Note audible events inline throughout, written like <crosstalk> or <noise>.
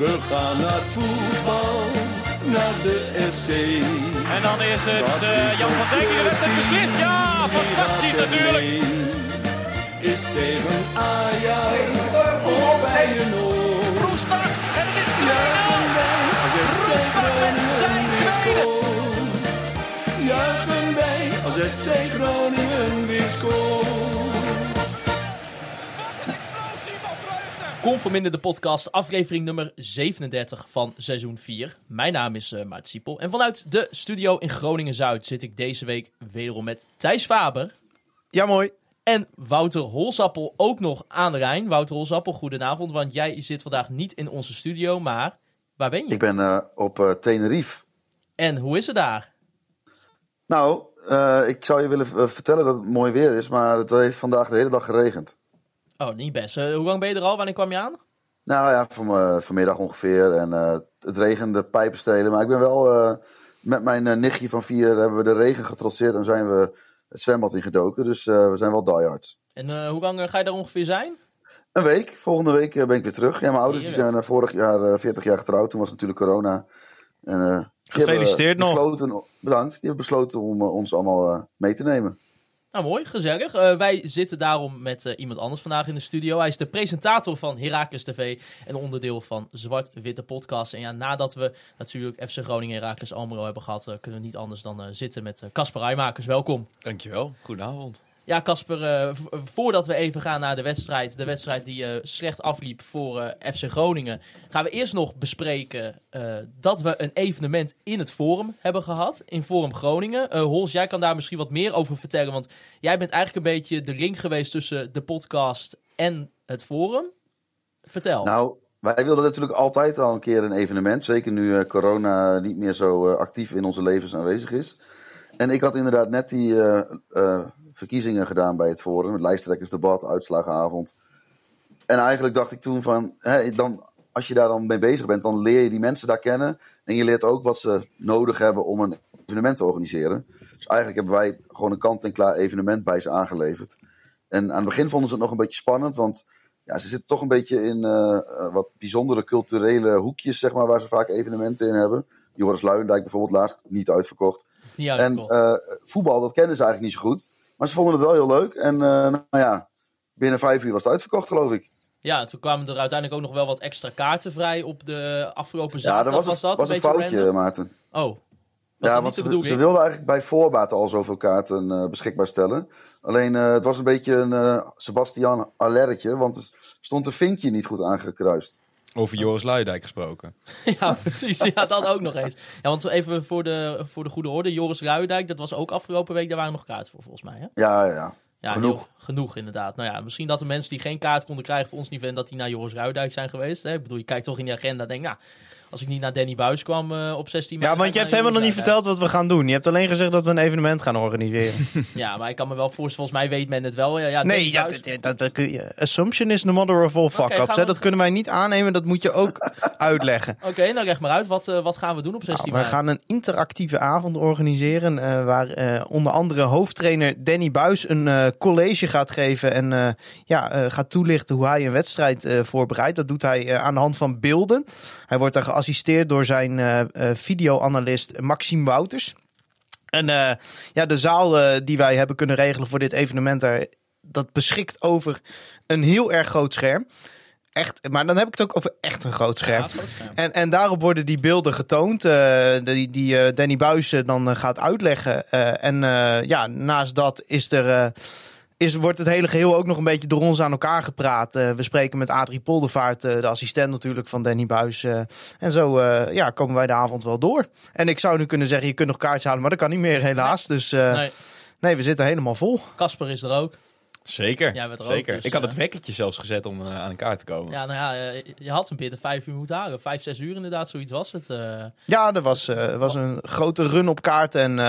We gaan naar voetbal, naar de FC. En dan is het Dat uh, is Jan van Dijk die de wedstrijd clubteam. beslist. Ja, fantastisch natuurlijk. Is tegen Ajax of bij een oor. Roestak en het is 2-0. Juichen wij als FC Roestak met zijn tweede. Juichen wij als FC Groningen weer scoort. Conforminder de podcast, aflevering nummer 37 van seizoen 4. Mijn naam is uh, Maart Siepel en vanuit de studio in Groningen-Zuid zit ik deze week wederom met Thijs Faber Ja, mooi. en Wouter Holsappel ook nog aan de Rijn. Wouter Holsappel, goedenavond, want jij zit vandaag niet in onze studio, maar waar ben je? Ik ben eh, op eh, Tenerife. En hoe is het daar? Nou, eh, ik zou je willen eh, vertellen dat het mooi weer is, maar het heeft vandaag de hele dag geregend. Oh, niet best. Eh, hoe lang ben je er al? Wanneer kwam je aan? Nou ja, van, eh, vanmiddag ongeveer. En eh, het regende pijpenstelen. Maar ik ben wel eh, met mijn nichtje van vier hebben we de regen getrotseerd en zijn we het zwembad ingedoken. Dus eh, we zijn wel diehards. En eh, hoe lang ga je daar ongeveer zijn? Een week. Volgende week ben ik weer terug. Ja, mijn ouders die zijn vorig jaar eh, 40 jaar getrouwd. Toen was natuurlijk corona. En, eh, Gefeliciteerd hebben nog. besloten, Bedankt. Die hebben besloten om ons allemaal mee te nemen. Nou, mooi, gezellig. Eh, wij zitten daarom met eh, iemand anders vandaag in de studio. Hij is de presentator van Heracles TV en onderdeel van Zwart-Witte Podcast. En ja, nadat we natuurlijk FC Groningen en Heracles hebben gehad, eh, kunnen we niet anders dan zitten met Casper Rijmakers. Welkom. Dankjewel, goedenavond. Ja, Casper, eh, voordat we even gaan naar de wedstrijd, de wedstrijd die eh, slecht afliep voor eh, FC Groningen, gaan we eerst nog bespreken dat we een evenement in het Forum hebben gehad, in Forum Groningen. Hols, jij kan daar misschien wat meer over vertellen, want jij bent eigenlijk een beetje de link geweest tussen de podcast en het Forum. Vertel. Nou, wij wilden natuurlijk altijd al een keer een evenement. Zeker nu corona niet meer zo actief in onze levens aanwezig is. En ik had inderdaad net die verkiezingen gedaan bij het Forum. Het lijsttrekkersdebat, uitslagenavond. En eigenlijk dacht ik toen van, hè, dan, als je daar dan mee bezig bent, dan leer je die mensen daar kennen. En je leert ook wat ze nodig hebben om een evenement te organiseren. Dus eigenlijk hebben wij gewoon een kant-en-klaar evenement bij ze aangeleverd. En aan het begin vonden ze het nog een beetje spannend, want ja, ze zitten toch een beetje in eh, eh, wat bijzondere culturele hoekjes, zeg maar, waar ze vaak evenementen in hebben. Joris Luijendijk bijvoorbeeld laatst, niet uitverkocht. Niet En eh, voetbal, dat kennen ze eigenlijk niet zo goed. Maar ze vonden het wel heel leuk. En eh, nou ja, binnen vijf uur was het uitverkocht, geloof ik. ja, toen kwamen er uiteindelijk ook nog wel wat extra kaarten vrij op de afgelopen Ja, zaterdag. dat was, een, dat was een foutje, random? Maarten. Oh, was ja, want de ze, ze wilden eigenlijk bij voorbaat al zoveel kaarten eh, beschikbaar stellen. Alleen eh, het was een beetje een Sebastian Allertje, want er stond een vinkje niet goed aangekruist. Over Joris Luijendijk gesproken. <laughs> Ja, precies. Ja, dat ook nog eens. Ja, want even voor de, voor de goede orde. Joris Ruidijk, dat was ook afgelopen week. Daar waren nog kaarten voor, volgens mij. Hè? Ja, ja, ja. Genoeg. heel- genoeg, inderdaad. Nou ja, misschien dat de mensen die geen kaart konden krijgen voor ons niveau... dat die naar Joris Ruidijk zijn geweest. Hè? Ik bedoel, je kijkt toch in die agenda en denkt... Nou, als ik niet naar Danny Buis kwam eh, op 16 mei... Ja, want je hebt helemaal nog niet verteld wat we gaan doen. Je hebt alleen gezegd dat we een evenement gaan organiseren. <laughs> Ja, maar ik kan me wel voorstellen... Volgens mij weet men het wel. Ja, ja, nee, ja, Buijs- dat, dat, dat kun je. Assumption is the mother of all fuck-ups. we- Dat kunnen wij niet aannemen. Dat moet je ook <laughs> uitleggen. Oké, nou leg maar uit. Wat, eh, wat gaan we doen op 16 Nou, we mei? gaan een interactieve avond organiseren. eh, waar eh, onder andere hoofdtrainer Danny Buis een eh, college gaat geven. En eh, ja, eh, gaat toelichten hoe hij een wedstrijd eh, voorbereidt. Dat doet hij eh, aan de hand van beelden. Hij wordt daar geassisteerd door zijn eh, videoanalist Maxime Wouters. En eh, ja, de zaal die wij hebben kunnen regelen voor dit evenement, daar, dat beschikt over een heel erg groot scherm. Echt, maar dan heb ik het ook over echt een groot scherm. Ja, groot scherm. En, en daarop worden die beelden getoond, die, die Danny Buis eh, dan gaat uitleggen. En ja, naast dat is er, is, wordt het hele geheel ook nog een beetje door ons aan elkaar gepraat. Eh, we spreken met Adrie Poldervaart, eh, de assistent natuurlijk van Danny Buis. eh, en zo ja, komen wij de avond wel door. En ik zou nu kunnen zeggen, je kunt nog kaartjes halen, maar dat kan niet meer helaas. Dus nee. Nee, we zitten helemaal vol. Casper is er ook. Zeker, Jij bent er ook, zeker. dus, ik had eh, het wekkertje zelfs gezet om eh, aan elkaar te komen. Ja, nou ja, eh, je had hem binnen vijf uur moeten halen. Vijf, zes uur inderdaad, zoiets was het. eh. Ja, er was, eh, was een grote run op kaart. En eh,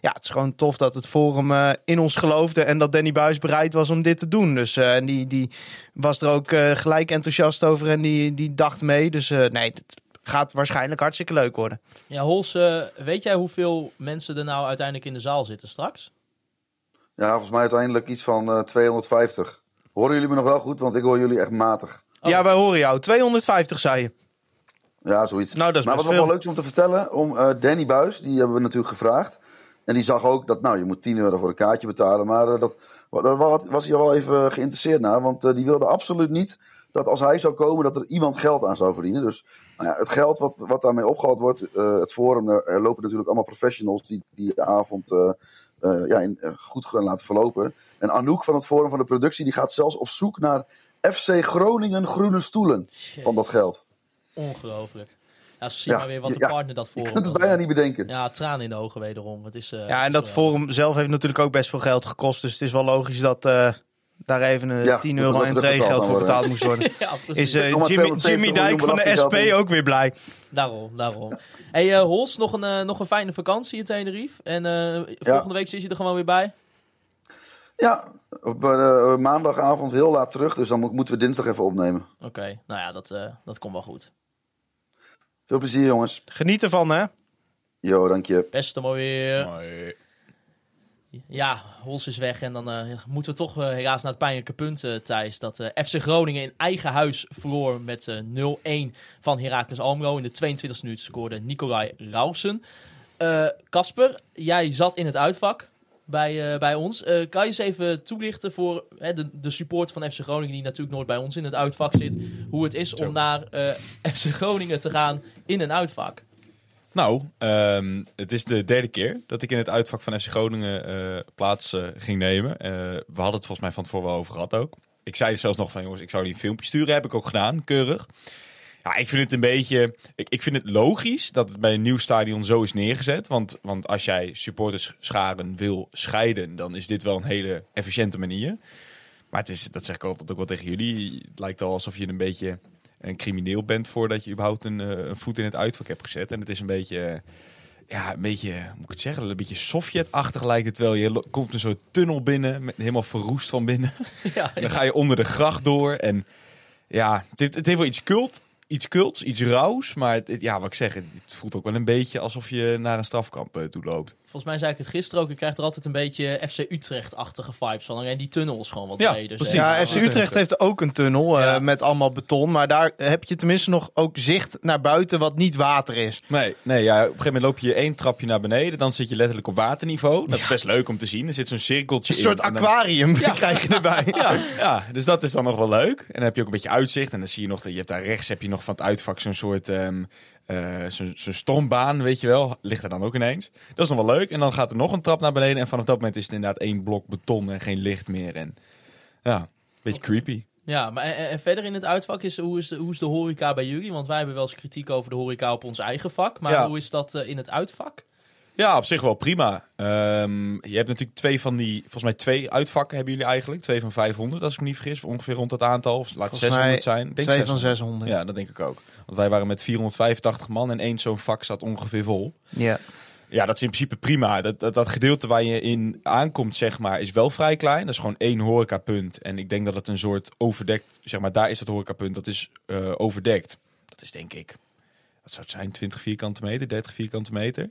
ja, het is gewoon tof dat het Forum eh, in ons geloofde. En dat Danny Buis bereid was om dit te doen. Dus eh, en die, die was er ook gelijk enthousiast over. En die, die dacht mee. Dus eh, nee, het gaat waarschijnlijk hartstikke leuk worden. Ja, Hols, weet jij hoeveel mensen er nou uiteindelijk in de zaal zitten straks? Ja, volgens mij uiteindelijk iets van eh, 250. Horen jullie me nog wel goed? Want ik hoor jullie echt matig. Oh. Ja, wij horen jou. 250 zei je. Ja, zoiets. Nou, dat is maar wat nog wel leuk is om te vertellen, om eh, Danny Buis, die hebben we natuurlijk gevraagd. En die zag ook dat, nou, je moet 10 euro voor een kaartje betalen. Maar eh, dat, dat was, was hij wel even geïnteresseerd naar. Want eh, die wilde absoluut niet dat als hij zou komen, dat er iemand geld aan zou verdienen. Dus nou ja, het geld wat, wat daarmee opgehaald wordt, eh, het forum, er, lopen natuurlijk allemaal professionals die, die de avond eh, eh, ja, in, eh, goed gaan laten verlopen. En Anouk van het forum van de productie, die gaat zelfs op zoek naar FC Groningen groene stoelen van dat geld. Ongelooflijk. Ja, ze zien Ja, maar weer wat de ja, partner dat voor Je kunt het bijna niet bedenken. Ja, tranen in de ogen wederom. Het is, eh, Ja, en dat forum zelf heeft natuurlijk ook best veel geld gekost. Dus het is wel logisch dat eh, daar even een Ja, 10 moet euro entreegeld voor betaald moest worden. <laughs> Ja. Is eh, Jimmy, 270 Jimmy Dijk van de SP ook weer blij. Daarom, daarom. hey, eh Hols, nog een, eh, nog een fijne vakantie in Tenerife. En eh, volgende week zit je er gewoon weer bij. Ja, op eh, maandagavond heel laat terug, dus dan mo- moeten we dinsdag even opnemen. Oké, nou ja, dat, eh, dat komt wel goed. Veel plezier, jongens. Geniet ervan, hè? Yo, dank je. Beste mooi weer. Ja, Hols is weg en dan eh, moeten we toch eh, helaas naar het pijnlijke punt, eh, Thijs. Dat FC Groningen in eigen huis verloor met eh 0-1 van Heracles Almelo. In de 22e minuut scoorde Nicolai Lausen. Eh, Casper, jij zat in het uitvak bij, bij ons. Kan je eens even toelichten voor de, de support van FC Groningen... die natuurlijk nooit bij ons in het uitvak zit... hoe het is Zo. om naar <laughs> FC Groningen te gaan in een uitvak? Nou, ehm, het is de derde keer dat ik in het uitvak van FC Groningen eh, plaats eh, ging nemen. Eh, we hadden het volgens mij van tevoren wel over gehad ook. Ik zei zelfs nog van, jongens, ik zou die een filmpje sturen. Heb ik ook gedaan, keurig. Ja, ik vind het een beetje... Ik, ik vind het logisch dat het bij een nieuw stadion zo is neergezet. Want, want als jij supporterscharen wil scheiden... dan is dit wel een hele efficiënte manier. Maar het is, dat zeg ik altijd ook wel tegen jullie. Het lijkt al alsof je een beetje een crimineel bent... voordat je überhaupt een, eh, een voet in het uitvak hebt gezet. En het is een beetje... eh, ja, een beetje, moet ik het zeggen, een beetje Sovjet-achtig lijkt het wel. Je komt een soort tunnel binnen, met, helemaal verroest van binnen. <laughs> ja, En dan ga je onder de gracht door. En ja, het heeft, het heeft wel iets cult, iets cults, iets rauws. Maar het, het- ja, wat ik zeg, het voelt ook wel een beetje alsof je naar een strafkamp eh, toe loopt. Volgens mij zei ik het gisteren ook. Ik krijg er altijd een beetje FC Utrecht-achtige vibes van. En die tunnel is gewoon wat Ja, breder. precies. Ja, FC Utrecht heeft ook een tunnel eh, met allemaal beton. Maar daar heb je tenminste nog ook zicht naar buiten wat niet water is. Nee, nee ja, op een gegeven moment loop je één trapje naar beneden. Dan zit je letterlijk op waterniveau. Dat is best leuk om te zien. Er zit zo'n cirkeltje Een in. soort en dan- aquarium <laughs> krijg je erbij. Ja, ja, dus dat is dan nog wel leuk. En dan heb je ook een beetje uitzicht. En dan zie je nog, dat je hebt daar rechts heb je nog van het uitvak zo'n soort ehm eh, zo'n zo'n stormbaan, weet je wel. Ligt er dan ook ineens. Dat is nog wel leuk. En dan gaat er nog een trap naar beneden. En vanaf dat moment is het inderdaad één blok beton en geen licht meer. En ja, een beetje creepy. Ja, maar en, en verder in het uitvak is hoe, is de, hoe is de horeca bij jullie? Want wij hebben wel eens kritiek over de horeca op ons eigen vak. Maar Ja. hoe is dat eh, in het uitvak? Ja, op zich wel prima. Ehm, je hebt natuurlijk twee van die, volgens mij twee uitvakken hebben jullie eigenlijk. Twee van 500, als ik me niet vergis. Ongeveer rond dat aantal. Of laat het Volgens 600 mij zijn. Ik denk Twee van 600. 600. Ja, dat denk ik ook. Want wij waren met 485 man en één zo'n vak zat ongeveer vol. Ja. Ja, dat is in principe prima. Dat, dat, dat gedeelte waar je in aankomt, zeg maar, is wel vrij klein. Dat is gewoon één horecapunt. En ik denk dat het een soort overdekt, zeg maar, daar is dat horecapunt, dat is eh, overdekt. Dat is denk ik, wat zou het zijn, 20 vierkante meter, 30 vierkante meter?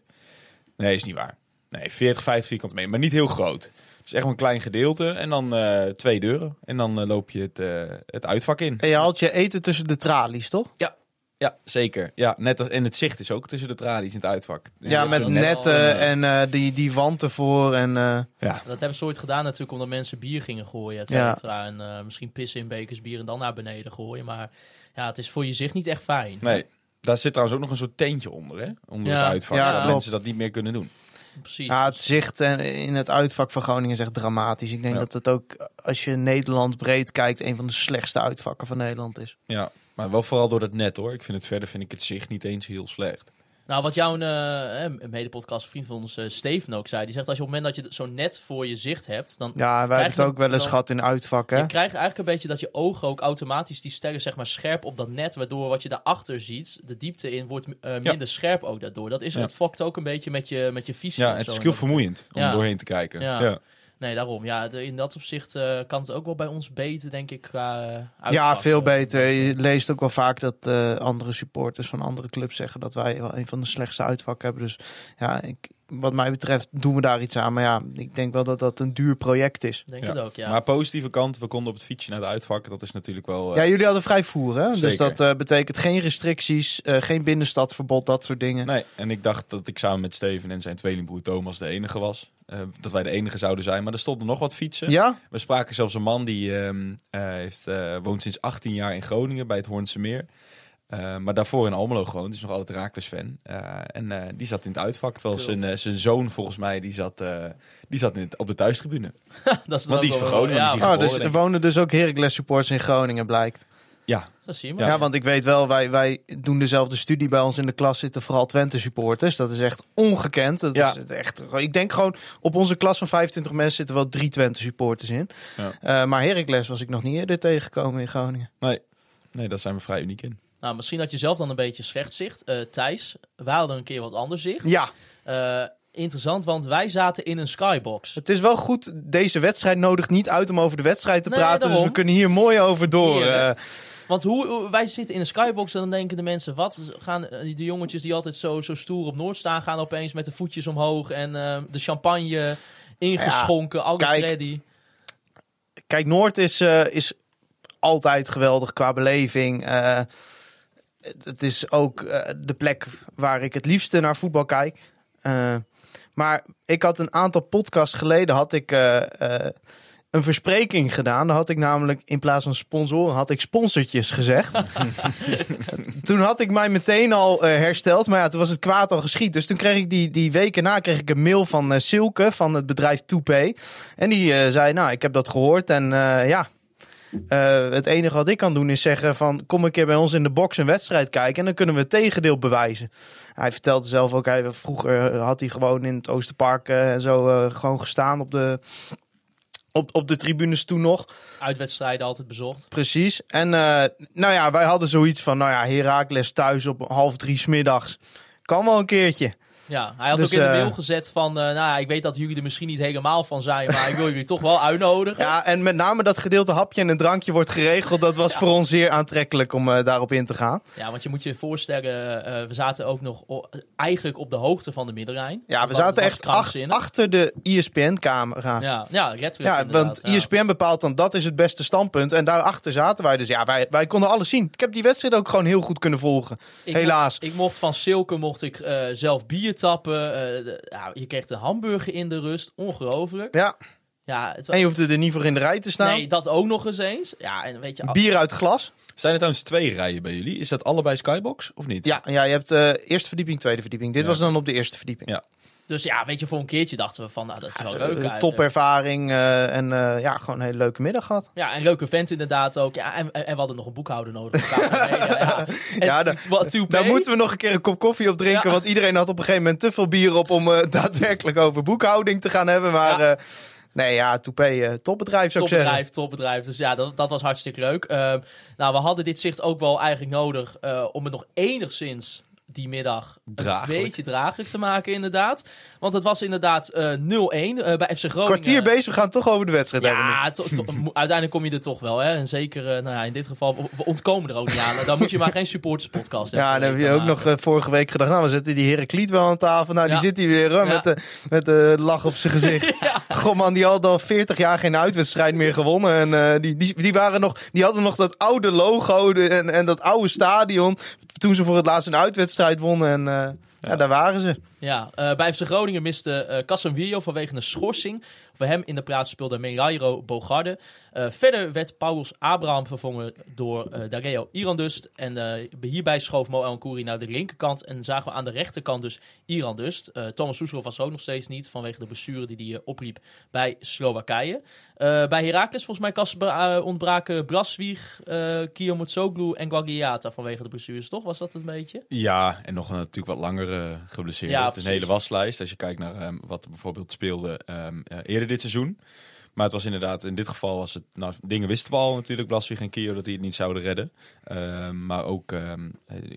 Nee, is niet waar. Nee, 40, 50 vierkante meter, maar niet heel groot. Dus echt wel een klein gedeelte en dan eh, twee deuren. En dan eh, loop je het, eh, het uitvak in. En je haalt je eten tussen de tralies, toch? Ja, zeker. Ja, net als, en het zicht is ook tussen de tralies in het uitvak. Ja, met netten en eh, die, die wand ervoor. En, eh, Ja, Dat hebben ze ooit gedaan natuurlijk omdat mensen bier gingen gooien, et Ja. cetera. En eh, misschien pissen in bekers bier en dan naar beneden gooien. Maar ja, het is voor je zicht niet echt fijn. Nee, daar zit trouwens ook nog een soort tentje onder, hè? Onder Ja. het uitvak, Ja, zodat mensen dat niet meer kunnen doen. Precies. ja, het zicht en in het uitvak van Groningen is echt dramatisch. Ik denk Ja. dat het ook, als je Nederland breed kijkt, een van de slechtste uitvakken van Nederland is. Ja, maar wel vooral door dat net, hoor. Ik vind het verder vind ik het zicht niet eens heel slecht. Nou, wat jouw eh, eh, medepodcast vriend van ons, eh, Steven, ook zei. Die zegt als je op het moment dat je zo'n net voor je zicht hebt, dan Ja, wij hebben het ook wel eens gehad in uitvakken. je krijgt eigenlijk een beetje dat je ogen ook automatisch die sterren zeg maar scherp op dat net, waardoor wat je daarachter ziet, de diepte in, wordt eh, minder scherp ook daardoor. Dat is Ja. het fokt ook een beetje met je, met je visie. Ja, het zo. is heel vermoeiend om Ja. er doorheen te kijken. Ja. Nee, daarom. Ja, de- in dat opzicht eh, kan het ook wel bij ons beter, denk ik. Qua, eh, Ja, veel Eh, beter. Je leest ook wel vaak dat eh, andere supporters van andere clubs zeggen dat wij wel een van de slechtste uitvakken hebben. Dus ja, ik, wat mij betreft doen we daar iets aan. Maar ja, ik denk wel dat dat een duur project is. Denk Ja. het ook, ja. Maar positieve kant, we konden op het fietsje naar de uitvak. Dat is natuurlijk wel... Ja, jullie hadden vrij voer, hè? Dus dat eh, betekent geen restricties, eh, geen binnenstadverbod, dat soort dingen. Nee, en ik dacht dat ik samen met Steven en zijn tweelingbroer Thomas de enige was. Eh, dat wij de enige zouden zijn. Maar er stonden nog wat fietsen. Ja? We spraken zelfs een man die ehm, eh, heeft, eh, woont sinds 18 jaar in Groningen bij het Hoornse Meer. Eh, maar daarvoor in Almelo gewoond. is nog altijd Raakles fan. Eh, en eh, die zat in het uitvak. Terwijl zijn, zijn zoon volgens mij die zat, eh, die zat in het, op de thuistribune. <laughs> dat is want die is van Groningen, Ja, die is Oh, geboren, dus er wonen dus ook Heracles supporters in Groningen, blijkt. Ja, dat zie je Ja, want ik weet wel, wij, wij doen dezelfde studie bij ons in de klas zitten vooral Twente supporters. Dat is echt ongekend. Dat Ja. is echt, ik denk gewoon, op onze klas van 25 mensen zitten wel drie Twente supporters in. Ja. Eh, maar Heracles was ik nog niet eerder tegengekomen in Groningen. nee. Nee, daar zijn we vrij uniek in. Nou, misschien had je zelf dan een beetje slecht zicht. Eh, Thijs, wij hadden een keer wat anders zicht. Ja, Eh, interessant, want wij zaten in een skybox. het is wel goed. Deze wedstrijd nodigt niet uit om over de wedstrijd te Nee, praten. Dus we kunnen hier mooi over door. Hier. Want hoe, wij zitten in een skybox en dan denken de mensen, wat? Gaan eh, de jongetjes die altijd zo, zo stoer op Noord staan, gaan opeens met de voetjes omhoog en eh, de champagne ingeschonken, alles kijk. ready. Kijk, Noord is, eh, is altijd geweldig qua beleving. Het, is ook de plek waar ik het liefste naar voetbal kijk. Maar ik had een aantal podcasts geleden had ik, een verspreking gedaan. Dan had ik namelijk in plaats van sponsoren had ik sponsortjes gezegd. <laughs> toen had ik mij meteen al eh, hersteld. Maar ja, toen was het kwaad al geschied. Dus toen kreeg ik die, die weken na kreeg ik een mail van eh, Silke van het bedrijf Toupay. En die eh, zei, nou, ik heb dat gehoord en ja... het enige wat ik kan doen is zeggen van kom een keer bij ons in de box een wedstrijd kijken en dan kunnen we het tegendeel bewijzen. Hij vertelde zelf ook, hij, vroeger had hij gewoon in het Oosterpark en zo gewoon gestaan op de, op, op de tribunes toen nog. Uitwedstrijden altijd bezocht. Precies. En eh, nou ja, wij hadden zoiets van, nou ja, Herakles thuis op half drie smiddags. Kan wel een keertje. Ja, hij had Dus, ook in de eh, mail gezet van, eh, nou ja, ik weet dat jullie er misschien niet helemaal van zijn, maar ik wil jullie toch wel uitnodigen. Ja, en met name dat gedeelte hapje en een drankje wordt geregeld. Dat was voor ons zeer aantrekkelijk om eh, daarop in te gaan. Ja, want je moet je voorstellen, we zaten ook nog eigenlijk op de hoogte van de Middenrijn. Ja, we zaten echt ach- achter de E ESPN-camera. Ja, ja, letterlijk Ja, want ja. ESPN bepaalt dan dat is het beste standpunt. En daarachter zaten wij. Dus ja, wij, wij konden alles zien. Ik heb die wedstrijd ook gewoon heel goed kunnen volgen. Ik helaas. Mocht, ik mocht van Silke mocht ik eh, zelf bier tappen. eh, ja, je kreeg een hamburger in de rust. Ongelooflijk. Ja, Ja, het was, en je hoefde er niet voor in de rij te staan. nee, dat ook nog eens eens. Ja, en weet je... al- Bier uit glas. Zijn er trouwens twee rijen bij jullie? Is dat allebei Skybox of niet? Ja, ja je hebt eh eerste verdieping, tweede verdieping. Dit Ja. was dan op de eerste verdieping. Ja. Dus ja, weet je, voor een keertje dachten we van, nou, dat is wel Eh, leuk. eigenlijk. topervaring eh, en eh, ja, gewoon een hele leuke middag gehad. Ja, en leuke vent inderdaad ook. Ja, en, en en we hadden nog een boekhouder nodig. <laughs> ja, ja. En da-. Daar moeten we nog een keer een kop koffie op drinken. Ja. Want iedereen had op een gegeven moment te veel bier op om eh, <laughs> daadwerkelijk over boekhouding te gaan hebben. Maar Ja. eh, nee, ja, Toupé, eh, topbedrijf zou ik zeggen. Topbedrijf, topbedrijf. Dus ja, dat, dat was hartstikke leuk. Ehm, nou, we hadden dit zicht ook wel eigenlijk nodig eh, om het nog enigszins die middag Draaglijk. een beetje draaglijk te maken, inderdaad. Want het was inderdaad eh 0-1 eh, bij FC Groningen. Kwartier bezig, we gaan toch over de wedstrijd hebben. Ja, to- to- <laughs> mo- uiteindelijk kom je er toch wel. Hè? En zeker, eh, nou ja, in dit geval, we- ontkomen er ook niet aan. Dan moet je maar geen supporterspodcast <laughs> Ja, en dan heb je ook nog eh, vorige week gedacht, nou, we zetten die Herakliet wel aan tafel. Nou, Ja. die zit hier weer hoor, Ja. met, de, met de lach op zijn gezicht. <laughs> Goh man, die had al 40 jaar geen uitwedstrijd meer gewonnen. En eh, die, die, die, waren nog, die hadden nog dat oude logo de- en, en dat oude stadion. Toen ze voor het laatst een uitwedstrijd wonnen. En eh, ja. daar waren ze. Ja, eh, bij FC Groningen miste uh, Casemiro vanwege een schorsing. Voor hem in de plaats speelde Melairo Bogarde. Eh, verder werd Paulus Abraham vervangen door uh, Dareo Irandust. En uh, hierbij schoof Mo Kouri naar de linkerkant. En zagen we aan de rechterkant dus Irandust. Thomas Soeslof was er ook nog steeds niet vanwege de blessure die hij opliep bij Slowakije. Bij Heracles volgens mij Kasper, ontbraken Braswieg, uh, Kiyomitsoglu en Guagliata vanwege de blessures, toch? Was dat het een beetje? Ja, en nog een, natuurlijk wat langer uh, geblesseerd. Ja, het is een hele waslijst als je kijkt naar um, wat bijvoorbeeld speelde um, eerder dit seizoen. Maar het was inderdaad, in dit geval was het, nou, dingen wisten we al natuurlijk, Blaswig en Kio, dat die het niet zouden redden. Ehm, maar ook ehm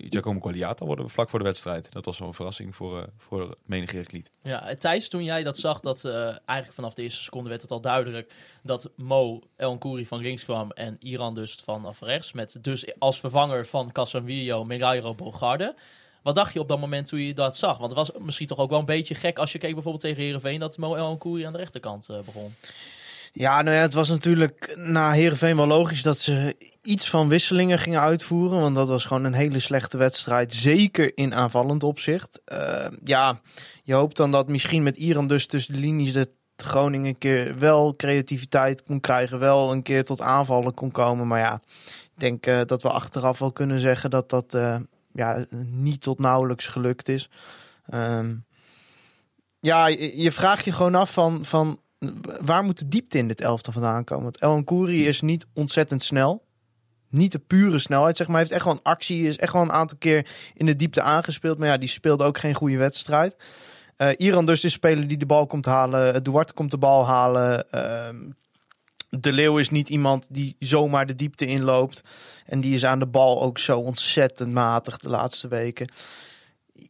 Giacomo worden we vlak voor de wedstrijd. Dat was wel een verrassing voor, eh voor menig Herakliet. Ja, Thijs, toen jij dat zag, dat eh, eigenlijk vanaf de eerste seconde werd het al duidelijk dat Mo El Nkouri van links kwam en Iran dus vanaf rechts. Met dus als vervanger van Casemiro, Megairo, Bogarde. Wat dacht je op dat moment toen je dat zag? Want het was misschien toch ook wel een beetje gek als je keek bijvoorbeeld tegen Heerenveen dat Mo El Nkouri aan de rechterkant eh, begon. Ja, nou ja, het was natuurlijk na Heerenveen wel logisch dat ze iets van wisselingen gingen uitvoeren. Want dat was gewoon een hele slechte wedstrijd. Zeker in aanvallend opzicht. Eh, ja, je hoopt dan dat misschien met Iran dus tussen de linies de Groningen een keer wel creativiteit kon krijgen. Wel een keer tot aanvallen kon komen. Maar ja, ik denk eh, dat we achteraf wel kunnen zeggen dat dat ja, niet tot nauwelijks gelukt is. Ehm, ja, je, je vraagt je gewoon af van, van waar moet de diepte in dit elftal vandaan komen? Want El Kouri is niet ontzettend snel. Niet de pure snelheid, zeg maar. Hij heeft echt een actie. Is echt wel een aantal keer in de diepte aangespeeld. Maar ja, die speelde ook geen goede wedstrijd. Eh, Iran dus een speler die de bal komt halen. Duarte komt de bal halen. Ehm, de Leeuw is niet iemand die zomaar de diepte inloopt. En die is aan de bal ook zo ontzettend matig de laatste weken.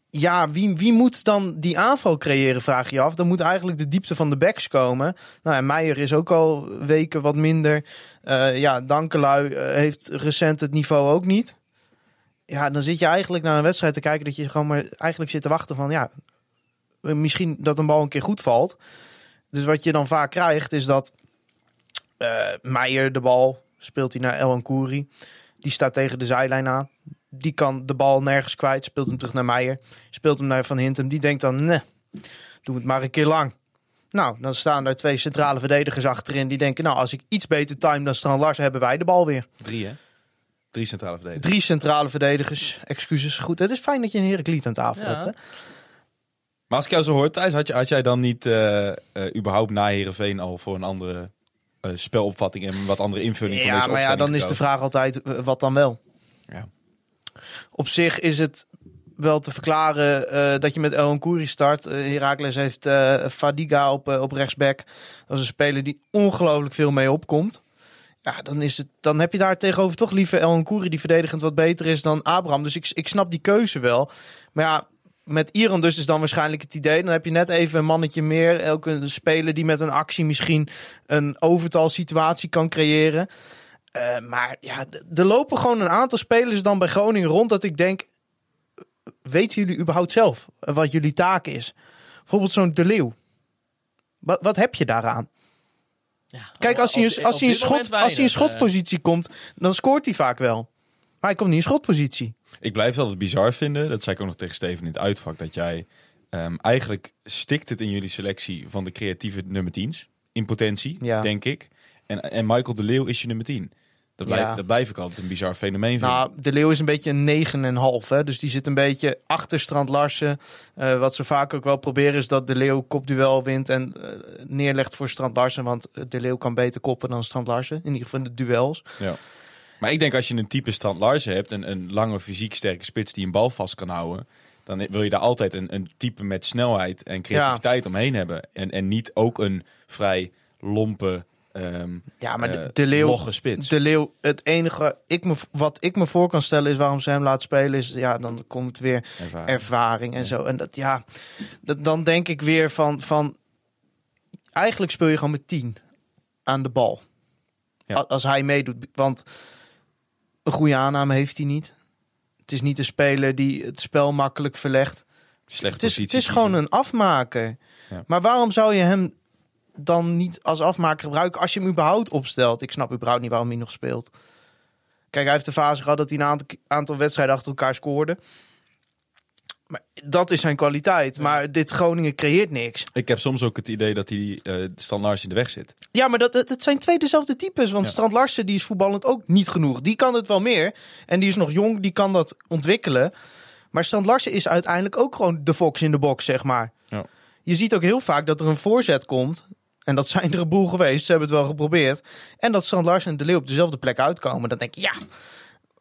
Ja, wie, wie moet dan die aanval creëren, vraag je af. Dan moet eigenlijk de diepte van de backs komen. Nou, en Meijer is ook al weken wat minder. Eh, ja, Dankelui eh, heeft recent het niveau ook niet. Ja, dan zit je eigenlijk naar een wedstrijd te kijken dat je gewoon maar eigenlijk zit te wachten van ja, misschien dat een bal een keer goed valt. Dus wat je dan vaak krijgt is dat eh Meijer de bal speelt hij naar El Nkouri. Die staat tegen de zijlijn aan. Die kan de bal nergens kwijt. Speelt hem terug naar Meijer. Speelt hem naar Van Hintem. Die denkt dan, nee, doe het maar een keer lang. Nou, dan staan daar twee centrale verdedigers achterin. Die denken, nou, als ik iets beter time dan Strand Lars, hebben wij de bal weer. Drie, hè? Drie centrale verdedigers. Drie centrale verdedigers. Excuses. Goed, het is fijn dat je een Heracliet aan tafel Ja. hebt. Hè? Maar als ik jou zo hoor, Thijs, had, je, had jij dan niet eh, eh, überhaupt na Heerenveen al voor een andere eh, spelopvatting en wat andere invulling van Ja, maar ja, dan is de vraag altijd, eh, wat dan wel? Ja. Op zich is het wel te verklaren eh, dat je met El Nkouri start. Uh, Heracles heeft Fadiga op, op rechtsback. Dat is een speler die ongelooflijk veel mee opkomt. Ja, dan, is het, dan heb je daar tegenover toch liever El Nkouri die verdedigend wat beter is dan Abraham. Dus ik, ik snap die keuze wel. Maar ja, met Iran dus is dan waarschijnlijk het idee. Dan heb je net even een mannetje meer. Elke speler die met een actie misschien een overtal situatie kan creëren. Eh, maar ja, er lopen gewoon een aantal spelers dan bij Groningen rond dat ik denk, weten jullie überhaupt zelf wat jullie taak is? Bijvoorbeeld zo'n De Leeuw. Wat, wat heb je daaraan? Ja, Kijk, als hij, als hij moment schot, als hij in schotpositie komt, dan scoort hij vaak wel. Maar hij komt niet in schotpositie. Ik blijf het altijd bizar vinden. Dat zei ik ook nog tegen Steven in het uitvak. Dat jij ehm, eigenlijk stikt het in jullie selectie van de creatieve nummer 10's. In potentie, Ja. denk ik. En, en Michael de Leeuw is je nummer 10. Dat blijf, Ja. dat blijf ik altijd een bizar fenomeen vinden. Nou, De Leeuw is een beetje een 9,5. Hè? Dus die zit een beetje achter Strand Larsen. Eh, wat ze vaak ook wel proberen is dat De Leeuw kopduel wint en eh, neerlegt voor Strand Larsen. Want eh, De Leeuw kan beter koppen dan Strand Larsen. In ieder geval in de duels. Ja. Maar ik denk als je een type Strand Larsen hebt, een, een lange fysiek sterke spits die een bal vast kan houden, dan wil je daar altijd een, een type met snelheid en creativiteit omheen hebben. En, en niet ook een vrij lompe, ehm Ja, maar eh, de, de Leeuw... logge spits. De Leeuw, het enige ik me, wat ik me voor kan stellen is waarom ze hem laat spelen. Is ja, dan komt weer Ervaring. ervaring en zo. En dat ja, dat, dan denk ik weer van, van. Eigenlijk speel je gewoon met 10 aan de bal. Ja. Als hij meedoet. Want een goede aanname heeft hij niet. Het is niet een speler die het spel makkelijk verlegt. Slecht Het is, het positie is gewoon een afmaker. Ja. Maar waarom zou je hem dan niet als afmaker gebruiken als je hem überhaupt opstelt? Ik snap überhaupt niet waarom hij nog speelt. Kijk, hij heeft de fase gehad dat hij een aantal, aantal wedstrijden achter elkaar scoorde. Maar dat is zijn kwaliteit. Maar dit Groningen creëert niks. Ik heb soms ook het idee dat hij eh Strand Larsen in de weg zit. Ja, maar dat, het, zijn twee dezelfde types. Want Ja. Strand Larsen die is voetballend ook niet genoeg. Die kan het wel meer. En die is nog jong, die kan dat ontwikkelen. Maar Strand Larsen is uiteindelijk ook gewoon de fox in de box, zeg maar. Ja. Je ziet ook heel vaak dat er een voorzet komt. En dat zijn er een boel geweest. Ze hebben het wel geprobeerd. En dat Strand Larsen en De Leeuw op dezelfde plek uitkomen. Dan denk ik, ja,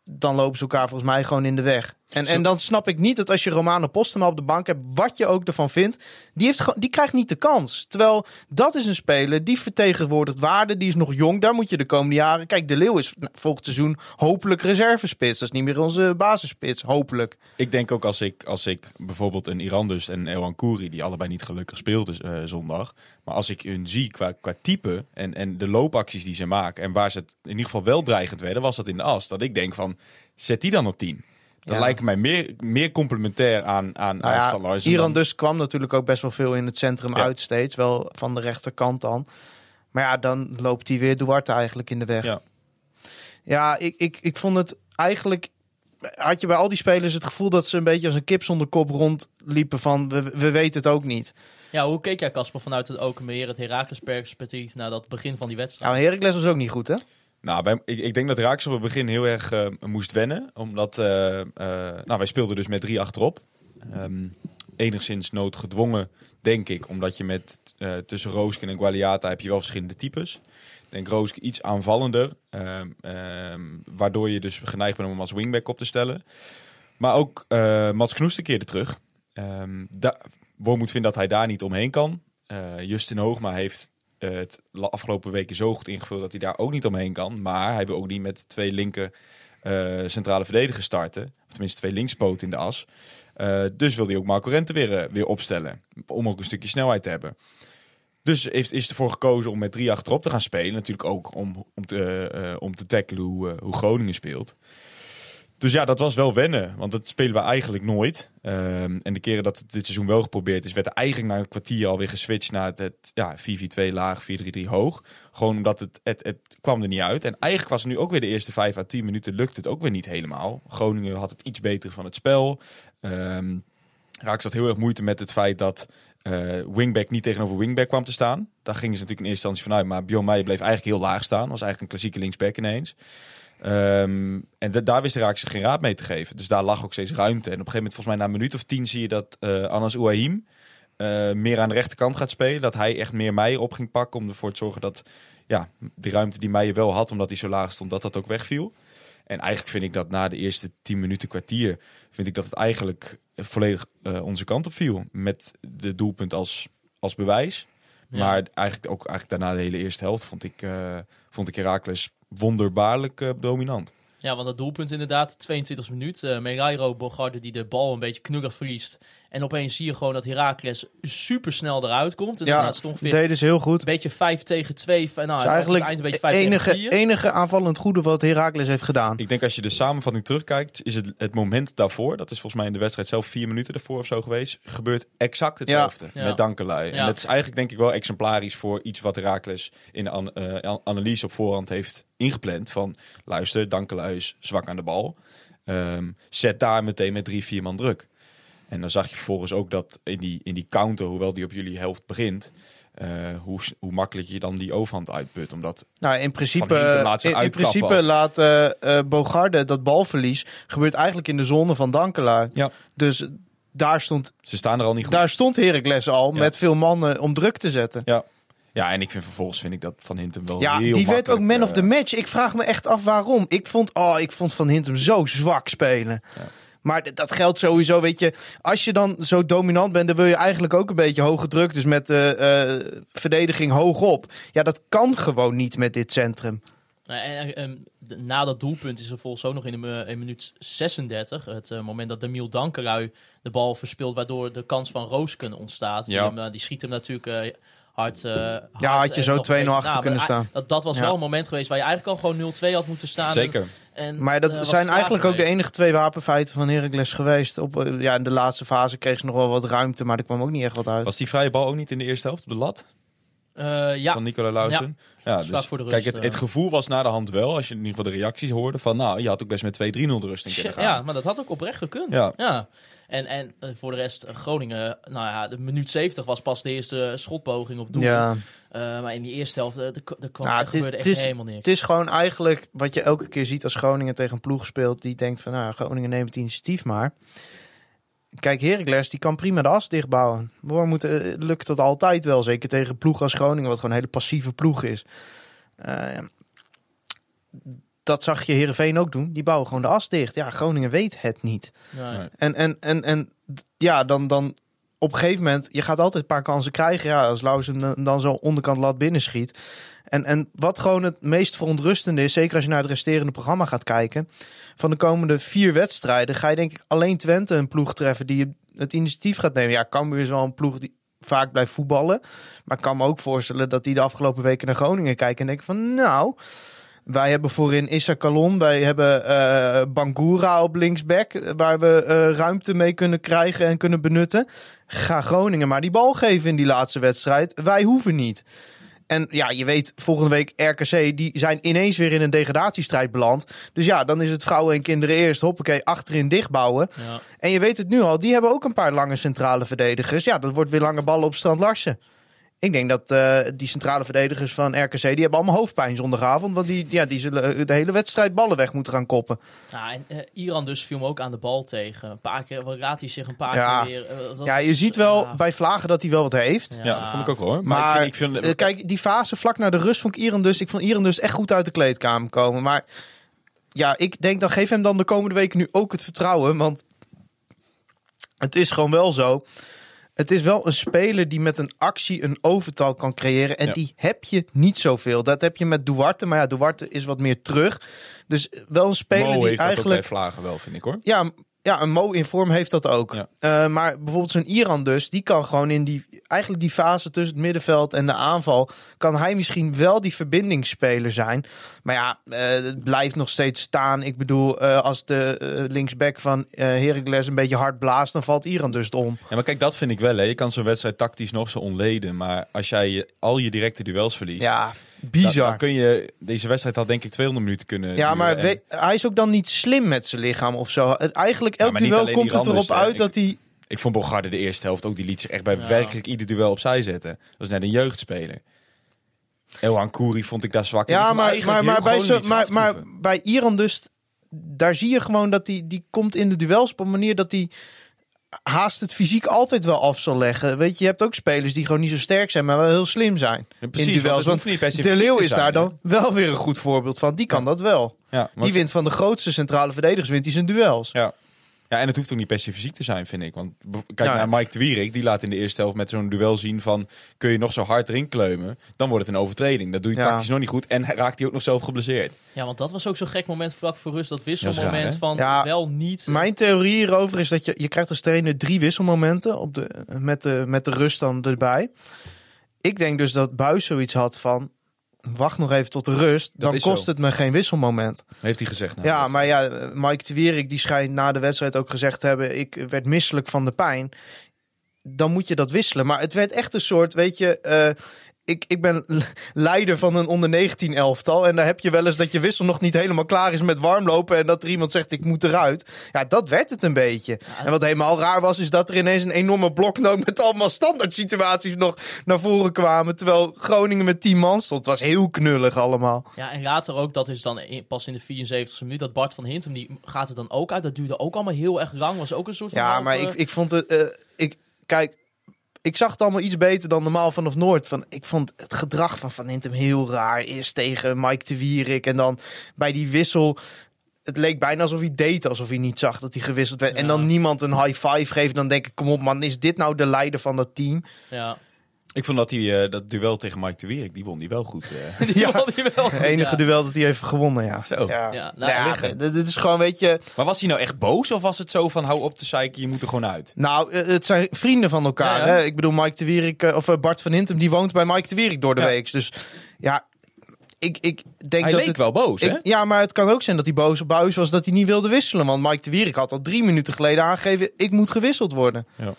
dan lopen ze elkaar volgens mij gewoon in de weg. En, en dan snap ik niet dat als je Romano Postema op de bank hebt, wat je ook ervan vindt, die, heeft, die krijgt niet de kans. Terwijl dat is een speler die vertegenwoordigt waarde, die is nog jong, daar moet je de komende jaren... Kijk, De Leeuw is nou, volgend seizoen hopelijk reservespits. Dat is niet meer onze basisspits, hopelijk. Ik denk ook als ik, als ik bijvoorbeeld een Irandus en Elwan Kouri, die allebei niet gelukkig speelden eh, zondag. Maar als ik hun zie qua, qua type en, en de loopacties die ze maken. En waar ze het in ieder geval wel dreigend werden, was dat in de as. Dat ik denk van, zet die dan op 10. Dat Ja. lijkt mij meer, meer complementair aan, aan, Nou aan ja, Iran dan- dus kwam natuurlijk ook best wel veel in het centrum Ja. uit steeds. Wel van de rechterkant dan. Maar ja, dan loopt hij weer Duarte eigenlijk in de weg. Ja. Ja, ik, ik, ik vond het eigenlijk... Had je bij al die spelers het gevoel dat ze een beetje als een kip zonder kop rondliepen van... We, we weten het ook niet. Ja, hoe keek jij, Casper, vanuit het ook meer het Herakles perspectief naar dat begin van die wedstrijd? Nou, Heracles was ook niet goed, hè? Nou, ik, ik denk dat Raaks op het begin heel erg eh, moest wennen. Omdat eh, nou, wij speelden dus met drie achterop. Ehm, enigszins noodgedwongen, denk ik. Omdat je met tussen Roosken en Gualiata heb je wel verschillende types. Ik denk Roosken iets aanvallender. ehm, ehm, waardoor je dus geneigd bent om hem als wingback op te stellen. Maar ook Mats Knoester keerde terug. Da- Wormoed vindt dat hij daar niet omheen kan. Justin Hoogma heeft het afgelopen weken zo goed ingevuld dat hij daar ook niet omheen kan. Maar hij wil ook niet met twee linker eh, centrale verdedigers starten. Of tenminste twee linkspoten in de as. Eh, dus wil hij ook Marco Rente weer, eh, weer opstellen. Om ook een stukje snelheid te hebben. Dus heeft, is ervoor gekozen om met drie achterop te gaan spelen. Natuurlijk ook om, om, te, om te tackelen hoe Groningen speelt. Dus ja, dat was wel wennen. Want dat spelen we eigenlijk nooit. Ehm, en de keren dat het dit seizoen wel geprobeerd is, werd er eigenlijk na een kwartier alweer geswitcht naar het, ja, 4-4-2 laag, 4-3-3 hoog. Gewoon omdat het, het, het kwam er niet uit. En eigenlijk was het nu ook weer de eerste 5 à 10 minuten lukt het ook weer niet helemaal. Groningen had het iets beter van het spel. Ehm Raak zat heel erg moeite met het feit dat eh, wingback niet tegenover wingback kwam te staan. Daar gingen ze natuurlijk in eerste instantie vanuit. Maar Bjorn Meijer bleef eigenlijk heel laag staan. Was eigenlijk een klassieke linksback ineens. Ehm, en da- daar wist Raak zich geen raad mee te geven. Dus daar lag ook steeds ruimte. En op een gegeven moment, volgens mij na een minuut of tien, zie je dat eh Anas Ouahim eh, meer aan de rechterkant gaat spelen. Dat hij echt meer Meijer op ging pakken om ervoor te zorgen dat ja, die ruimte die Meijer wel had, omdat hij zo laag stond, dat dat ook wegviel. En eigenlijk vind ik dat na de eerste 10 minuten kwartier, vind ik dat het eigenlijk volledig eh, onze kant op viel. Met de doelpunt als, als bewijs. Ja. Maar eigenlijk ook eigenlijk daarna de hele eerste helft vond ik, vond ik Herakles wonderbaarlijk eh, dominant. Ja, want dat doelpunt inderdaad, 22 minuut. Uh, Bogarde die de bal een beetje knullig verliest. En opeens zie je gewoon dat Heracles super snel eruit komt. En Ja, daarna stond weer deden ze heel goed. een beetje 5 tegen 2. Nou, Het het eigenlijk eind een beetje het 5 enige, tegen 4. enige aanvallend goede wat Heracles heeft gedaan. Ik denk als je de samenvatting terugkijkt, is het, het moment daarvoor, dat is volgens mij in de wedstrijd zelf vier minuten ervoor of zo geweest, gebeurt exact hetzelfde Ja. met Dankelui. Ja. En dat is eigenlijk denk ik wel exemplarisch voor iets wat Herakles in de an- eh, an- analyse op voorhand heeft ingepland. Van luister, Dankelui is zwak aan de bal. Ehm, zet daar meteen met drie, vier man druk. En dan zag je vervolgens ook dat in die, in die counter, hoewel die op jullie helft begint, eh, hoe, hoe makkelijk je dan die overhand uitput. Omdat Nou, in principe, in, in principe als- laat eh, Bogarde dat balverlies gebeurt eigenlijk in de zone van Dankelaar. Ja. Dus daar stond, ze staan er al niet goed. daar stond Heracles al Ja. met veel mannen om druk te zetten. Ja. ja, en ik vind vervolgens vind ik dat Van Hintem wel Ja, heel die werd ook man of the match. Ik vraag me echt af waarom. Ik vond, oh, ik vond Van Hintem zo zwak spelen. Ja. Maar dat geldt sowieso, weet je. Als je dan zo dominant bent, dan wil je eigenlijk ook een beetje hoge druk. Dus met de verdediging hoog op. Ja, dat kan gewoon niet met dit centrum. Nou, en, en, en de- na dat doelpunt is er volgens ook nog in, de, in minuut 36. Het eh, moment dat Demiel Dankerui de bal verspeelt. Waardoor de kans van Roosken ontstaat. Ja. Die, hem, eh, die schiet hem natuurlijk eh, hard, eh, hard. Ja, had je en zo nog 2-0 een beetje- achter kunnen staan. Dat, dat was Ja. wel een moment geweest waar je eigenlijk al gewoon 0-2 had moeten staan. Zeker. En, Maar dat eh, zijn eigenlijk ook de enige twee wapenfeiten van Heracles geweest. Op, eh, ja, in de laatste fase kreeg ze nog wel wat ruimte, maar er kwam ook niet echt wat uit. Was die vrije bal ook niet in de eerste helft op de lat Eh, ja, van Nicola Lausen? Ja, dus voor de kijk, het, het eh. gevoel was na de hand wel, als je in ieder geval de reacties hoorde, van nou, je had ook best met 2-3-0 de rust in kunnen gaan. ja, maar dat had ook oprecht gekund. Ja. En, en eh, voor de rest, Groningen, nou ja, de minuut 70 was pas de eerste schotpoging op doel. ja. Eh, maar in die eerste helft, er, er kwam, Ja, er het is- gebeurde het echt is- helemaal niks. Het is gewoon eigenlijk wat je elke keer ziet als Groningen tegen een ploeg speelt. Die denkt van, nou, Groningen neemt het initiatief maar. Kijk, Heracles, die kan prima de as dichtbouwen. Waarom moet, eh, lukt dat altijd wel? Zeker tegen ploeg als Groningen, wat gewoon een hele passieve ploeg is. Eh, dat zag je Heerenveen ook doen. Die bouwen gewoon de as dicht. Ja, Groningen weet het niet. Nee. En, en, en, en ja, dan, dan op een gegeven moment, je gaat altijd een paar kansen krijgen. Ja, als Lauwers dan zo onderkant lat binnenschiet. En, en wat gewoon het meest verontrustende is, zeker als je naar het resterende programma gaat kijken. Van de komende vier wedstrijden ga je denk ik alleen Twente een ploeg treffen die het initiatief gaat nemen. Ja, Cambuur is wel een ploeg die vaak blijft voetballen. Maar ik kan me ook voorstellen dat die de afgelopen weken naar Groningen kijken en denken van nou... Wij hebben voorin Issa Kalon. Wij hebben eh Bangura op linksback. eh, Waar we eh, ruimte mee kunnen krijgen en kunnen benutten. Ga Groningen maar die bal geven in die laatste wedstrijd. Wij hoeven niet. En ja, je weet, volgende week RKC, die zijn ineens weer in een degradatiestrijd beland. Dus ja, dan is het vrouwen en kinderen eerst, hoppakee, achterin dichtbouwen. Ja. En je weet het nu al, die hebben ook een paar lange centrale verdedigers. Ja, dat wordt weer lange ballen op Strand Larsen. Ik denk dat eh, die centrale verdedigers van RKC, die hebben allemaal hoofdpijn zondagavond. Want die, ja, die zullen eh, de hele wedstrijd ballen weg moeten gaan koppen. Ja, en eh, Iran dus viel me ook aan de bal tegen. Een paar keer, wat raadt hij zich een paar Ja. keer weer. Ja, je is- ziet wel bij Vlagen dat hij wel wat heeft. Ja. Ja, dat vond ik ook wel hoor. Maar, Maar, ik vind, ik vind, kijk, die fase vlak na de rust vond ik Iran dus. Ik vond Iran dus echt goed uit de kleedkamer komen. Maar ja, ik denk dan geef hem dan de komende weken nu ook het vertrouwen. Want het is gewoon wel zo. Het is wel een speler die met een actie een overtal kan creëren. En Ja. die heb je niet zoveel. Dat heb je met Duarte. Maar ja, Duarte is wat meer terug. Dus wel een speler Mo die heeft eigenlijk... dat ook bij Vlagen wel, vind ik hoor. Ja, ja, een Mo in vorm heeft dat ook. Ja. Eh, maar bijvoorbeeld zo'n Iran dus, die kan gewoon in die, eigenlijk die fase tussen het middenveld en de aanval, kan hij misschien wel die verbindingsspeler zijn. Maar ja, eh, het blijft nog steeds staan. Ik bedoel, eh, als de linksback van Heracles een beetje hard blaast, dan valt Iran dus om. Ja, maar kijk, dat vind ik wel. Hè. Je kan zo'n wedstrijd tactisch nog zo ontleden. Maar als jij al je directe duels verliest... Ja, bizar. dan kun je... Deze wedstrijd had denk ik 200 minuten kunnen Ja, maar En- we- hij is ook dan niet slim met zijn lichaam of zo. Eigenlijk elk duel komt het erop uit Ik- dat hij... Ik vond Bogarde de eerste helft ook. Die liet zich echt bij Ja. werkelijk ieder duel opzij zetten. Dat is net een jeugdspeler. Elhan Kouri vond ik daar zwak in. Ja, maar, maar, bij, zo, maar, maar bij Iran dus, daar zie je gewoon dat die, die komt in de duels op een manier dat hij haast het fysiek altijd wel af zal leggen. Weet je, je hebt ook spelers die gewoon niet zo sterk zijn, maar wel heel slim zijn. Ja, precies, in duels. Want De Leeuw is zijn, daar dan wel weer een goed voorbeeld van. Die kan Ja. dat wel. Ja, Die wint van de grootste centrale verdedigers, wint hij zijn duels. Ja. Ja, en het hoeft ook niet per se fysiek te zijn, vind ik. Want kijk Nou, naar Mike de Wierik. Die laat in de eerste helft met zo'n duel zien van... kun je nog zo hard erin kleumen, dan wordt het een overtreding. Dat doe je Ja. tactisch nog niet goed. En raakt hij ook nog zelf geblesseerd. Ja, want dat was ook zo'n gek moment vlak voor rust. Dat Dat is wisselmoment raar, van Ja, wel niet. Mijn theorie hierover is dat je, je krijgt als trainer drie wisselmomenten op de, met, de, met de rust dan erbij. Ik denk dus dat Buis zoiets had van, wacht nog even tot de rust. Dan kost zo. het me geen wisselmoment. Heeft hij gezegd. de ja, maar ja, Mike de Wierik die schijnt na de wedstrijd ook gezegd te hebben... ik werd misselijk van de pijn. Dan moet je dat wisselen. Maar het werd echt een soort, weet je... eh, ik, ik ben leider van een onder 19 elftal. En daar heb je wel eens dat je wissel nog niet helemaal klaar is met warmlopen. En dat er iemand zegt ik moet eruit. Ja, dat werd het een beetje. En wat helemaal raar was, is dat er ineens een enorme bloknoot met allemaal standaard situaties nog naar voren kwamen. Terwijl Groningen met 10 man stond. Het was heel knullig allemaal. Ja, en later ook, dat is dan in- pas in de 74e minuut, dat Bart van Hintem, die gaat er dan ook uit. Dat duurde ook allemaal heel erg lang. Was ook een soort van Ja, maar ik, ik vond het. eh, ik, kijk, ik zag het allemaal iets beter dan normaal vanaf Noord. Van, ik vond het gedrag van Van Hintem heel raar. Eerst tegen Mike de Wierik en dan bij die wissel. Het leek bijna alsof hij deed, alsof hij niet zag dat hij gewisseld werd. En dan niemand een high five geeft. Dan denk ik, kom op man, is dit nou de leider van dat team? Ja, Ik vond dat hij eh, dat duel tegen Mike de Wierik, die won die wel goed. <laughs> Ja, Die wel goed, het enige ja. duel dat hij heeft gewonnen, ja. Zo. Ja, Ja, nou, ja, liggen. dit is gewoon, weet je... Maar was hij nou echt boos of was het zo van hou op te zeiken, je moet er gewoon uit? Nou, eh, het zijn vrienden van elkaar. Ja, ja. Hè? Ik bedoel, Mike de Wierik, of Bart van Hintem, die woont bij Mike de Wierik door de Ja. week. Dus ja, ik, ik denk Hij dat leek het... wel boos, hè? Ik- ja, maar het kan ook zijn dat hij boos op Buis was dat hij niet wilde wisselen. Want Mike de Wierik had al drie minuten geleden aangegeven... ik moet gewisseld worden. Ja.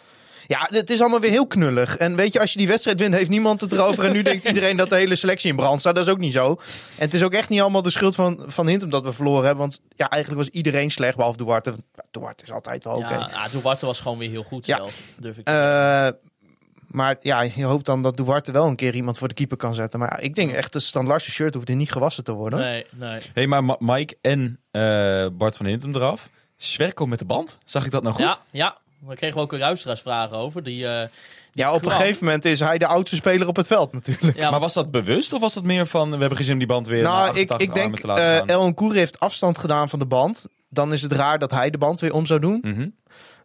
Ja, het is allemaal weer heel knullig. En weet je, als je die wedstrijd wint, heeft niemand het erover. En nu denkt <laughs> iedereen dat de hele selectie in brand staat. Dat is ook niet zo. En het is ook echt niet allemaal de schuld van, van Hintem dat we verloren hebben. Want ja, eigenlijk was iedereen slecht, behalve Duarte. Duarte is altijd wel oké. Ja, ja, Duarte was gewoon weer heel goed Ja. zelf, durf ik Eh, maar ja, je hoopt dan dat Duarte wel een keer iemand voor de keeper kan zetten. Maar ja, ik denk echt, de Stan Larsen shirt hoeft niet gewassen te worden. Nee, nee. hey, maar Ma- Mike en eh, Bart van Hintem eraf. Swerko met de band, zag ik dat nou goed? Ja, ja. Daar kregen we ook een luisteraarsvragen over. Die, eh, die Ja, op een gegeven moment is hij de oudste speler op het veld natuurlijk. Ja, maar was dat bewust of was dat meer van we hebben gezien om die band weer naar nou, ik, 88 ik armen denk, te laten eh gaan? El Koer heeft afstand gedaan van de band. Dan is het raar dat hij de band weer om zou doen. Mhm.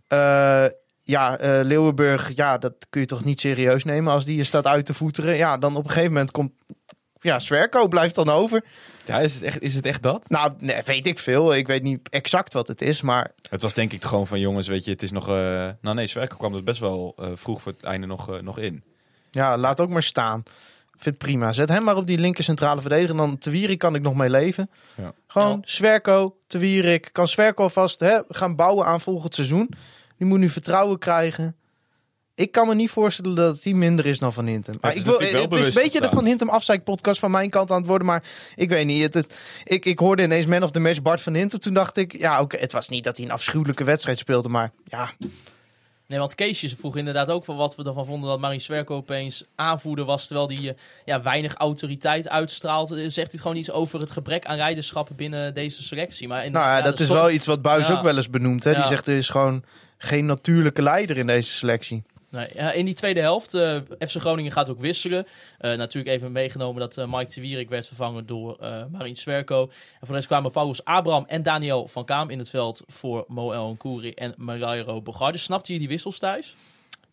Eh, ja, eh, Leeuwenburg, ja, dat kun je toch niet serieus nemen als die je staat uit te voeteren. Ja, dan op een gegeven moment komt... Ja, Zwerko blijft dan over. Ja, is het, echt, is het echt dat? Nou, nee, weet ik veel. Ik weet niet exact wat het is, maar... Het was denk ik gewoon van jongens, weet je, het is nog... eh nou nee, Zwerko kwam er best wel eh, vroeg voor het einde nog, eh, nog in. Ja, laat ook maar staan. Vind het prima. Zet hem maar op die linker centrale verdediger. Dan Te Wierik kan ik nog mee leven. Ja. Gewoon Ja. Zwerko, Te Wierik. Kan Zwerko vast hè, gaan bouwen aan volgend seizoen. Die moet nu vertrouwen krijgen. Ik kan me niet voorstellen dat het team minder is dan Van Hintem. Maar is ik wil, het is een beetje de. Van Hintem afzeik podcast van mijn kant aan het worden. Maar ik weet niet. Het, het- ik, ik hoorde ineens Man of the Match Bart van Hintem. Toen dacht ik, ja oké, het was niet dat hij een afschuwelijke wedstrijd speelde. Maar ja, Nee, want Keesje vroeg inderdaad ook van wat we ervan vonden dat Marin Zwerko opeens aanvoerder was. Terwijl die eh, ja, weinig autoriteit uitstraalt. Eh, Zegt hij gewoon iets over het gebrek aan rijderschap binnen deze selectie. Maar in, nou ja, ja, dat is soms- wel iets wat Buis Ja. ook wel eens benoemt. Hè? Die zegt er is gewoon geen natuurlijke leider in deze selectie. Ja, in die tweede helft, eh FC Groningen gaat ook wisselen. Eh, natuurlijk even meegenomen dat eh, Mike de Wierik werd vervangen door Marien Swerko. En voor de kwamen Paulus Abraham en Daniel van Kaam in het veld voor Moel Nkouri en Marairo Bogarde. Snapte je die wissels thuis?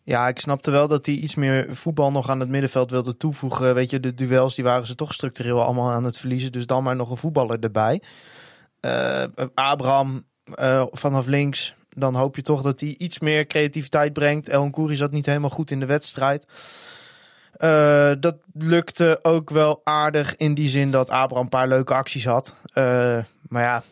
Ja, ik snapte wel dat hij iets meer voetbal nog aan het middenveld wilde toevoegen. Weet je, de duels die waren ze toch structureel allemaal aan het verliezen. Dus dan maar nog een voetballer erbij. Abraham vanaf links. Dan hoop je toch dat hij iets meer creativiteit brengt. El Nkouri zat niet helemaal goed in de wedstrijd. Eh, dat lukte ook wel aardig in die zin dat Abraham een paar leuke acties had. Eh, maar ja,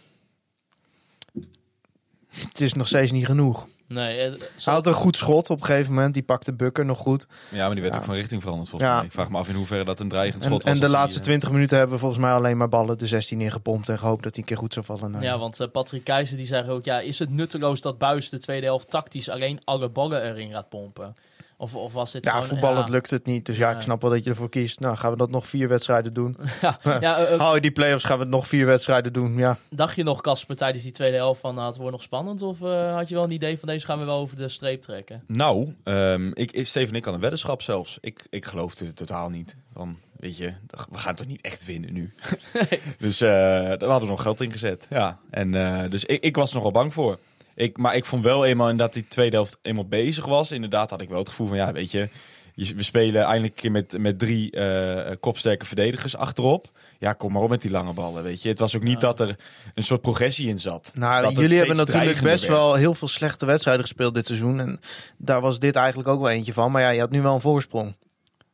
het is nog steeds niet genoeg. Nee, eh, Hij zal- had een goed schot op een gegeven moment. Die pakte Bukker nog goed. Ja, maar die werd Ja. ook van richting veranderd volgens Ja. mij. Ik vraag me af in hoeverre dat een dreigend En, schot was. en de als die, laatste eh, 20 minuten hebben we volgens mij alleen maar ballen de 16 ingepompt. En gehoopt dat hij een keer goed zou vallen. Nou, ja, want eh, Patrick Keizer die zei ook, ja, is het nutteloos dat Buis de tweede helft tactisch alleen alle ballen erin gaat pompen? Of, of was dit ja, gewoon... voetballend ja, lukt het niet. Dus ja, ik snap wel dat je ervoor kiest. Nou, gaan we dat nog vier wedstrijden doen. <laughs> ja, ja, <laughs> Hou je die play-offs, gaan we het nog vier wedstrijden doen. Ja, Dacht je nog, Casper, tijdens die tweede helft van nou, het wordt nog spannend? Of eh, had je wel een idee van deze gaan we wel over de streep trekken? Nou, ehm, ik, ik- Steven en ik had een weddenschap zelfs. Ik, ik geloofde het totaal niet. Van, weet je, we gaan toch niet echt winnen nu. <laughs> dus eh daar hadden we nog geld in gezet. Ja. En, eh, dus ik, ik was er nogal bang voor. Ik, maar ik vond wel eenmaal inderdaad die tweede helft eenmaal bezig was. Inderdaad had ik wel het gevoel van, ja, weet je... We spelen eindelijk een keer met, met drie eh, kopsterke verdedigers achterop. Ja, kom maar op met die lange ballen, weet je. Het was ook niet dat er een soort progressie in zat. nou, Dat jullie hebben natuurlijk best werd. wel heel veel slechte wedstrijden gespeeld dit seizoen. En daar was dit eigenlijk ook wel eentje van. Maar ja, je had nu wel een voorsprong.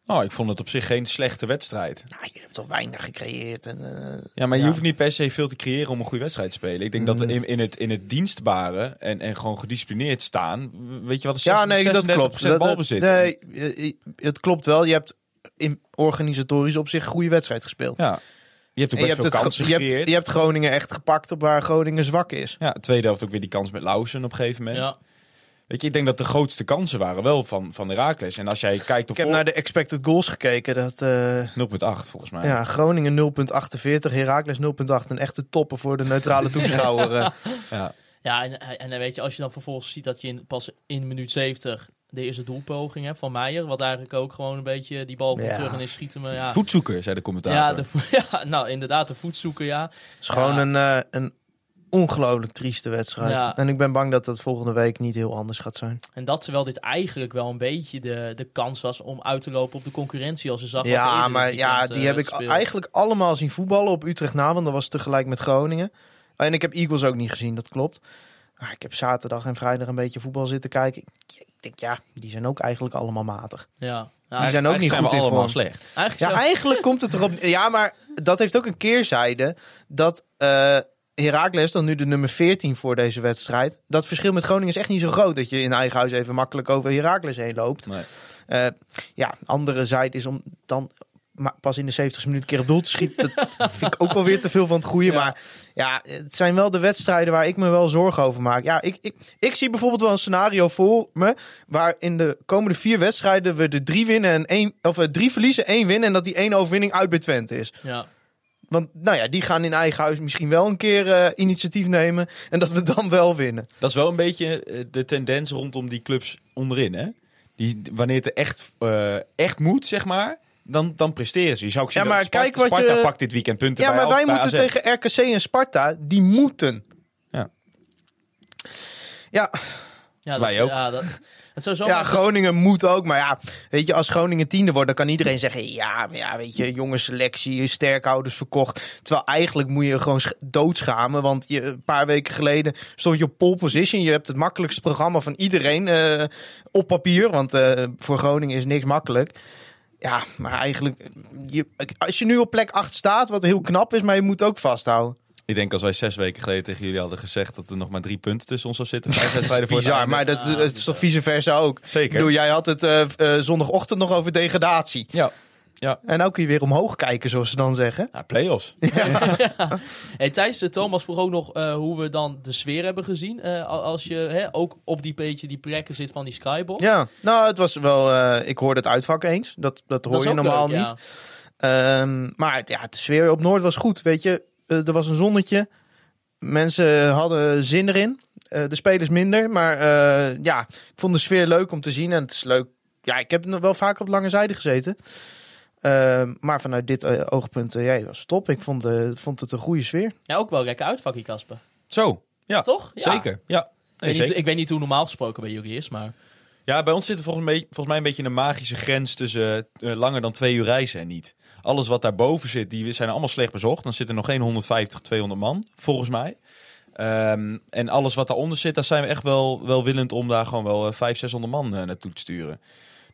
Nou, ik vond het op zich geen slechte wedstrijd. Nou, jullie hebben toch weinig gecreëerd. En, eh, Ja, maar je hoeft niet per se veel te creëren om een goede wedstrijd te spelen. Ik denk dat we Mm. in, in, het, in het dienstbare en, en gewoon gedisciplineerd staan. Weet je wat? Ja, nee, dat 36% klopt. Dat- balbezit. nee, eh, het klopt wel. Je hebt in organisatorisch op zich een goede wedstrijd gespeeld. Ja. Je hebt ook je best hebt, veel kansen ge- je, hebt, gecreëerd. je hebt Groningen echt gepakt op waar Groningen zwak is. Ja, tweede helft ook weer die kans met Lausen op een gegeven moment. Ja, Weet je, ik denk dat de grootste kansen waren wel van, van Herakles. En als jij kijkt op Ik heb naar de expected goals gekeken. Dat, eh, 0,8 volgens mij. ja, Groningen 0.48, Heracles 0.8. Een echte topper voor de neutrale <laughs> toeschouwer. eh. Ja. ja en, en dan weet je, als je dan vervolgens ziet dat je in, pas in minuut 70 de eerste doelpoging hebt van Meijer. Wat eigenlijk ook gewoon een beetje die bal komt Ja. terug en is schieten. Maar ja, Voetzoeker, zei de commentator. ja, de, vo- <laughs> ja, nou inderdaad, de voetzoeker, ja. Het is gewoon Ja. een, eh, een ongelooflijk trieste wedstrijd. Ja. En ik ben bang dat dat volgende week niet heel anders gaat zijn. En dat terwijl dit eigenlijk wel een beetje de, de kans was om uit te lopen op de concurrentie. Als je zag Ja, maar ja, die eh, heb ik eigenlijk allemaal zien voetballen op Utrecht na. Want dat was tegelijk met Groningen. En ik heb Eagles ook niet gezien, dat klopt. Maar ik heb zaterdag en vrijdag een beetje voetbal zitten kijken. Ik denk, ja, die zijn ook eigenlijk allemaal matig. Ja, Die ja zijn ook niet goed in allemaal vorm. slecht. eigenlijk Ja, eigenlijk komt het erop. Ja, maar dat heeft ook een keerzijde. Dat eh Heracles, dan nu de nummer 14 voor deze wedstrijd. Dat verschil met Groningen is echt niet zo groot. Dat je in eigen huis even makkelijk over Heracles heen loopt. Nee. Eh, ja, andere zijde is om dan pas in de 70 minuut een keer op doel te schieten. Dat <laughs> vind ik ook wel weer te veel van het goede. Ja. Maar ja, het zijn wel de wedstrijden waar ik me wel zorgen over maak. Ja, ik, ik, ik zie bijvoorbeeld wel een scenario voor me. Waar in de komende vier wedstrijden we de drie winnen en één, of eh, drie verliezen, één winnen. En dat die één overwinning uit bij Twente is. ja. Want nou ja, die gaan in eigen huis misschien wel een keer eh, initiatief nemen. En dat we dan wel winnen. Dat is wel een beetje eh, de tendens rondom die clubs onderin, hè? Die, wanneer het er echt, eh, echt moet, zeg maar, dan, dan presteren ze. Je zou ook zien Ja, maar dat Sparta, kijk wat Sparta je- pakt dit weekend punten Ja, bij maar wij bij moeten AZ. tegen RKC en Sparta. Die moeten. Ja. Ja, Ja, dat, Wij ook. Ja, dat, het zou zo ja, Groningen moet ook. Maar ja, weet je, als Groningen tiende wordt, dan kan iedereen zeggen... Ja, maar ja, weet je, jonge selectie, sterkhouders verkocht. Terwijl eigenlijk moet je gewoon sch- doodschamen. Want je, een paar weken geleden stond je op pole position. Je hebt het makkelijkste programma van iedereen eh, op papier. Want eh, voor Groningen is niks makkelijk. Ja, maar eigenlijk... Je, als je nu op plek 8 staat, wat heel knap is... maar je moet ook vasthouden. Ik denk als wij zes weken geleden tegen jullie hadden gezegd dat er nog maar drie punten tussen ons zou zitten. <laughs> Vijf wedstrijden voor het Bizar, einde. maar dat, Ja, dat is toch vice versa ook. Ik Zeker. bedoel, jij had het eh, eh, zondagochtend nog over degradatie. Ja. Ja. En nou kun je weer omhoog kijken, zoals ze dan zeggen. Ja, play-offs. <laughs> <laughs> Hey, Thijs, eh, Thomas vroeg ook nog eh, hoe we dan de sfeer hebben gezien. eh, al- als je hè, ook op die beetje die plekken zit van die skybox. Ja, nou, het was wel. eh, ik hoorde het uitvak eens. Dat, dat hoor Dat je normaal leuk, ja. niet. Ehm, maar ja, de sfeer op Noord was goed. Weet je, er was een zonnetje. Mensen hadden zin erin. Eh, de spelers minder. Maar eh, ja, ik vond de sfeer leuk om te zien. En het is leuk. Ja, ik heb nog wel vaak op lange zijde gezeten. Ehm, maar vanuit dit eh, oogpunt, eh, ja, het was top. Ik vond, eh, vond het een goede sfeer. Ja, ook wel lekker uitvakkie, Kasper. Zo, ja. Toch? Ja. Zeker. Ja. Ik weet, niet, zeker. ik weet niet hoe normaal gesproken bij jullie is, maar... Ja, bij ons zit er volgens mij, volgens mij een beetje een magische grens tussen eh, langer dan twee uur reizen en niet. Alles wat daarboven zit, die zijn allemaal slecht bezocht. Dan zitten nog geen 150, 200 man, volgens mij. Ehm, en alles wat daaronder zit, daar zijn we echt wel, wel willend om daar gewoon wel eh, 500, 600 man eh, naartoe te sturen.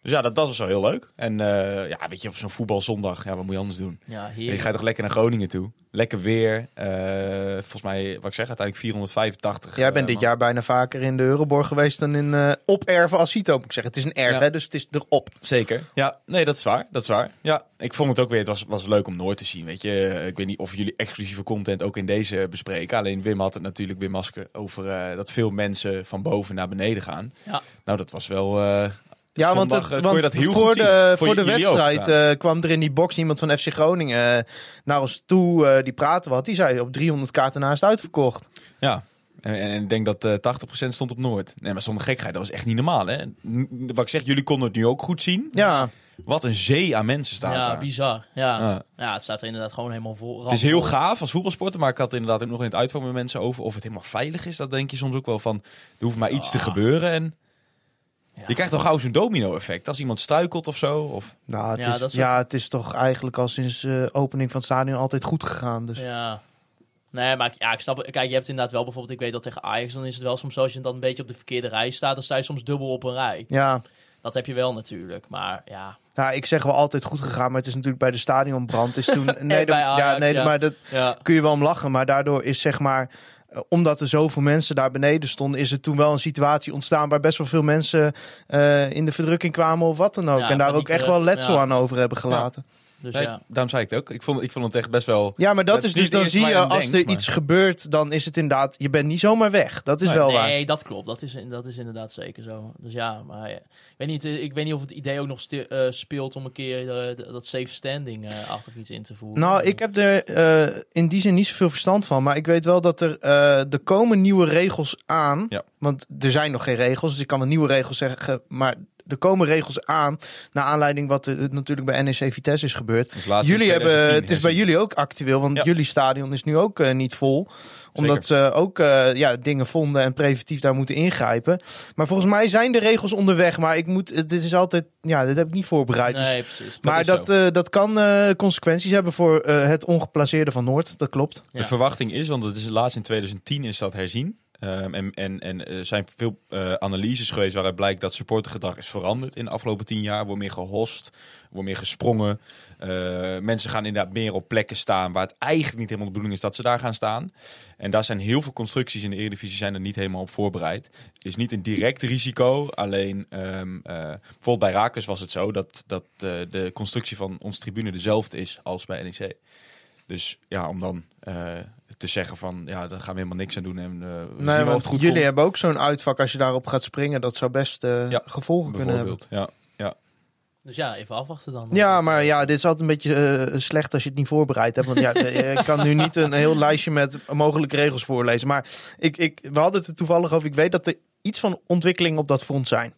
Dus ja, dat, dat was wel heel leuk. En eh, ja, weet je, op zo'n voetbalzondag, ja, wat moet je anders doen? Ja, Je heerlijk. gaat toch lekker naar Groningen toe. Lekker weer. Eh, volgens mij, wat ik zeg, uiteindelijk 485. Jij bent eh, dit jaar bijna vaker in de Euroborg geweest dan in eh op Erven als Cito. Moet ik zeggen, het is een erf, Ja. hè, dus het is erop. Zeker. Ja, nee, dat is waar. Dat is waar. Ja, ik vond het ook weer. Het was, was leuk om Noord te zien. Weet je, ik weet niet of jullie exclusieve content ook in deze bespreken. Alleen Wim had het natuurlijk, Wim Masker, over eh, dat veel mensen van boven naar beneden gaan. Ja. Nou, dat was wel. Ja, want, zondag, het, eh, kon want je dat heel voor, goed de, voor de wedstrijd eh, kwam er in die box iemand van FC Groningen eh, naar ons toe. eh, die praten wat. Die zei op 300 kaarten naast uitverkocht. Ja. En, en ik denk dat eh 80% stond op Noord. Nee, maar zonder gekheid, dat was echt niet normaal. Hè? Wat ik zeg, jullie konden het nu ook goed zien. Ja, Wat een zee aan mensen staat Ja, daar. bizar. Ja. Ja. ja, het staat er inderdaad gewoon helemaal vol. Het is heel gaaf als voetbalsporter, maar ik had inderdaad ook nog in het uitvak met mensen over of het helemaal veilig is. Dat denk je soms ook wel van, er hoeft maar iets te Ah. gebeuren en Ja. je krijgt toch gauw zo'n domino-effect als iemand struikelt of zo. Of... nou, het, Ja, is, dat ja, het is toch eigenlijk al sinds de opening van het stadion altijd goed gegaan. Dus. Ja. Nee, maar ja, ik snap het. Kijk, je hebt inderdaad wel bijvoorbeeld, ik weet dat tegen Ajax, dan is het wel soms zo als je dan een beetje op de verkeerde rij staat, dan sta je soms dubbel op een rij. Ja, Dat heb je wel natuurlijk, maar ja. nou, ik zeg wel altijd goed gegaan, maar het is natuurlijk bij de stadionbrand. Is toen, <laughs> nee, ja, nee, ja. maar dat ja. kun je wel om lachen. Maar daardoor is zeg maar, eh, omdat er zoveel mensen daar beneden stonden, is er toen wel een situatie ontstaan waar best wel veel mensen eh, in de verdrukking kwamen of wat dan ook. Ja, en daar ook echt eh, wel letsel ja. aan over hebben gelaten. Dus Nee, ja. Daarom zei ik het ook. Ik vond, ik vond het echt best wel... Ja, maar dat, Dat is dus, dan zie je als er iets gebeurt, dan is het inderdaad, je bent niet zomaar weg. Dat is Nee. wel waar. Nee, dat klopt. Dat is, dat is inderdaad zeker zo. Dus ja, maar ja. ik, weet niet, eh, ik weet niet of het idee ook nog sti- eh, speelt om een keer eh, dat safe standing eh achtig iets in te voeren. Nou, ik heb er eh, in die zin niet zoveel verstand van. Maar ik weet wel dat er, eh er komen nieuwe regels aan. Ja. Want er zijn nog geen regels. Dus ik kan wel nieuwe regels zeggen. Maar er komen regels aan. Naar aanleiding wat er natuurlijk bij NEC Vitesse is gebeurd. Dus jullie hebben, 2010 het is bij jullie ook actueel. Want Ja. jullie stadion is nu ook eh, niet vol. Omdat ze ook eh, ja, dingen vonden en preventief daar moeten ingrijpen. Maar volgens mij zijn de regels onderweg. Maar ik moet, dit is altijd, ja, dit heb ik niet voorbereid. Dus Nee, precies. maar dat, eh, dat kan eh, consequenties hebben voor eh, het ongeplaceerde van Noord. Dat klopt. Ja. De verwachting is, want het is laatst in 2010 is dat herzien. Ehm, en, en, en er zijn veel eh, analyses geweest waaruit blijkt dat supportergedrag is veranderd in de afgelopen tien jaar. Wordt meer gehost, wordt meer gesprongen. Eh, mensen gaan inderdaad meer op plekken staan waar het eigenlijk niet helemaal de bedoeling is dat ze daar gaan staan. En daar zijn heel veel constructies in de Eredivisie zijn er niet helemaal op voorbereid. Is niet een direct risico, alleen ehm, eh, bijvoorbeeld bij Raakles was het zo dat, dat eh, de constructie van onze tribune dezelfde is als bij NEC. Dus ja, om dan eh, te zeggen van ja, daar gaan we helemaal niks aan doen en eh, zien wel het goed jullie komt. hebben ook zo'n uitvak als je daarop gaat springen. Dat zou best eh, Ja, gevolgen kunnen hebben. Ja. ja. Dus ja, even afwachten dan. Ja, maar ja, dit is altijd een beetje eh, slecht als je het niet voorbereid hebt. Want ja, <laughs> ik kan nu niet een heel lijstje met mogelijke regels voorlezen. Maar ik, ik, we hadden het er toevallig over. Ik weet dat er iets van ontwikkeling op dat front zijn.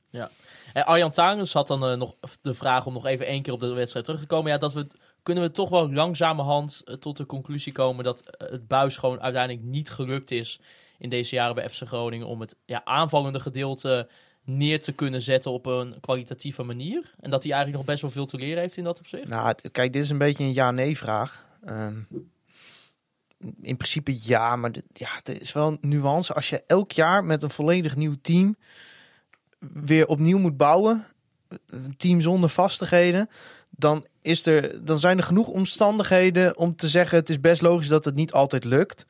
En Arjan Tangens had dan nog de vraag om nog even één keer op de wedstrijd terug te komen. Ja, dat we kunnen we toch wel langzamerhand eh, tot de conclusie komen dat eh, het buis gewoon uiteindelijk niet gelukt is in deze jaren bij FC Groningen om het ja, aanvallende gedeelte neer te kunnen zetten op een kwalitatieve manier. En dat hij eigenlijk nog best wel veel te leren heeft in dat opzicht. Nou, het- kijk, dit is een beetje een ja-nee vraag. Ehm, in principe ja, maar ja, er is wel een nuance. Als je elk jaar met een volledig nieuw team weer opnieuw moet bouwen, een team zonder vastigheden, dan, is er, dan zijn er genoeg omstandigheden om te zeggen: het is best logisch dat het niet altijd lukt.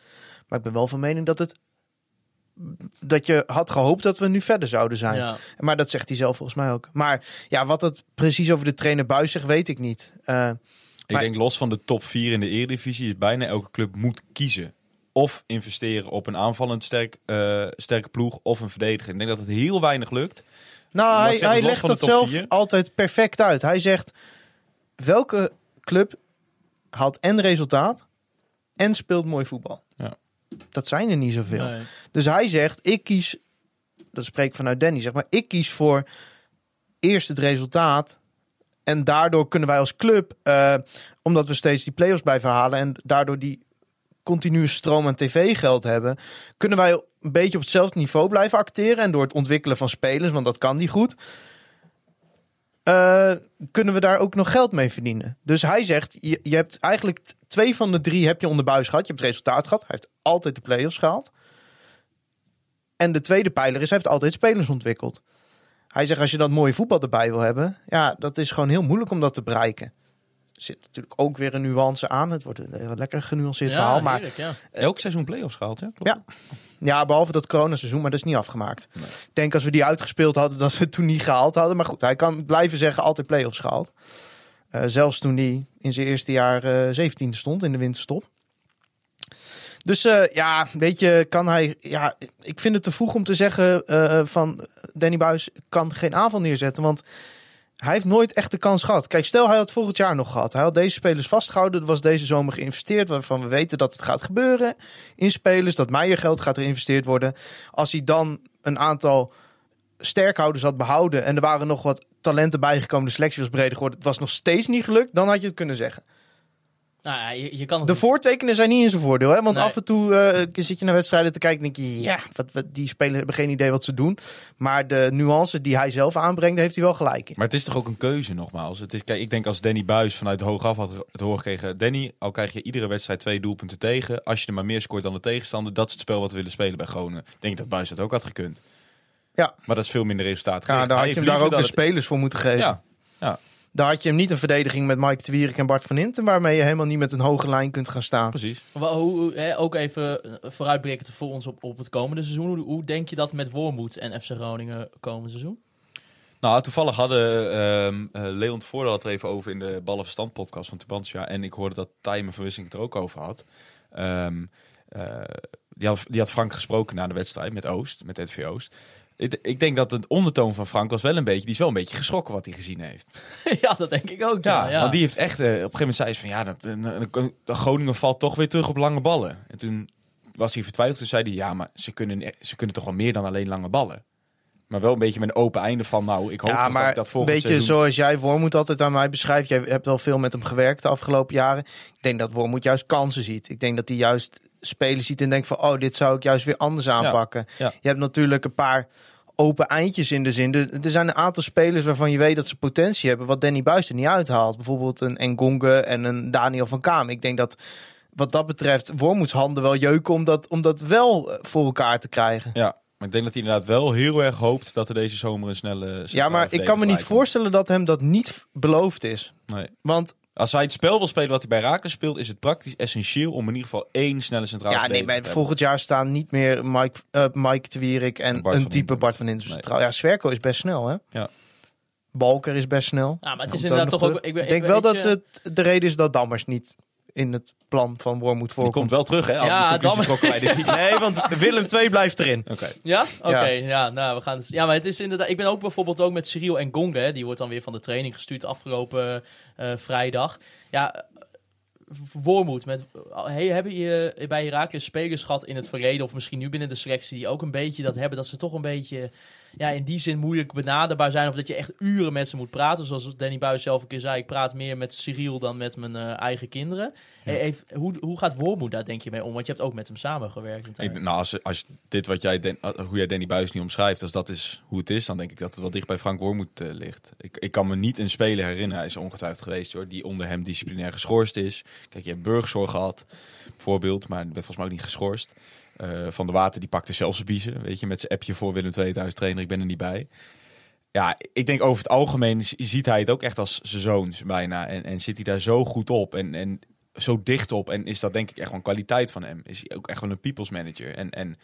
Maar ik ben wel van mening dat het. Dat je had gehoopt dat we nu verder zouden zijn. Ja. Maar dat zegt hij zelf volgens mij ook. Maar ja, wat het precies over de trainer Buis zegt, weet ik niet. Eh, Ik Maar- denk los van de top 4 in de Eredivisie is bijna elke club moet kiezen. Of investeren op een aanvallend sterk, eh, sterke ploeg of een verdediger. Ik denk dat het heel weinig lukt. nou, hij, hij legt dat zelf vier? altijd perfect uit. Hij zegt, welke club haalt en resultaat en speelt mooi voetbal? Ja. Dat zijn er niet zoveel. Nee. Dus hij zegt, ik kies, dat spreek ik vanuit Danny, zeg maar, ik kies voor eerst het resultaat. En daardoor kunnen wij als club, eh, omdat we steeds die play-offs blijven halen en daardoor die continue stroom aan tv-geld hebben, kunnen wij een beetje op hetzelfde niveau blijven acteren. En door het ontwikkelen van spelers, want dat kan die goed, eh, kunnen we daar ook nog geld mee verdienen. Dus hij zegt, je, je hebt eigenlijk twee van de drie heb je onder buis gehad. Je hebt het resultaat gehad. Hij heeft altijd de play-offs gehaald. En de tweede pijler is, hij heeft altijd spelers ontwikkeld. Hij zegt, als je dat mooie voetbal erbij wil hebben, ja, dat is gewoon heel moeilijk om dat te bereiken. Er zit natuurlijk ook weer een nuance aan. Het wordt een heel lekker genuanceerd Ja, verhaal. Maar heerlijk, ja. Elk seizoen play-offs gehaald, ja? Klopt. Ja. Ja, behalve dat coronaseizoen, maar dat is niet afgemaakt. Ik denk als we die uitgespeeld hadden, dat we het toen niet gehaald hadden. Maar goed, hij kan blijven zeggen altijd play-offs gehaald. Eh, zelfs toen hij in zijn eerste jaar eh 17e stond in de winterstop. Dus eh, ja, weet je, kan hij... Ja, ik vind het te vroeg om te zeggen eh, van Danny Buis kan geen aanval neerzetten. Want hij heeft nooit echt de kans gehad. Kijk, stel hij had volgend jaar nog gehad. Hij had deze spelers vastgehouden. Er was deze zomer geïnvesteerd. Waarvan we weten dat het gaat gebeuren. In spelers. Dat Meijer geld gaat er geïnvesteerd worden. Als hij dan een aantal sterkhouders had behouden. En er waren nog wat talenten bijgekomen. De selectie was breder geworden. Het was nog steeds niet gelukt. Dan had je het kunnen zeggen. Nou ja, je, je kan het De voortekenen zijn niet in zijn voordeel. Hè? Want Nee. af en toe eh, zit je naar wedstrijden te kijken en denk je... Ja, wat, wat, die spelers hebben geen idee wat ze doen. Maar de nuance die hij zelf aanbrengt, daar heeft hij wel gelijk in. Maar het is toch ook een keuze nogmaals. Het is, kijk, ik denk als Danny Buis vanuit hoogaf had het horen gekregen. Danny, al krijg je iedere wedstrijd twee doelpunten tegen. Als je er maar meer scoort dan de tegenstander. Dat is het spel wat we willen spelen bij Groningen. Ik denk dat Buis dat ook had gekund. Ja. Maar dat is veel minder resultaat. Ja, daar had je hem daar ook de spelers voor moeten geven. Ja, ja, Daar had je hem niet een verdediging met Mike de Wierik en Bart van Inten... waarmee je helemaal niet met een hoge lijn kunt gaan staan. precies. Hoe, hè, ook even eh, vooruitblikkend voor ons op, op het komende seizoen. Hoe, hoe denk je dat met Wormoed en FC Groningen komend seizoen? Nou, toevallig hadden ehm eh, Leon Voordeel het er even over in de Ballenverstand podcast van Tubantia. En ik hoorde dat Tijmen van Wissing het er ook over had. Ehm, eh, die, had die had Frank gesproken na de wedstrijd met Oost, met RTV Oost. Ik, ik denk dat het ondertoon van Frank was wel een beetje, die is wel een beetje geschrokken wat hij gezien heeft. <laughs> ja, dat denk ik ook. Ja, Ja, ja. want die heeft echt, eh, op een gegeven moment zei ze van ja, dat, eh, de Groningen valt toch weer terug op lange ballen. En toen was hij vertwijfeld, toen zei hij ja, maar ze kunnen, ze kunnen toch wel meer dan alleen lange ballen. Maar wel een beetje met een open einde van nou, ik hoop Ja, maar dat dat een volgend beetje seizoen... zoals jij Wormoed altijd aan mij beschrijft. Jij hebt wel veel met hem gewerkt de afgelopen jaren. Ik denk dat Wormoed juist kansen ziet. Ik denk dat hij juist spelen ziet en denkt van... oh, dit zou ik juist weer anders aanpakken. ja. Je hebt natuurlijk een paar open eindjes in de zin. Er er zijn een aantal spelers waarvan je weet dat ze potentie hebben... wat Danny Buis er niet uithaalt. Bijvoorbeeld een Engonge en een Daniel van Kaam. Ik denk dat wat dat betreft Wormoeds handen wel jeuken... om dat, om dat wel voor elkaar te krijgen. Ja, maar ik denk dat hij inderdaad wel heel erg hoopt dat er deze zomer een snelle... Ja, maar ik kan me niet voorstellen dat hem dat niet beloofd is. Nee. Want Als hij het spel wil spelen wat hij bij Raken speelt, is het praktisch essentieel om in ieder geval één snelle centrale Ja, nee, hebben. volgend jaar staan niet meer Mike, eh Mike de Wierik en Bart een type. Bart van Inten. Nee. centraal. Ja, Swerko is best snel, hè? Ja. Balker is best snel. Ja, maar het is Komt inderdaad toch ook... Ik, Ik denk wel dat je- het de reden is dat Dammers niet in het plan van Wormoed Die voorkomt. komt wel terug, hè? Ja, dan-. <laughs> Nee, want Willem II blijft erin. Oké. Ja? Oké, Ja. ja. nou, we gaan... Ja, maar het is inderdaad... Ik ben ook bijvoorbeeld ook met Cyril en Gonga, hè, die wordt dan weer van de training gestuurd afgelopen eh, vrijdag. Ja, Wormoed, met, hey, hebben je bij Heracles spelers gehad in het verleden, of misschien nu binnen de selectie, die ook een beetje dat hebben, dat ze toch een beetje, ja, in die zin moeilijk benaderbaar zijn, of dat je echt uren met ze moet praten, zoals Danny Buis zelf een keer zei, ik praat meer met Cyril dan met mijn eh, eigen kinderen. Hey, heeft, hoe, hoe gaat Wormoed daar denk je mee om? Want je hebt ook met hem samengewerkt. Ik, nou, als, als dit wat jij, Den- uh, hoe jij Danny Buis niet omschrijft, als dat is hoe het is, dan denk ik dat het wel dicht bij Frank Wormoed eh, ligt. Ik, ik kan me niet een speler herinneren, hij is ongetwijfeld geweest hoor, die onder hem disciplinair geschorst is. Kijk, je hebt Burgzorg gehad, bijvoorbeeld, maar werd volgens mij ook niet geschorst. Eh, van de Water die pakte zelfs biezen, weet je, met zijn appje voor Willem II trainer, ik ben er niet bij. Ja, ik denk over het algemeen ziet hij het ook echt als zijn bijna. En, en zit hij daar zo goed op en, en zo dicht op. En is dat denk ik echt een kwaliteit van hem. Is hij ook echt wel een people's manager. En, en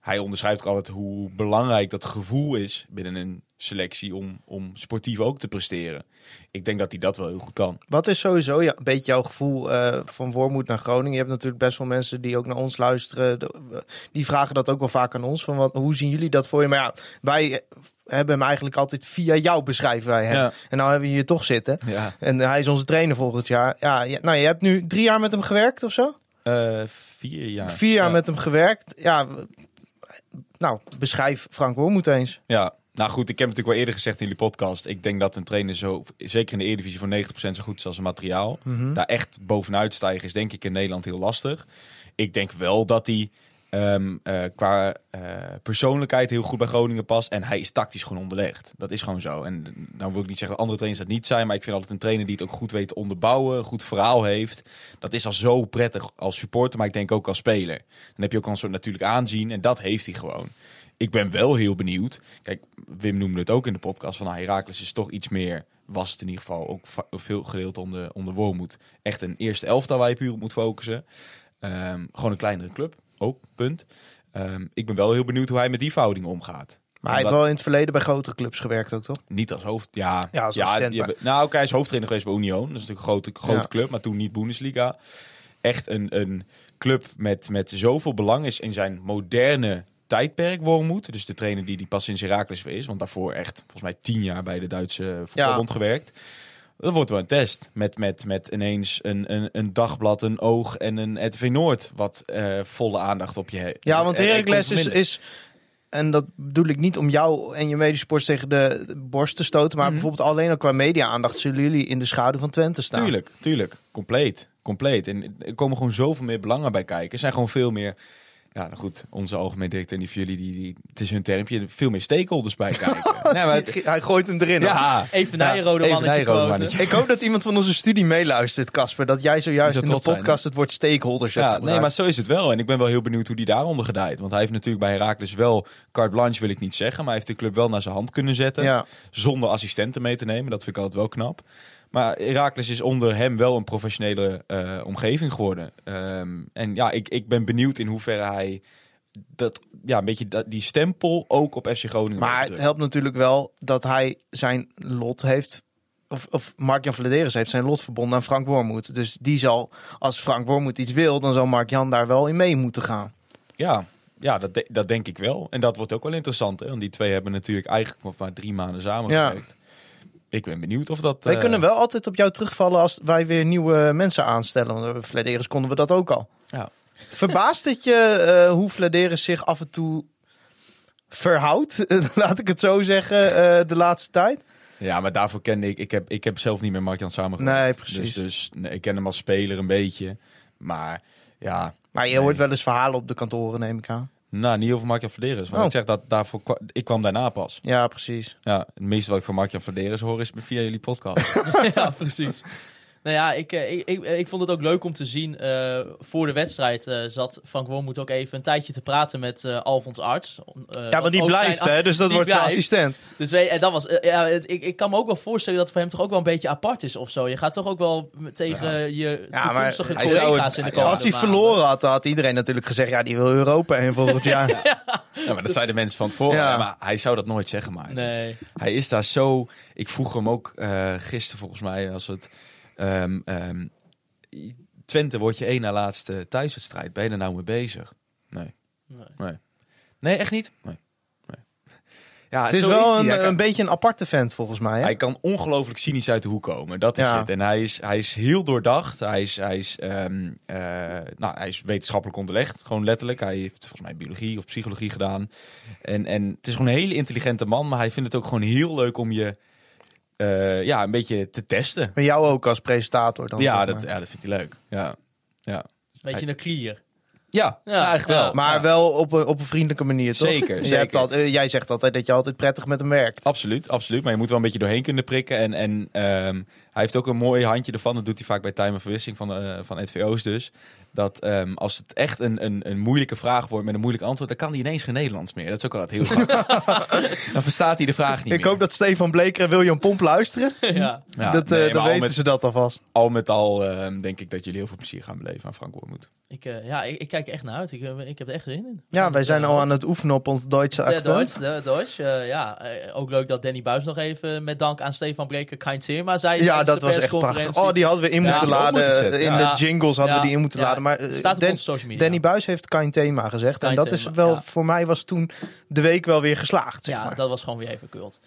hij onderschrijft altijd hoe belangrijk dat gevoel is binnen een selectie om, om sportief ook te presteren. Ik denk dat hij dat wel heel goed kan. Wat is sowieso ja, een beetje jouw gevoel eh, van Wormoed naar Groningen? Je hebt natuurlijk best wel mensen die ook naar ons luisteren. De- die vragen dat ook wel vaak aan ons. Van wat, hoe zien jullie dat voor je? Maar ja, wij eh, hebben hem eigenlijk altijd via jou beschrijven wij hem. Ja. En nou hebben we hier toch zitten. Ja. En hij is onze trainer volgend jaar. Ja, nou, je hebt nu drie jaar met hem gewerkt of zo? Eh, vier jaar. Vier jaar Ja. met hem gewerkt. Ja, nou, beschrijf Frank Wormoed eens. Ja, nou goed, ik heb natuurlijk wel eerder gezegd in jullie podcast. Ik denk dat een trainer zo, zeker in de Eredivisie, voor 90% zo goed is als zijn materiaal. Daar echt bovenuit stijgen is denk ik in Nederland heel lastig. Ik denk wel dat hij ehm, eh, qua eh, persoonlijkheid heel goed bij Groningen past. En hij is tactisch gewoon onderlegd. Dat is gewoon zo. En nou wil ik niet zeggen dat andere trainers dat niet zijn. Maar ik vind altijd een trainer die het ook goed weet te onderbouwen. Een goed verhaal heeft. Dat is al zo prettig als supporter, maar ik denk ook als speler. Dan heb je ook al een soort natuurlijk aanzien. En dat heeft hij gewoon. Ik ben wel heel benieuwd. Kijk, Wim noemde het ook in de podcast. Van nou, Herakles is toch iets meer. Was het in ieder geval ook veel gedeeld onder, onder Wormoed. Echt een eerste elftal waar je puur op moet focussen. Ehm, gewoon een kleinere club. Ook, punt. Ehm, ik ben wel heel benieuwd hoe hij met die verhouding omgaat. Maar hij heeft wel in het verleden bij grotere clubs gewerkt ook, toch? Niet als hoofd. Ja, Ja, als assistent, die maar- hebben- nou, oké, hij is hoofdtrainer geweest bij Union. Dat is natuurlijk een grote, grote Ja. club, maar toen niet Bundesliga. Echt een, een club met, met zoveel belang is in zijn moderne tijdperk, Wormoed. Dus de trainer die, die pas sinds Herakles weer is. Want daarvoor echt, volgens mij, tien jaar bij de Duitse voetbalbond gewerkt. Dat wordt wel een test. Met, met, met ineens een, een, een dagblad, een oog en een RTV Noord. Wat eh, volle aandacht op je heeft. Ja, want Er- er Heracles is, is... En dat bedoel ik niet om jou en je medesports tegen de borst te stoten. Maar Mhm. bijvoorbeeld alleen al qua media-aandacht zullen jullie in de schaduw van Twente staan. Tuurlijk, tuurlijk. Compleet. Compleet. En er komen gewoon zoveel meer belangen bij kijken. Er zijn gewoon veel meer... Ja, nou goed, onze algemeen directeur en die voor jullie, die, die, het is hun termpje, veel meer stakeholders bij <laughs> kijken. <laughs> nee, maar het- Die- Hij gooit hem erin. hoor. ja, Even naar je rode even mannetje rode mannetje. Ik hoop dat iemand van onze studie meeluistert, Casper. Dat jij zojuist in de zijn, podcast het woord stakeholders hebt Ja, nee, maar zo is het wel. En ik ben wel heel benieuwd hoe die daaronder gedijt. Want hij heeft natuurlijk bij Heracles wel carte blanche, wil ik niet zeggen. Maar hij heeft de club wel naar zijn hand kunnen zetten. Ja. Zonder assistenten mee te nemen. Dat vind ik altijd wel knap. Maar Heracles is onder hem wel een professionele eh, omgeving geworden. Ehm, en ja, ik, ik ben benieuwd in hoeverre hij dat, ja, een beetje dat, die stempel ook op FC Groningen Maar het helpt natuurlijk wel dat hij zijn lot heeft. Of, of Mark-Jan Vladeris heeft zijn lot verbonden aan Frank Wormoed. Dus die zal, als Frank Wormoed iets wil, dan zal Mark-Jan daar wel in mee moeten gaan. Ja, ja dat, de- dat denk ik wel. En dat wordt ook wel interessant. Hè? Want die twee hebben natuurlijk eigenlijk nog maar drie maanden samengewerkt. Ik ben benieuwd of dat... Wij eh, kunnen wel altijd op jou terugvallen als wij weer nieuwe mensen aanstellen. Want Vladeris konden we dat ook al. Ja. Verbaast het je eh, hoe Vladeris zich af en toe verhoudt, <laughs> laat ik het zo zeggen, eh, de laatste tijd? Ja, maar daarvoor kende ik... Ik heb, ik heb zelf niet met Mark-Jan samengewerkt. Nee, precies. Dus, dus nee, ik ken hem als speler een beetje. Maar ja... Maar je Nee. hoort wel eens verhalen op de kantoren, neem ik aan. Nou, niet over Mark-Jan Verderes. Want Oh. ik zeg dat daarvoor... Ik kwam daarna pas. Ja, precies. Ja, het meeste wat ik van Mark-Jan Verderes hoor is via jullie podcast. <laughs> ja, precies. <laughs> Nou ja, ik, eh, ik, ik, ik vond het ook leuk om te zien. eh, voor de wedstrijd eh, zat Frank Wormoed ook even een tijdje te praten met Alfons Arts. Ja, maar die blijft, zijn- hè? Dus dat wordt zijn assistent. Dus weet, en dat was, ja, het- ik, ik kan me ook wel voorstellen dat het voor hem toch ook wel een beetje apart is of zo. Je gaat toch ook wel tegen je toekomstige zou collega's het- in de ja, komende Als hij verloren had, had iedereen natuurlijk gezegd... ja, die wil Europa en volgend <laughs> jaar. ja, maar dat zeiden mensen van tevoren. Ja. Ja, maar hij zou dat nooit zeggen, maar. Nee. Hij is daar zo. Ik vroeg hem ook eh gisteren volgens mij als het. Ehm, ehm, Twente wordt je één na laatste thuiswedstrijd. Ben je er nou mee bezig? Nee. Nee. Nee, nee echt niet? Nee. nee. Ja, Het is wel een, kan- een beetje een aparte vent volgens mij. Hè? Hij kan ongelooflijk cynisch uit de hoek komen. Dat is Ja. het. En hij is, hij is heel doordacht. Hij is, hij, is, ehm, eh, nou, hij is wetenschappelijk onderlegd. Gewoon letterlijk. Hij heeft volgens mij biologie of psychologie gedaan. En, en het is gewoon een hele intelligente man. Maar hij vindt het ook gewoon heel leuk om je eh, ja, een beetje te testen. Maar jou ook als presentator dan. Ja dat, ja, dat vindt hij leuk. Ja, ja. Beetje een clear. ja, Ja, eigenlijk wel. ja. Maar Ja. wel op een, op een vriendelijke manier, toch? Zeker, <laughs> Je zeker. hebt al- eh, jij zegt altijd dat je altijd prettig met hem werkt. Absoluut, absoluut. Maar je moet wel een beetje doorheen kunnen prikken. En, en ehm, heeft ook een mooi handje ervan. Dat doet hij vaak bij time of verwissing van, eh van NVO's dus. Dat ehm, als het echt een, een, een moeilijke vraag wordt met een moeilijk antwoord... dan kan hij ineens geen Nederlands meer. Dat is ook altijd heel grappig. <laughs> dan verstaat hij de vraag niet Ik meer. hoop dat Stefan Bleker en William Pomp luisteren. <laughs> ja. Ja, dat, eh, nee, dan weten met, ze dat alvast. al met al ehm, denk ik dat jullie heel veel plezier gaan beleven aan Frank Wormoed. Ik, eh, ja, ik, ik kijk er echt naar uit. Ik, ik heb er echt zin in. Ja, wij zijn al aan het oefenen op ons Duitse accent. Deutsch. Eh, ja, ook leuk dat Danny Buis nog even met dank aan Stefan Breker kein Thema zei. Ja, dat was echt prachtig. Oh, die hadden we in moeten laden. in de jingles hadden we die in moeten laden. Maar eh, Staat op Dan- onze social media. Danny Buis heeft kein thema gezegd. En dat is wel, voor mij was toen de week wel weer geslaagd. Zeg ja, dat was gewoon weer even kult.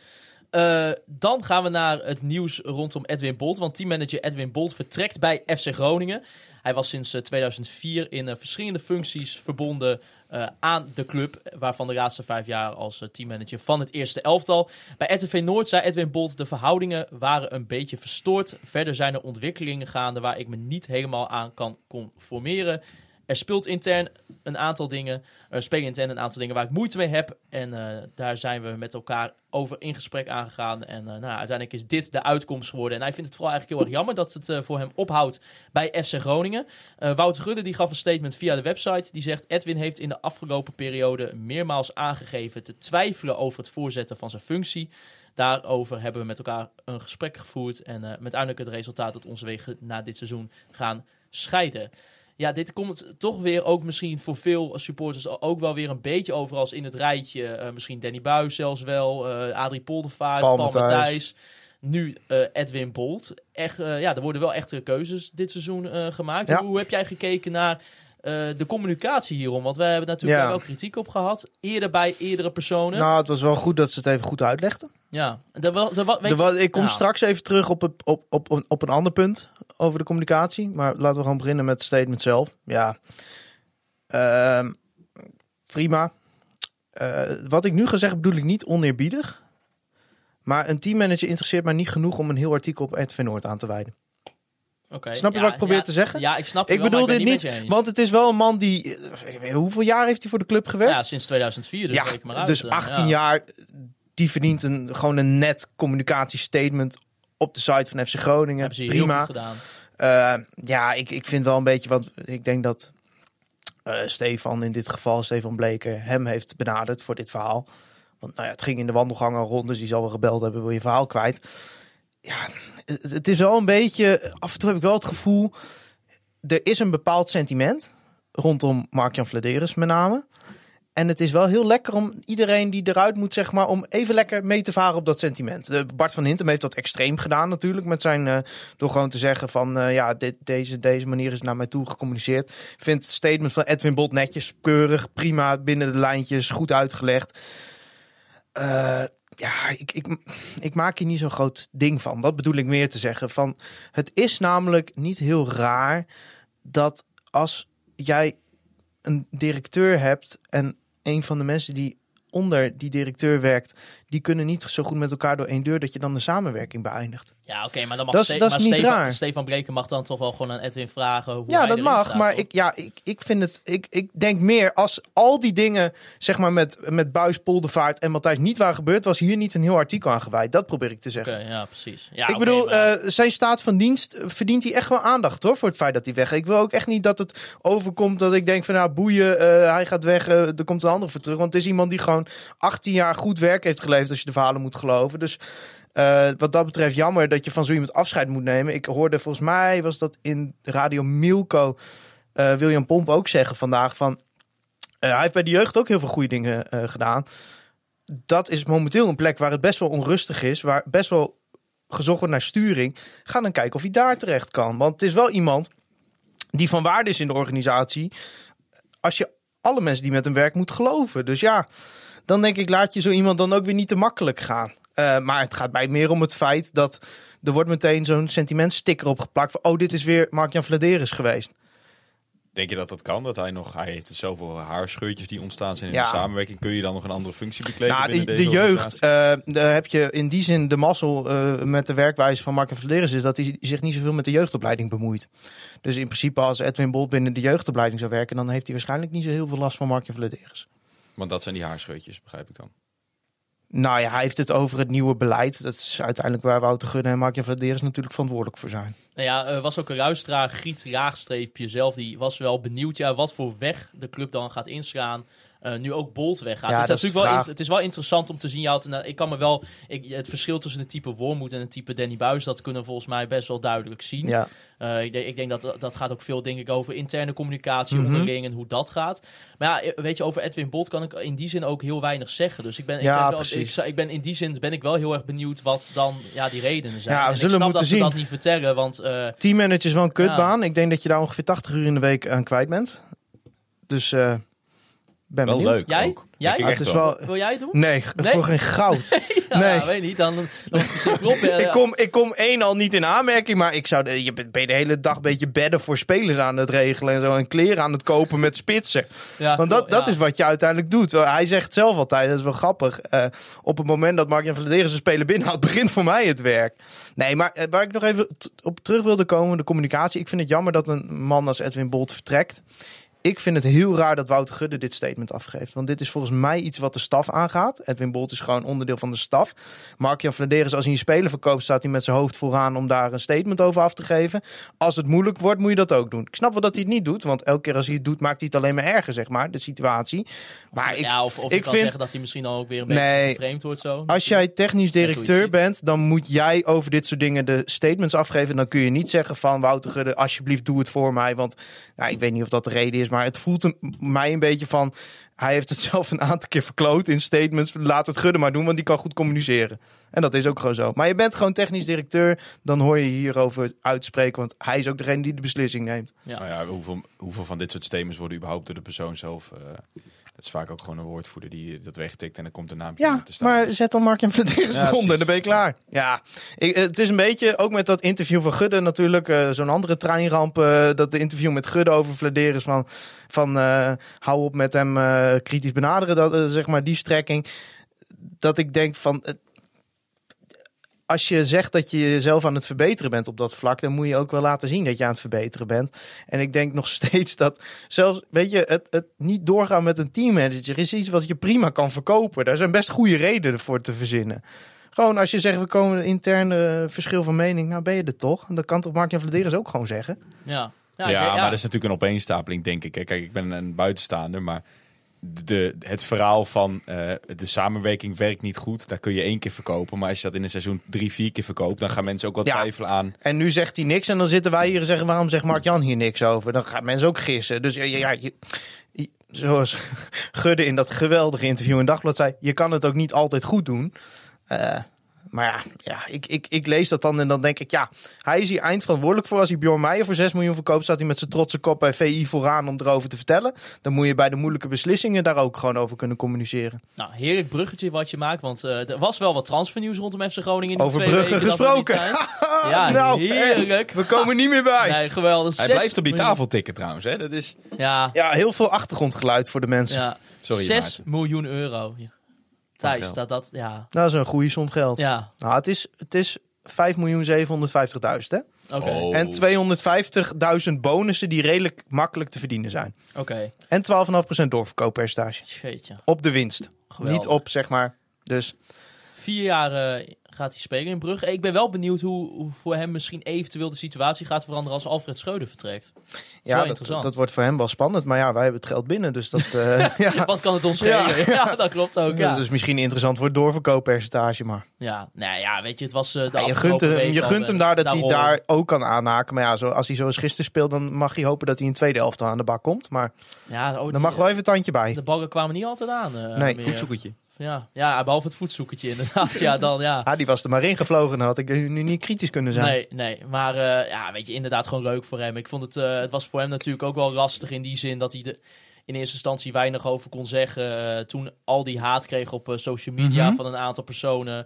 Eh, dan gaan we naar het nieuws rondom Edwin Bolt. Want teammanager Edwin Bolt vertrekt bij FC Groningen. Hij was sinds eh, 2004 in eh, verschillende functies verbonden eh, aan de club. Waarvan de laatste vijf jaar als eh, teammanager van het eerste elftal. Bij RTV Noord zei Edwin Bolt: de verhoudingen waren een beetje verstoord. Verder zijn er ontwikkelingen gaande waar ik me niet helemaal aan kan conformeren. Er speelt intern een aantal dingen. Er spelen intern een aantal dingen waar ik moeite mee heb. En eh, daar zijn we met elkaar over in gesprek aangegaan. En eh, nou, uiteindelijk is dit de uitkomst geworden. En hij vindt het vooral eigenlijk heel erg jammer dat het eh, voor hem ophoudt bij FC Groningen. Wouter Gudde die gaf een statement via de website. Die zegt: Edwin heeft in de afgelopen periode meermaals aangegeven te twijfelen over het voorzetten van zijn functie. Daarover hebben we met elkaar een gesprek gevoerd. En met uiteindelijk het resultaat dat onze wegen na dit seizoen gaan scheiden. Ja, dit komt toch weer ook misschien voor veel supporters ook wel weer een beetje over als in het rijtje. Eh, misschien Danny Buis zelfs wel, eh Adrie Poldervaart, Paul Paul, Matthijs. Nu eh, Edwin Bolt. Echt, ja, er worden wel echte keuzes dit seizoen gemaakt. Ja. Hoe, hoe heb jij gekeken naar de communicatie hierom? Want wij hebben natuurlijk Ja. wel kritiek op gehad. Eerder bij eerdere personen. Nou, het was wel goed dat ze het even goed uitlegden. ja, ik kom ja. straks even terug op, het, op, op, op, op een ander punt over de communicatie. Maar laten we gewoon beginnen met het statement zelf. Ja, Ehm, prima. Eh, wat ik nu ga zeggen bedoel ik niet oneerbiedig. Maar een teammanager interesseert mij niet genoeg om een heel artikel op RTV Noord aan te wijden. Oké, Snap je ja, wat ik probeer ja, te zeggen? Ja, ik snap je Ik wel, bedoel maar dit niet, want het is wel een man die... eh, Hoeveel jaar heeft hij voor de club gewerkt? Ja, sinds 2004, dus Ja, reken maar uit. dus eh, 18 ja. jaar, die verdient een, gewoon een net communicatiestatement op de site van FC Groningen. Hebben ze Prima. goed gedaan. Eh, ja, ik, ik vind wel een beetje, want ik denk dat eh, Stefan in dit geval, Stefan Bleker, hem heeft benaderd voor dit verhaal. Want nou ja, het ging in de wandelgang al rond, dus die zal wel gebeld hebben, wil je verhaal kwijt. Ja, het, is wel een beetje, af en toe heb ik wel het gevoel, er is een bepaald sentiment rondom Mark-Jan Vladeris met name. En het is wel heel lekker om iedereen die eruit moet, zeg maar, om even lekker mee te varen op dat sentiment. Bart van Hintem heeft dat extreem gedaan natuurlijk, met zijn, eh, door gewoon te zeggen van, eh, ja, dit, deze, deze manier is naar mij toe gecommuniceerd. Vind het statement van Edwin Bolt netjes, keurig, prima, binnen de lijntjes, goed uitgelegd. Eh, ja, ik, ik, ik maak hier niet zo'n groot ding van. Dat bedoel ik meer te zeggen. Van, het is namelijk niet heel raar dat als jij een directeur hebt en een van de mensen die onder die directeur werkt, die kunnen niet zo goed met elkaar door één deur dat je dan de samenwerking beëindigt. Ja, oké, maar dan mag Dat Ste- dat is niet Stefan, raar. Stefan Breken mag dan toch wel gewoon aan Edwin vragen hoe Ja, dat mag, staat, maar ik, ja, ik, ik vind het, ik, ik denk meer als al die dingen, zeg maar met, met Buis, Poldervaart en Matthijs niet waren gebeurd, was hier niet een heel artikel aan gewijd. Dat probeer ik te zeggen. Ja, precies. Ja, ik bedoel, maar- eh, zijn staat van dienst eh, verdient hij echt wel aandacht hoor, voor het feit dat hij weg. Ik wil ook echt niet dat het overkomt dat ik denk van nou boeien, eh, hij gaat weg, er komt een ander voor terug. Want het is iemand die gewoon 18 jaar goed werk heeft geleverd als je de verhalen moet geloven. Dus eh, wat dat betreft jammer dat je van zo iemand afscheid moet nemen. Ik hoorde volgens mij, was dat in Radio Milko, eh, William Pomp ook zeggen vandaag van... eh, hij heeft bij de jeugd ook heel veel goede dingen gedaan. Dat is momenteel een plek waar het best wel onrustig is. Waar best wel gezocht wordt naar sturing. Ga dan kijken of hij daar terecht kan. Want het is wel iemand die van waarde is in de organisatie. Als je alle mensen die met hem werken moet geloven. Dus ja, dan denk ik, laat je zo iemand dan ook weer niet te makkelijk gaan. Eh, maar het gaat mij meer om het feit dat er wordt meteen zo'n sentimentsticker opgeplakt van, oh, dit is weer Mark-Jan Vladeris geweest. Denk je dat dat kan? Dat hij nog, hij heeft zoveel haarscheurtjes die ontstaan zijn in Ja. de samenwerking. Kun je dan nog een andere functie bekleden? Nou, de, de jeugd, eh, daar heb je in die zin de mazzel eh, met de werkwijze van Mark Vladeris is dat hij zich niet zoveel met de jeugdopleiding bemoeit. Dus in principe als Edwin Bolt binnen de jeugdopleiding zou werken, dan heeft hij waarschijnlijk niet zo heel veel last van Mark Vladeris. Want dat zijn die haarscheurtjes, begrijp ik dan. Nou ja, hij heeft het over het nieuwe beleid. Dat is uiteindelijk waar Wouter Gudde en Mark Vladeris natuurlijk verantwoordelijk voor zijn. Nou ja, er was ook een luisteraar, Griet Raagstreepje zelf, die was wel benieuwd ja, wat voor weg de club dan gaat inslaan. Eh, nu ook Bolt weggaat. Ja, het, is natuurlijk wel vraag. het is wel interessant om te zien. Ja, het- ik kan me wel, ik, het verschil tussen het type Wormoed en het type Danny Buis, dat kunnen we volgens mij best wel duidelijk zien. Ja, Eh, ik, denk, ik denk dat dat gaat ook veel denk ik, over interne communicatie onderling en hoe dat gaat. Maar ja, weet je, over Edwin Bolt kan ik in die zin ook heel weinig zeggen. Dus ik ben, ik Ja, ben, wel, ik, ik ben in die zin ben ik wel heel erg benieuwd wat dan ja, die redenen zijn. Ja, we En ik zullen snap moeten dat ze zien. dat niet vertellen, want eh, teammanager is wel een kutbaan. Ik denk dat je daar ongeveer 80 uur in de week aan kwijt bent. Dus eh ben Wel benieuwd. leuk Jij? ook. Jij? Ah, het is wel. wil jij het doen? Nee, Nee? voor geen goud. <laughs> Ja, nee. weet niet. Dan, dan was het op. Ik kom, ik kom één al niet in aanmerking, maar ik zou de, je bent ben de hele dag een beetje bedden voor spelers aan het regelen en zo. En kleren aan het kopen met spitsen. ja, Want dat, ja. dat is wat je uiteindelijk doet. Hij zegt zelf altijd, dat is wel grappig. eh, op het moment dat Mark-Jan Vladeris zijn speler binnenhaalt, <laughs> begint voor mij het werk. Nee, maar eh, waar ik nog even op terug wilde komen, de communicatie. Ik vind het jammer dat een man als Edwin Bolt vertrekt. Ik vind het heel raar dat Wouter Gudde dit statement afgeeft. Want dit is volgens mij iets wat de staf aangaat. Edwin Bolt is gewoon onderdeel van de staf. Mark-Jan Vladeris, als hij een speler verkoopt, staat hij met zijn hoofd vooraan om daar een statement over af te geven. Als het moeilijk wordt, moet je dat ook doen. Ik snap wel dat hij het niet doet, want elke keer als hij het doet, maakt hij het alleen maar erger, zeg maar, de situatie. Maar ik, ja, of, of ik ik kan vind- zeggen dat hij misschien dan ook weer een beetje Nee. geframed wordt zo. als jij technisch directeur bent, dan moet jij over dit soort dingen de statements afgeven. Dan kun je niet zeggen van Wouter Gudde, alsjeblieft doe het voor mij. Want nou, ik weet niet of dat de reden is, maar het voelt mij een beetje van... Hij heeft het <laughs> zelf een aantal keer verkloot in statements. Laat het Gudde maar doen, want die kan goed communiceren. En dat is ook gewoon zo. Maar je bent gewoon technisch directeur, dan hoor je hierover uitspreken. Want hij is ook degene die de beslissing neemt. Ja. Nou ja, hoeveel, hoeveel van dit soort statements worden überhaupt door de persoon zelf... eh dat is vaak ook gewoon een woordvoerder die dat wegtikt en dan komt een naampje Ja, te staan. maar zet dan Mark en Vladeris Ja, eronder dan ben je klaar. Ja, ik, het is een beetje, ook met dat interview van Gudde natuurlijk, eh, zo'n andere treinramp, eh, dat de interview met Gudde over Vladeris van, van eh, hou op met hem eh, kritisch benaderen, dat, zeg maar die strekking. Dat ik denk van, als je zegt dat je jezelf aan het verbeteren bent op dat vlak, dan moet je ook wel laten zien dat je aan het verbeteren bent. En ik denk nog <laughs> steeds dat zelfs, weet je, het, het niet doorgaan met een teammanager is iets wat je prima kan verkopen. Daar zijn best goede redenen voor te verzinnen. Gewoon als je zegt, we komen een interne verschil van mening, nou ben je er toch? En dat kan toch Mark-Jan Vladeris ook gewoon zeggen? Ja, Ja, ik- maar dat is natuurlijk een opeenstapeling, denk ik. Kijk, ik ben een buitenstaander, maar de, het verhaal van eh, de samenwerking werkt niet goed, daar kun je één keer verkopen. Maar als je dat in een seizoen drie, vier keer verkoopt, dan gaan mensen ook wat Ja. twijfelen aan. En nu zegt hij niks en dan zitten wij hier en zeggen, waarom zegt Mark-Jan hier niks over? Dan gaan mensen ook gissen. Dus ja, je- je- zoals <laughs> Gudde in dat geweldige interview in Dagblad zei, je kan het ook niet altijd goed doen. Eh, maar ja, ja ik, ik, ik lees dat dan en dan denk ik, ja, hij is hier eindverantwoordelijk voor. Als hij Bjorn Meijer voor 6 miljoen verkoopt, staat hij met zijn trotse kop bij VI vooraan om erover te vertellen. Dan moet je bij de moeilijke beslissingen daar ook gewoon over kunnen communiceren. Nou, heerlijk bruggetje wat je maakt. Want eh, er was wel wat transfernieuws rondom FC Groningen. In Over bruggen gesproken. zijn. <laughs> Ja, Nou, heerlijk. We komen niet meer bij. Nee, geweldig. Hij blijft op die tafel tikken trouwens. Hè? Dat is... Ja, Ja, heel veel achtergrondgeluid voor de mensen. ja. Sorry, 6 Maarten. miljoen euro. Ja. Geld. dat dat, ja. Dat is een goede som geld. Ja, Nou, het is, het is 5.750.000 hè? oké. Oh. En 250.000 bonussen die redelijk makkelijk te verdienen zijn. Oké, En 12,5% doorverkooppercentage. jeetje. Op de winst. Geweldig. Niet op, zeg maar. Dus Vier jaar eh, gaat hij spelen in Brugge. Ik ben wel benieuwd hoe, hoe voor hem misschien eventueel de situatie gaat veranderen als Alfred Schreuder vertrekt. ja, wel dat, interessant. dat wordt voor hem wel spannend. Maar ja, wij hebben het geld binnen. Dus dat eh, <laughs> ja. Wat kan het ons schelen? <laughs> Ja. dat klopt ook. Ja, Dus misschien interessant voor het doorverkooppercentage. Maar ja. Nou ja, weet je, het was eh, de Ja, je gunt hem, je gunt eh, hem daar dat hij daar ook kan aanhaken. Maar ja, zo, als hij zoals gisteren speelt, dan mag hij hopen dat hij in tweede elftal aan de bak komt. Maar Ja, oh, dan die- mag wel even een tandje bij. De ballen kwamen niet altijd aan. eh, Nee, meer. Voetzoekertje. Ja. ja, behalve het voetzoekertje inderdaad. ja, dan ja. Ah, die was er maar ingevlogen. Dan had ik nu niet kritisch kunnen zijn. Nee, nee. Maar eh, ja, weet je, inderdaad gewoon leuk voor hem. Ik vond het, eh, het was voor hem natuurlijk ook wel lastig in die zin dat hij er in eerste instantie weinig over kon zeggen. Eh, toen al die haat kreeg op social media Mhm. van een aantal personen.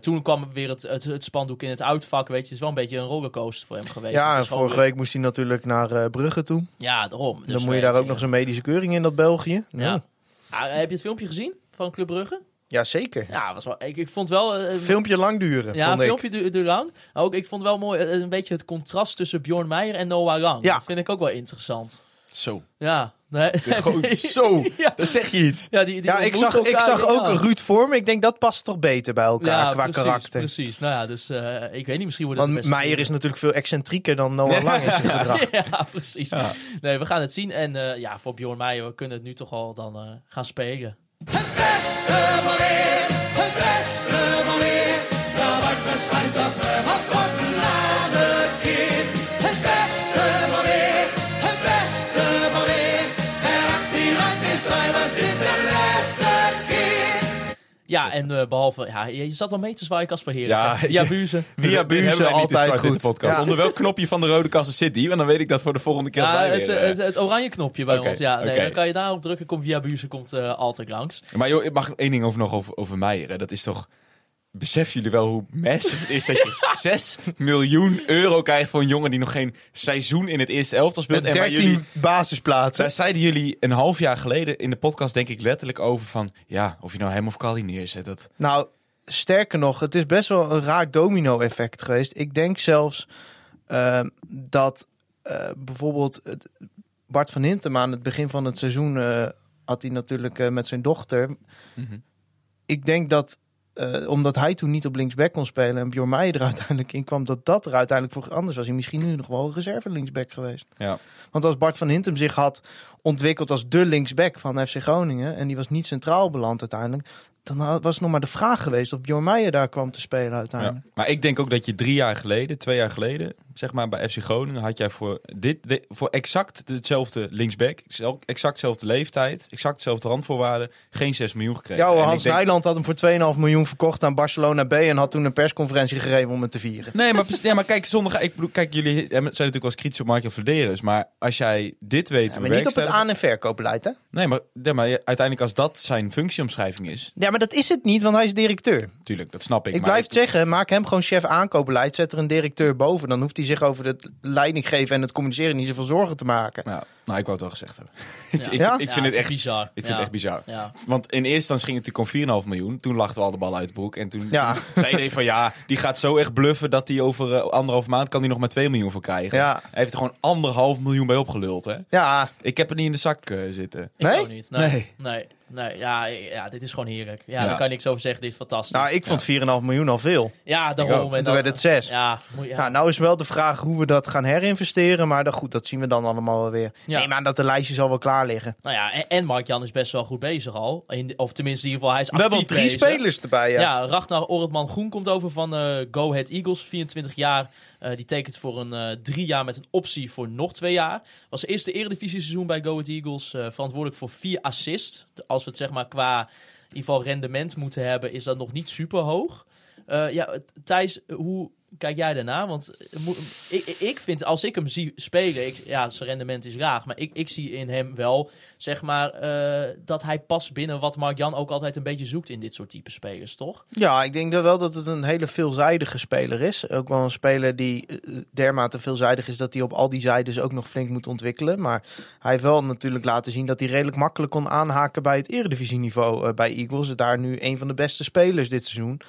Toen kwam weer het, het, het spandoek in het uitvak. Weet je, het is wel een beetje een rollercoaster voor hem geweest. Ja, en vorige leuk. week moest hij natuurlijk naar Brugge toe. Ja, daarom. Dus dan moet je daar ook nog zo'n medische keuring in dat België. Ja. Ah, heb je het filmpje gezien van Club Brugge? Ja, zeker. Ja, was wel, ik, ik vond wel... eh, Filmpje lang duren, Ja, filmpje duurde lang. Ook, ik vond wel mooi eh, een beetje het contrast tussen Bjorn Meijer en Noah Lang. Ja. Dat vind ik ook wel interessant. Zo. Ja. Nee. <laughs> Gewoon <laughs> zo. Ja. Dan zeg je iets. Ja, die, die Ja, ik zag, ik zag ook Ruud Vorm. Ik denk dat past toch beter bij elkaar Ja, qua precies, karakter. Precies. Nou ja, dus eh, ik weet niet, misschien wordt het Want Meijer is natuurlijk veel excentrieker dan Noah <laughs> Lang in zijn gedrag. ja, precies. Nee, we gaan het zien. En eh, ja, voor Bjorn Meijer, we kunnen het nu toch al dan eh, gaan spelen. Het beste van weer, het beste van weer. Nou, wat beschijnt dat Ja, en eh, behalve, ja, je zat wel mee te zwaaien, Casper Heren. Ja, <laughs> via ja. Buze. Via niet altijd goed. de podcast. Ja. Onder welk knopje van de rode kassen zit die? Want dan weet ik dat voor de volgende keer. als Ja, het, weer, eh, het, het oranje knopje bij ons. Ja, nee, dan kan je daarop drukken. Komt via Buze komt eh, altijd langs. Maar joh, ik mag één ding over nog over, over Meijer. hè. Dat is toch... Beseffen jullie wel hoe massive het is dat je <laughs> 6 miljoen euro krijgt voor een jongen die nog geen seizoen in het eerste elftal speelt? Met En waar 13 jullie, basisplaatsen. daar zeiden jullie een half jaar geleden in de podcast denk ik letterlijk over van... Ja, of je nou hem of Kali neerzet. Dat, Nou, sterker nog, het is best wel een raar domino-effect geweest. Ik denk zelfs ehm, dat eh, bijvoorbeeld Bart van Hintem aan het begin van het seizoen eh, had hij natuurlijk eh, met zijn dochter. Mhm. Ik denk dat eh, omdat hij toen niet op linksback kon spelen en Bjorn Meijer er <laughs> uiteindelijk in kwam, dat dat er uiteindelijk voor anders was. Hij misschien nu nog wel een reserve linksback geweest. ja. Want als Bart van Hintem zich had ontwikkeld als de linksback van FC Groningen en die was niet centraal beland uiteindelijk, dan was het nog maar de vraag geweest of Bjorn Meijer daar kwam te spelen Ja. uiteindelijk. Maar ik denk ook dat je drie jaar geleden, twee jaar geleden, zeg maar bij FC Groningen, had jij voor, dit, dit- voor exact hetzelfde linksback, exact dezelfde leeftijd, exact dezelfde randvoorwaarden, geen 6 miljoen gekregen. Ja, Hans denk- Nijland had hem voor 2,5 miljoen verkocht aan Barcelona B en had toen een persconferentie gegeven om het te vieren. Nee, maar, ja, maar kijk, zonder, ik bedoel, kijk, jullie zijn natuurlijk wel eens kritisch op Marco Verderus, maar als jij dit weet Ja, maar niet op het aan- en verkoopbeleid, hè? Nee, maar, ja, maar uiteindelijk als dat zijn functieomschrijving is, Ja, maar dat is het niet, want hij is directeur. natuurlijk, dat snap ik. Ik maar blijf het zeggen, maak hem gewoon chef aankoopbeleid. Zet er een directeur boven. Dan hoeft hij zich over het leiding geven en het communiceren niet zoveel zorgen te maken. Ja, nou, ik wou het wel gezegd hebben. <laughs> Ja. ik, Ja? ik Ja, vind het echt bizar. Ik vind ja. het echt bizar. Ja. Want in eerste instantie ging het natuurlijk om 4,5 miljoen. Toen lachten we al de bal uit de broek. En toen Ja. zei iedereen van ja, die gaat zo echt bluffen dat hij over eh, anderhalf maand kan hij nog maar 2 miljoen voor krijgen. Ja. Hij heeft er gewoon anderhalf miljoen bij opgeluld. Hè? Ja, Ik heb er niet in de zak eh, zitten. Ik Nee? ook niet. Nee. Nee. Nee. Nee. Ja, ja, dit is gewoon heerlijk. Ja, Ja. daar kan ik niks over zeggen. Dit is fantastisch. nou, ik vond 4,5 miljoen al veel. ja, daarom. En En toen dan- werd het 6. Ja. Nou, nou is wel de vraag hoe we dat gaan herinvesteren. Maar dat, goed, dat zien we dan allemaal wel weer. Ja. Nee, maar dat de lijstje zal wel klaar liggen. Nou ja, en, en Mark-Jan is best wel goed bezig al. In, of tenminste, in ieder geval, hij is We hebben al actief drie bezig. spelers erbij, ja. Ja, Ragnar Ortman Groen komt over van eh Go Ahead Eagles, 24 jaar. Eh, die tekent voor een eh, drie jaar met een optie voor nog twee jaar. Was zijn eerste eredivisie seizoen bij Go Ahead Eagles. eh, verantwoordelijk voor vier assists. Als we het zeg maar qua in ieder geval rendement moeten hebben, is dat nog niet super hoog. Ja, Thijs, hoe kijk jij daarna? Want eh, ik, ik vind, als ik hem zie spelen, ik, ja, zijn rendement is laag. Maar ik, ik zie in hem wel, zeg maar, eh, dat hij past binnen wat Mark-Jan ook altijd een beetje zoekt in dit soort type spelers, toch? Ja, ik denk wel dat het een hele veelzijdige speler is. Ook wel een speler die eh, dermate veelzijdig is dat hij op al die zijdes ook nog flink moet ontwikkelen. Maar hij heeft wel natuurlijk laten zien dat hij redelijk makkelijk kon aanhaken bij het eredivisieniveau eh, bij Eagles. Daar nu een van de beste spelers dit seizoen.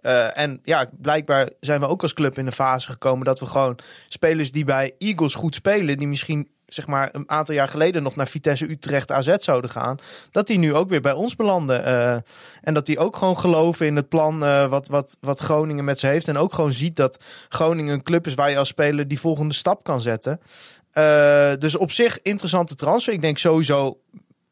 Eh, en ja, blijkbaar zijn we ook als club in de fase gekomen dat we gewoon spelers die bij Eagles goed spelen, die misschien zeg maar een aantal jaar geleden nog naar Vitesse Utrecht AZ zouden gaan, dat die nu ook weer bij ons belanden. Eh, en dat die ook gewoon geloven in het plan eh, wat, wat, wat Groningen met ze heeft. En ook gewoon ziet dat Groningen een club is waar je als speler die volgende stap kan zetten. Dus op zich interessante transfer. Ik denk sowieso,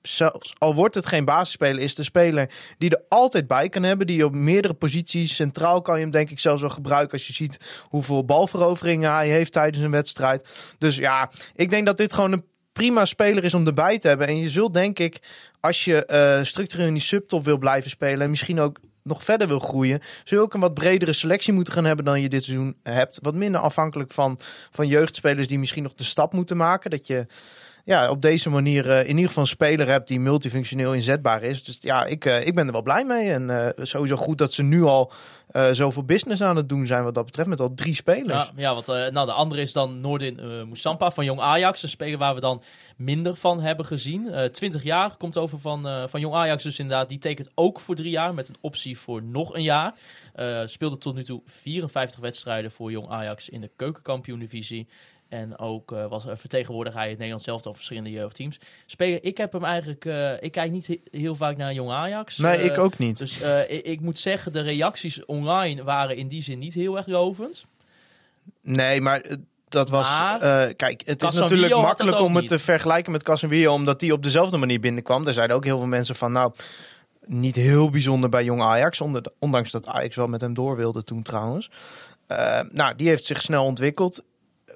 zelfs al wordt het geen basisspeler, is de speler die er altijd bij kan hebben. Die op meerdere posities, centraal kan je hem denk ik zelfs wel gebruiken. Als je ziet hoeveel balveroveringen hij heeft tijdens een wedstrijd. Dus ja, ik denk dat dit gewoon een prima speler is om erbij te hebben. En je zult denk ik, als je eh, structureel in die subtop wil blijven spelen... en misschien ook nog verder wil groeien... zul je ook een wat bredere selectie moeten gaan hebben dan je dit seizoen hebt. Wat minder afhankelijk van, van jeugdspelers die misschien nog de stap moeten maken. Dat je ja, op deze manier eh, in ieder geval een speler hebt die multifunctioneel inzetbaar is. Dus ja, ik, eh, ik ben er wel blij mee. En eh, sowieso goed dat ze nu al zoveel business aan het doen zijn wat dat betreft. Met al drie spelers. Ja, ja want nou, de andere is dan Noordin Moussampa van Jong Ajax. Een speler waar we dan minder van hebben gezien. Eh 20 jaar komt over van, van Jong Ajax. Dus inderdaad, die tekent ook voor drie jaar. Met een optie voor nog een jaar. Speelde tot nu toe 54 wedstrijden voor Jong Ajax in de keukenkampioen-divisie. En ook eh, was er vertegenwoordiger hij het Nederlands zelf al verschillende jeugdteams. Speler, ik heb hem eigenlijk... eh, ik kijk niet he- heel vaak naar Jong Ajax. nee, Eh, ik ook niet. Dus ik, ik moet zeggen, de reacties online waren in die zin niet heel erg lovend. Nee, maar dat was... Maar- kijk, het is natuurlijk makkelijk om het niet. te vergelijken met Casemiro... omdat die op dezelfde manier binnenkwam. Daar zeiden ook heel veel mensen van... nou, niet heel bijzonder bij Jong Ajax. ondanks dat Ajax wel met hem door wilde toen trouwens. Nou, die heeft zich snel ontwikkeld.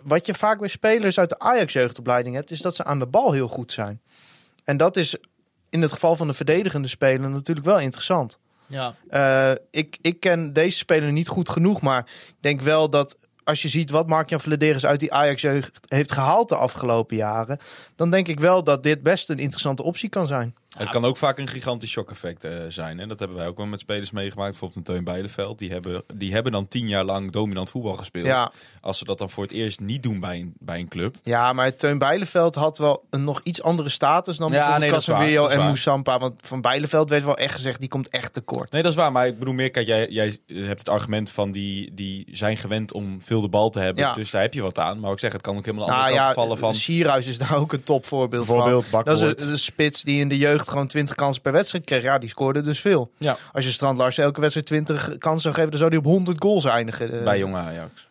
Wat je vaak bij spelers uit de Ajax-jeugdopleiding hebt... is dat ze aan de bal heel goed zijn. En dat is in het geval van de verdedigende speler natuurlijk wel interessant. Ja, Eh, ik, ik ken deze speler niet goed genoeg, maar ik denk wel dat als je ziet wat Mark-Jan Vladeris uit die Ajax-jeugd heeft gehaald de afgelopen jaren, dan denk ik wel dat dit best een interessante optie kan zijn. Het kan ook vaak een gigantisch shock-effect eh, zijn. Hè? Dat hebben wij ook wel met spelers meegemaakt. Bijvoorbeeld een Teun Bijleveld. Die hebben, die hebben dan tien jaar lang dominant voetbal gespeeld. Ja, Als ze dat dan voor het eerst niet doen bij een, bij een club. ja maar Teun Bijleveld had wel een nog iets andere status dan Ja, bijvoorbeeld nee, waar, en waar. Moussampa. Want van Bijleveld werd wel echt gezegd, die komt echt tekort. Nee, dat is waar. Maar ik bedoel meer, kijk, jij, jij hebt het argument van die, die zijn gewend om veel de bal te hebben. Ja. Dus daar heb je wat aan. Maar ik zeg, het kan ook helemaal Nou andere ja, vallen van... Sierhuis is daar ook een topvoorbeeld Bijvoorbeeld van. Dat is een spits die in de jeugd gewoon 20 kansen per wedstrijd kreeg. Ja, die scoorde dus veel. Ja. Als je Strand Larsen elke wedstrijd 20 kansen zou geven, dan zou hij op 100 goals eindigen. Eh, Bij jonge Ajax.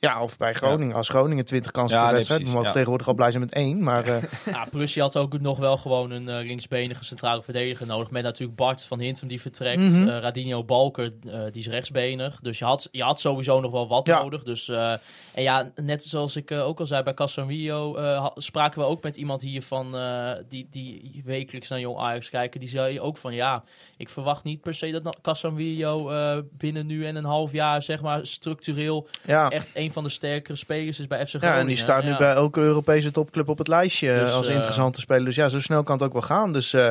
Ja, of bij Groningen. Als Groningen 20 kansen Ja, per nee, wedstrijd. precies, we mogen ja. tegenwoordig al blij zijn met één. Maar eh, <laughs> ja plus je had ook nog wel gewoon een eh, linksbenige centrale verdediger nodig. Met natuurlijk Bart van Hintem die vertrekt. Eh, Radinho Balker, eh, die is rechtsbenig. Dus je had, je had sowieso nog wel wat Ja. nodig. Dus, eh, en ja, net zoals ik eh, ook al zei bij Casemiro, eh, spraken we ook met iemand hier van eh, die, die wekelijks naar Jong Ajax kijken. Die zei ook van ja, ik verwacht niet per se dat Casemiro eh, binnen nu en een half jaar zeg maar structureel ja. echt een van de sterkere spelers is bij FC Groningen. ja, en die staat nu Ja. bij elke Europese topclub op het lijstje Dus, als eh, interessante speler. Dus ja, zo snel kan het ook wel gaan. Dus eh,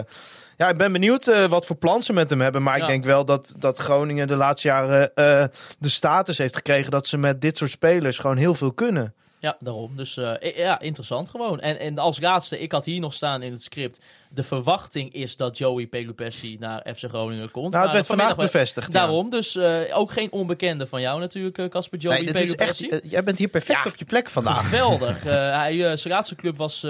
ja, ik ben benieuwd eh, wat voor plan ze met hem hebben. Maar Ja. ik denk wel dat, dat Groningen de laatste jaren eh, de status heeft gekregen dat ze met dit soort spelers gewoon heel veel kunnen. Ja, daarom. Dus eh, ja, interessant gewoon. En, en als laatste, ik had hier nog staan in het script. De verwachting is dat Joey Pelupessi naar FC Groningen komt. Nou, het werd vandaag bevestigd. ja. Daarom, dus eh, ook geen onbekende van jou natuurlijk, eh, Casper Joey Nee, is echt, Pelupessi. jij bent hier perfect Ja. op je plek vandaag. Geweldig. Hij, zijn laatste club was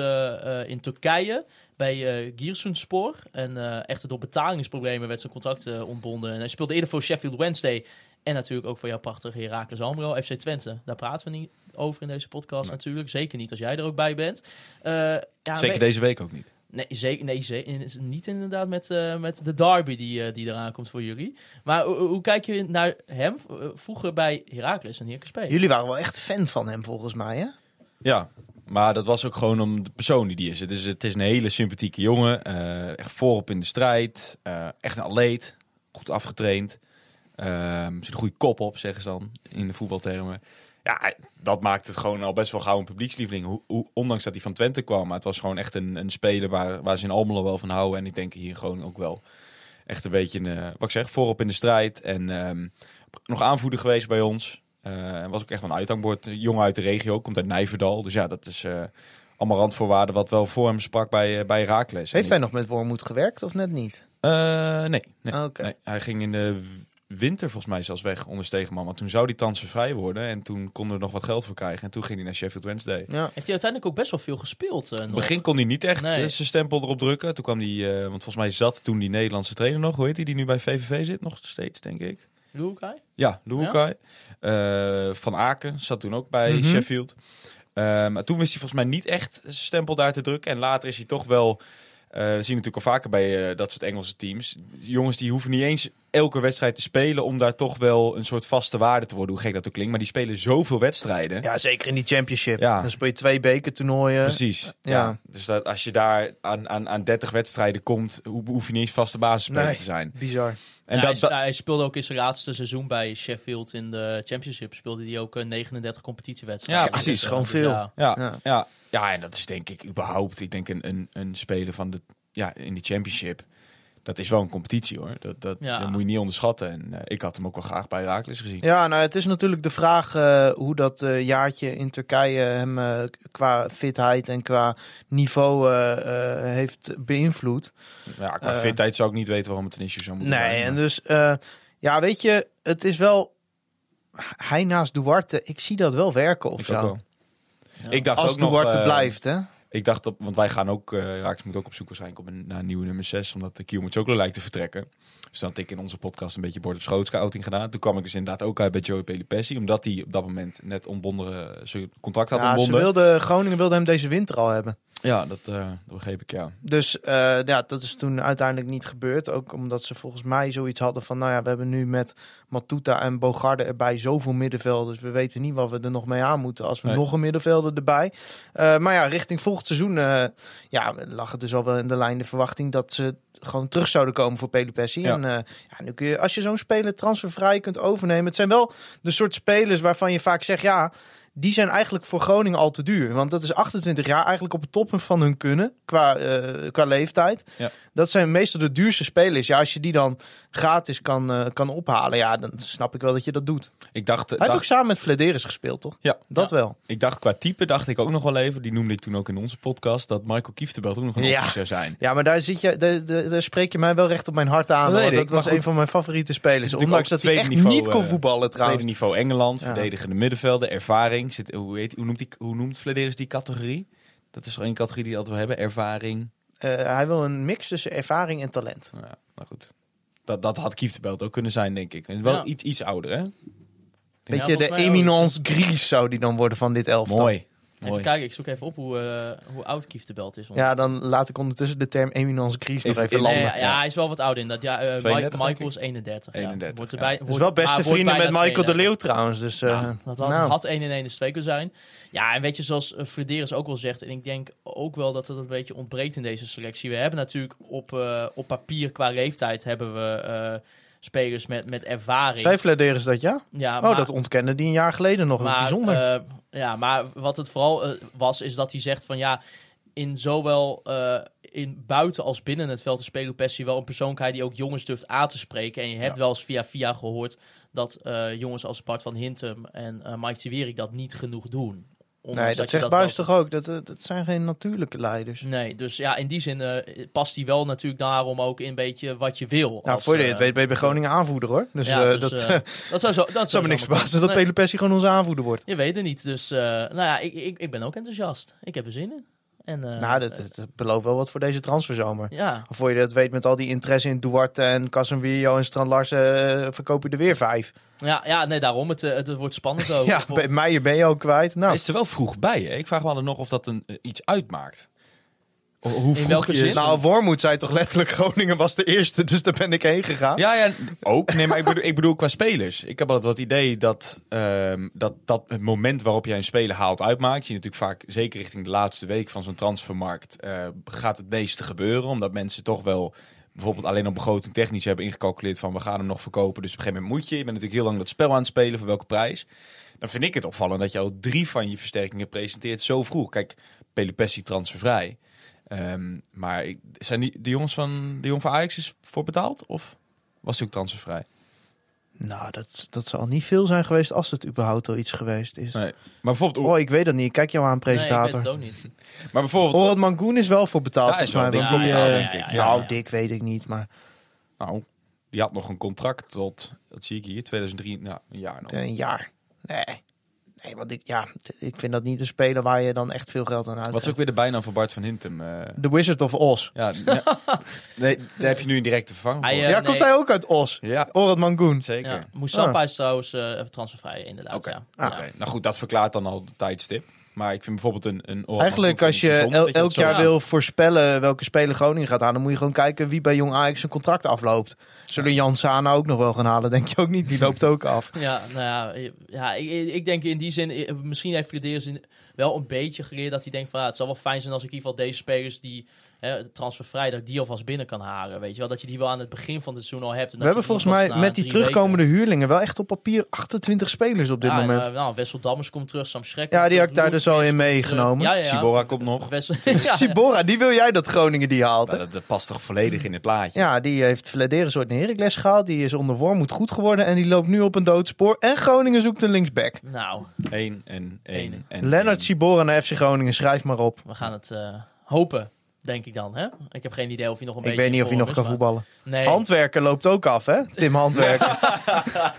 in Turkije bij eh Giresunspor. En echter door betalingsproblemen werd zijn contract ontbonden. En hij speelde eerder voor Sheffield Wednesday. En natuurlijk ook voor jouw prachtige Heracles Almelo, FC Twente. Daar praten we niet over in deze podcast natuurlijk. Zeker niet als jij er ook bij bent. Eh, ja, Zeker deze week ook niet. Nee, zeker, nee ze- in- niet inderdaad met, eh, met de derby die, eh, die eraan komt voor jullie. Maar hoe, kijk je naar hem vroeger bij Heracles en P? Jullie waren wel echt fan van hem volgens mij, hè? Ja, maar dat was ook gewoon om de persoon die die is. Het is, het is een hele sympathieke jongen. eh, echt voorop in de strijd. eh, echt een atleet. Goed afgetraind. Ehm zit een goede kop op, zeggen ze dan in de voetbaltermen. Ja, dat maakt het gewoon al best wel gauw een publiekslieveling. Hoe, hoe- ondanks dat hij van Twente kwam. Maar het was gewoon echt een, een speler waar, waar ze in Almelo wel van houden. En ik denk hier gewoon ook wel echt een beetje, een, eh, wat ik zeg, voorop in de strijd. En ehm, nog aanvoerder geweest bij ons. En was ook echt wel een uithangbord. Jongen uit de regio, komt uit Nijverdal. Dus ja, dat is eh, allemaal randvoorwaarden wat wel voor hem sprak bij, bij Raakles. Heeft hij nog met Wormoed gewerkt of net niet? nee, nee, Oké. nee. Hij ging in de winter volgens mij zelfs weg onder Stegenman. Maar toen zou die transfervrij worden. En toen konden we er nog wat geld voor krijgen. En toen ging hij naar Sheffield Wednesday. Ja. Heeft hij uiteindelijk ook best wel veel gespeeld? eh, het begin kon hij niet echt Nee. eh, zijn stempel erop drukken. Toen kwam hij, eh, want volgens mij zat toen die Nederlandse trainer nog. Hoe heet hij? Die nu bij VVV zit nog steeds, denk ik. Luukai? Ja, Luukai. Eh, Van Aken zat toen ook bij Mhm. Sheffield. Maar toen wist hij volgens mij niet echt zijn stempel daar te drukken. En later is hij toch wel... eh dat zie je natuurlijk al vaker bij dat soort Engelse teams. Jongens die hoeven niet eens elke wedstrijd te spelen om daar toch wel een soort vaste waarde te worden. Hoe gek dat ook klinkt. Maar die spelen zoveel wedstrijden. Ja, zeker in die championship. Ja. Dan speel je twee bekertoernooien. Precies. Ja. Ja. Dus dat als je daar aan, aan, aan 30 wedstrijden komt, ho- hoef je niet eens vaste basisspeler Nee. te zijn. Bizar. En Ja, dat, hij, dat- hij speelde ook in zijn laatste seizoen bij Sheffield in de Championship. Speelde hij ook eh, 39 competitiewedstrijden. Ja, precies. Gewoon dus veel. ja. ja, Ja. ja. Ja. en dat is denk ik überhaupt, ik denk een, een, een speler van de, ja, in de championship. Dat is wel een competitie hoor. Dat, dat, Ja. dat moet je niet onderschatten. En eh, ik had hem ook wel graag bij Raakles gezien. Ja, nou, het is natuurlijk de vraag eh, hoe dat eh, jaartje in Turkije hem qua fitheid en qua niveau eh, eh, heeft beïnvloed. Ja, qua fitheid zou ik niet weten waarom het een issue zou moeten Nee, zijn. en maar- dus, eh, ja, weet je, het is wel. Hij naast Duarte, ik zie dat wel werken of ik zo. ook wel. Ja. Ik dacht Als ook nog, Duarte blijft, hè? Ik dacht op, want wij gaan ook, eh Raaks moet ook op zoek waarschijnlijk op een, naar een nieuwe nummer 6, omdat de Kiel ook lijkt te vertrekken. Dus dan had ik in onze podcast een beetje bord op schoot scouting gedaan. Toen kwam ik dus inderdaad ook uit bij Joey Pelipessi, omdat hij op dat moment net ontbonden, eh, zijn contract had Ja, ze ontbonden. wilde, Groningen wilde hem deze winter al hebben. Ja, dat, eh, dat begreep ik, ja. Dus eh, ja, dat is toen uiteindelijk niet gebeurd. Ook omdat ze volgens mij zoiets hadden van... nou ja, we hebben nu met Matuta en Bogarde erbij zoveel middenvelders. We weten niet wat we er nog mee aan moeten als we Nee. nog een middenvelder erbij. Maar ja, richting volgend seizoen ja, lag het dus al wel in de lijn de verwachting... dat ze gewoon terug zouden komen voor Pelopessi. Ja. En eh, ja, nu kun je, als je zo'n speler transfervrij kunt overnemen... het zijn wel de soort spelers waarvan je vaak zegt... ja, die zijn eigenlijk voor Groningen al te duur. Want dat is 28 jaar eigenlijk op het toppen van hun kunnen qua, eh, qua leeftijd. Ja. Dat zijn meestal de duurste spelers. Ja, als je die dan gratis kan, eh, kan ophalen, ja, dan snap ik wel dat je dat doet. Ik dacht, Hij heeft ook samen met Flederis gespeeld, toch? Ja. Dat wel. ik dacht qua type, dacht ik ook nog wel even, die noemde ik toen ook in onze podcast, dat Michael Kieftebelt ook nog een Ja. optie zou zijn. Ja, maar daar, zit je, daar, daar, daar spreek je mij wel recht op mijn hart aan. Dat was goed. een van mijn favoriete spelers. natuurlijk Ondanks dat hij tweede echt niveau, niet kon eh, voetballen trouwens. Tweede niveau Engeland, verdedigende middenvelden, ervaring. Zit, hoe, heet, hoe, noemt die, hoe noemt Flederis die categorie? Dat is wel één categorie die altijd wel hebben, ervaring. Eh, hij wil een mix tussen ervaring en talent. Ja, nou goed. Dat, dat had Kieftebelt ook kunnen zijn, denk ik. En wel Ja. iets, iets ouder, hè? Weet Ja, je, de eminence grise zou die dan worden van dit elftal. Mooi. Even Mooi. kijken, ik zoek even op hoe, eh, hoe oud Kief de Belt is. Ja, dan laat ik ondertussen de term eminence grise nog Even- even even- Nee, landen. ja, ja. hij is wel wat ouder in dat. Ja, eh, Mike- 32 denk Michael is 31. ja. 31, Wordt ja. erbij, Dat is wordt- wel beste wordt vrienden met Michael de 32. Leeuw trouwens. Dus, eh, Nou, dat had, nou. had 1 in 1 dus 2 kunnen zijn. Ja, en weet je, zoals uh, Flederis ook wel zegt, en ik denk ook wel dat het een beetje ontbreekt in deze selectie. We hebben natuurlijk op, eh, op papier qua leeftijd hebben we eh, spelers met, met ervaring. Zij Flederis dat ja? ja, Oh, maar- dat ontkennen die een jaar geleden nog. Is maar, bijzonder. eh, ja, maar wat het vooral eh, was, is dat hij zegt van ja, in zowel eh, in buiten als binnen het veld is Pelopessi wel een persoonlijkheid die ook jongens durft aan te spreken. En je hebt wel eens via via gehoord dat jongens als Bart van Hintem en Mike Tiewerik dat niet genoeg doen. Nee, dat, zegt Buis toch ook. Dat, eh, dat zijn geen natuurlijke leiders. Nee, dus ja, in die zin eh, past hij wel natuurlijk daarom ook in een beetje wat je wil. Nou, als, voor je eh, het weet ben je bij Groningen aanvoerder hoor. Dus, ja, eh, dus, dat, eh, dat zou zo. Dat zou zou me niks verbazen dat Nee. Pelopessi gewoon onze aanvoerder wordt. Je weet het niet. Dus eh, nou ja, ik, ik, ik ben ook enthousiast. Ik heb er zin in. En, eh, nou, dat, dat belooft wel wat voor deze transferzomer. Ja, Voor je dat weet met al die interesse in Duarte en Casemiro en Strand Larsen eh, verkoop je er weer vijf. ja, ja, nee, daarom. Het, eh, het, wordt spannend ook. <laughs> Ja, bij Meijer ben je ook kwijt. Hij Nou, is er wel vroeg bij, hè? Ik vraag me altijd nog of dat een, iets uitmaakt. Ho- Hoe vroeg welke je zin? nou, Wormoed zei toch letterlijk Groningen was de eerste, dus daar ben ik heen gegaan. Ja, ja, ook. Nee, maar ik bedoel, ik bedoel qua spelers. Ik heb altijd wat idee dat, ehm, dat, dat het moment waarop jij een speler haalt uitmaakt. Je ziet natuurlijk vaak, zeker richting de laatste week van zo'n transfermarkt, eh, gaat het meeste gebeuren. Omdat mensen toch wel bijvoorbeeld alleen op begroting technisch hebben ingecalculeerd van we gaan hem nog verkopen. Dus op een gegeven moment moet je. Je bent natuurlijk heel lang dat spel aan het spelen, voor welke prijs. Dan vind ik het opvallend dat je al drie van je versterkingen presenteert zo vroeg. Kijk, Pelopessi transfervrij. Ehm, maar ik, zijn die, de jongens van de jong van Ajax is voor betaald? Of was hij ook transfervrij? Nou, dat, dat zal niet veel zijn geweest als het überhaupt al iets geweest is. Nee. Maar bijvoorbeeld, Oh, ik weet dat niet. Ik Kijk jou aan, Nee, ik weet presentator. het ook niet. <laughs> maar bijvoorbeeld Orad Mangoen is wel voor betaald, Ja, is volgens mij. wel die, voor eh, betaald, denk ik. Nou, Ja, ja. dik weet ik niet, maar nou, die had nog een contract tot, dat zie ik hier, 2003, nou, een jaar nog. een jaar. Nee. Nee, want ik, ja, ik vind dat niet een speler waar je dan echt veel geld aan Wat is uitgeeft. ook weer de bijnaam van Bart van Hintem? eh, The Wizard of Oz. ja, ja. <laughs> nee, daar heb je nu een directe vervanger Hij, eh, ja, nee. komt hij ook uit Os? ja, Orad Mangoen. zeker. Ja, Moussapa Ah. is trouwens eh, even transfervrij, inderdaad. Oké, Ja. Ah. Oké, nou goed, dat verklaart dan al de tijdstip. Maar ik vind bijvoorbeeld een, een Eigenlijk als je el- elk jaar Ja. wil voorspellen welke speler Groningen gaat halen, dan moet je gewoon kijken wie bij Jong Ajax zijn contract afloopt. Zullen Jan Sana ook nog wel gaan halen? Denk je ook niet? Die loopt ook af. Ja, nou ja, ja ik, ik denk in die zin, eh, misschien heeft Flederis wel een beetje geleerd dat hij denkt van, het zal wel fijn zijn als ik in ieder geval deze spelers die hè, transfervrij, dat ik die alvast binnen kan halen, weet je wel. Dat je die wel aan het begin van het seizoen al hebt. en We dat hebben volgens mij met die terugkomende weken- huurlingen wel echt op papier 28 spelers op dit ja, en, moment. eh, nou, Wessel Dammers komt terug, Sam Schrek Ja, die had ik daar dus al in meegenomen. Ja, ja, ja. Sibora komt nog. <laughs> Wessel. <laughs> Sibora, die wil jij dat Groningen die haalt. Hè? dat, dat past toch volledig in het plaatje. Ja, die heeft een Heracles gehaald. Die is onder Wormoed goed geworden en die loopt nu op een doodspoor. En Groningen zoekt een linksback. Nou, Eén en één. Eén. en Lennart één. Sibora naar FC Groningen, schrijf maar op. we gaan het eh, hopen, denk ik dan. Hè? Ik heb geen idee of hij nog een Ik beetje weet niet of hij nog kan is, maar- voetballen. Nee. Handwerker loopt ook af, hè? Tim Handwerker. <laughs>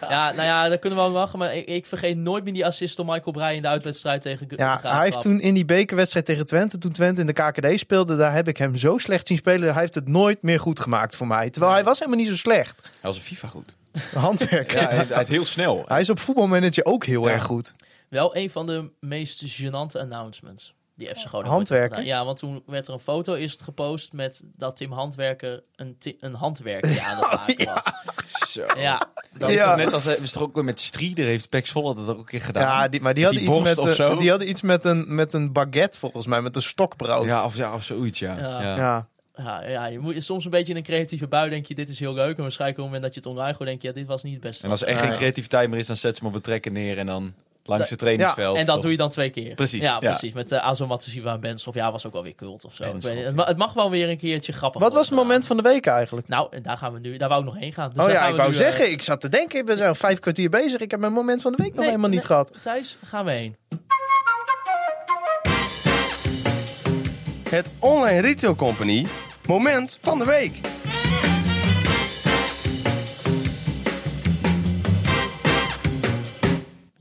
Ja, nou ja, daar kunnen we wel lachen. Maar ik, ik vergeet nooit meer die assist door Michael Breij in de uitwedstrijd tegen Ja, Graafschap. hij heeft toen in die bekerwedstrijd tegen Twente, toen Twente in de KKD speelde, daar heb ik hem zo slecht zien spelen. Hij heeft het nooit meer goed gemaakt voor mij. Terwijl hij was helemaal niet zo slecht. Hij was een FIFA goed. <laughs> Handwerker. Ja, hij, hij is heel snel. Hij is op voetbalmanager ook heel Ja. erg goed. Wel een van de meest gênante announcements. Die FC gedaan. Ja, want toen werd er een foto eerst gepost met dat Tim Handwerker een, een handwerker <laughs> aan het maken was. Zo. Ja, Dat is net als we toch ook weer met Strieder heeft Pek Zwolle dat ook een keer gedaan. Ja, die, maar die hadden, iets met, eh, zo? die hadden iets met een, met een baguette volgens mij, met een stokbrood. ja, of, ja, of zoiets, ja. Ja. ja. Ja. ja, ja, je moet soms een beetje in een creatieve bui denk je, dit is heel leuk. En waarschijnlijk op het moment dat je het online gooit, denk je, ja, dit was niet het beste. En als er echt Ja, geen creativiteit meer is, dan zet ze hem op een trekker neer en dan langs het trainingsveld. En dat Of- doe je dan twee keer. Precies, Ja, ja. precies. Met uh, Azomatusiwa en Benstof. Ja, was ook wel weer cult of zo. Ik Benstof, weet niet. het, ma- het mag wel weer een keertje grappig Wat was het moment van de week eigenlijk? Nou, en daar gaan we nu. Daar wou ik nog heen gaan. Dus oh ja, gaan ik we wou nu, eh, zeggen, ik zat te denken, ik ben zo vijf kwartier bezig. Ik heb mijn moment van de week nog helemaal niet nee, gehad. Thijs, gaan we heen. Het Online Retail Company Moment van de Week.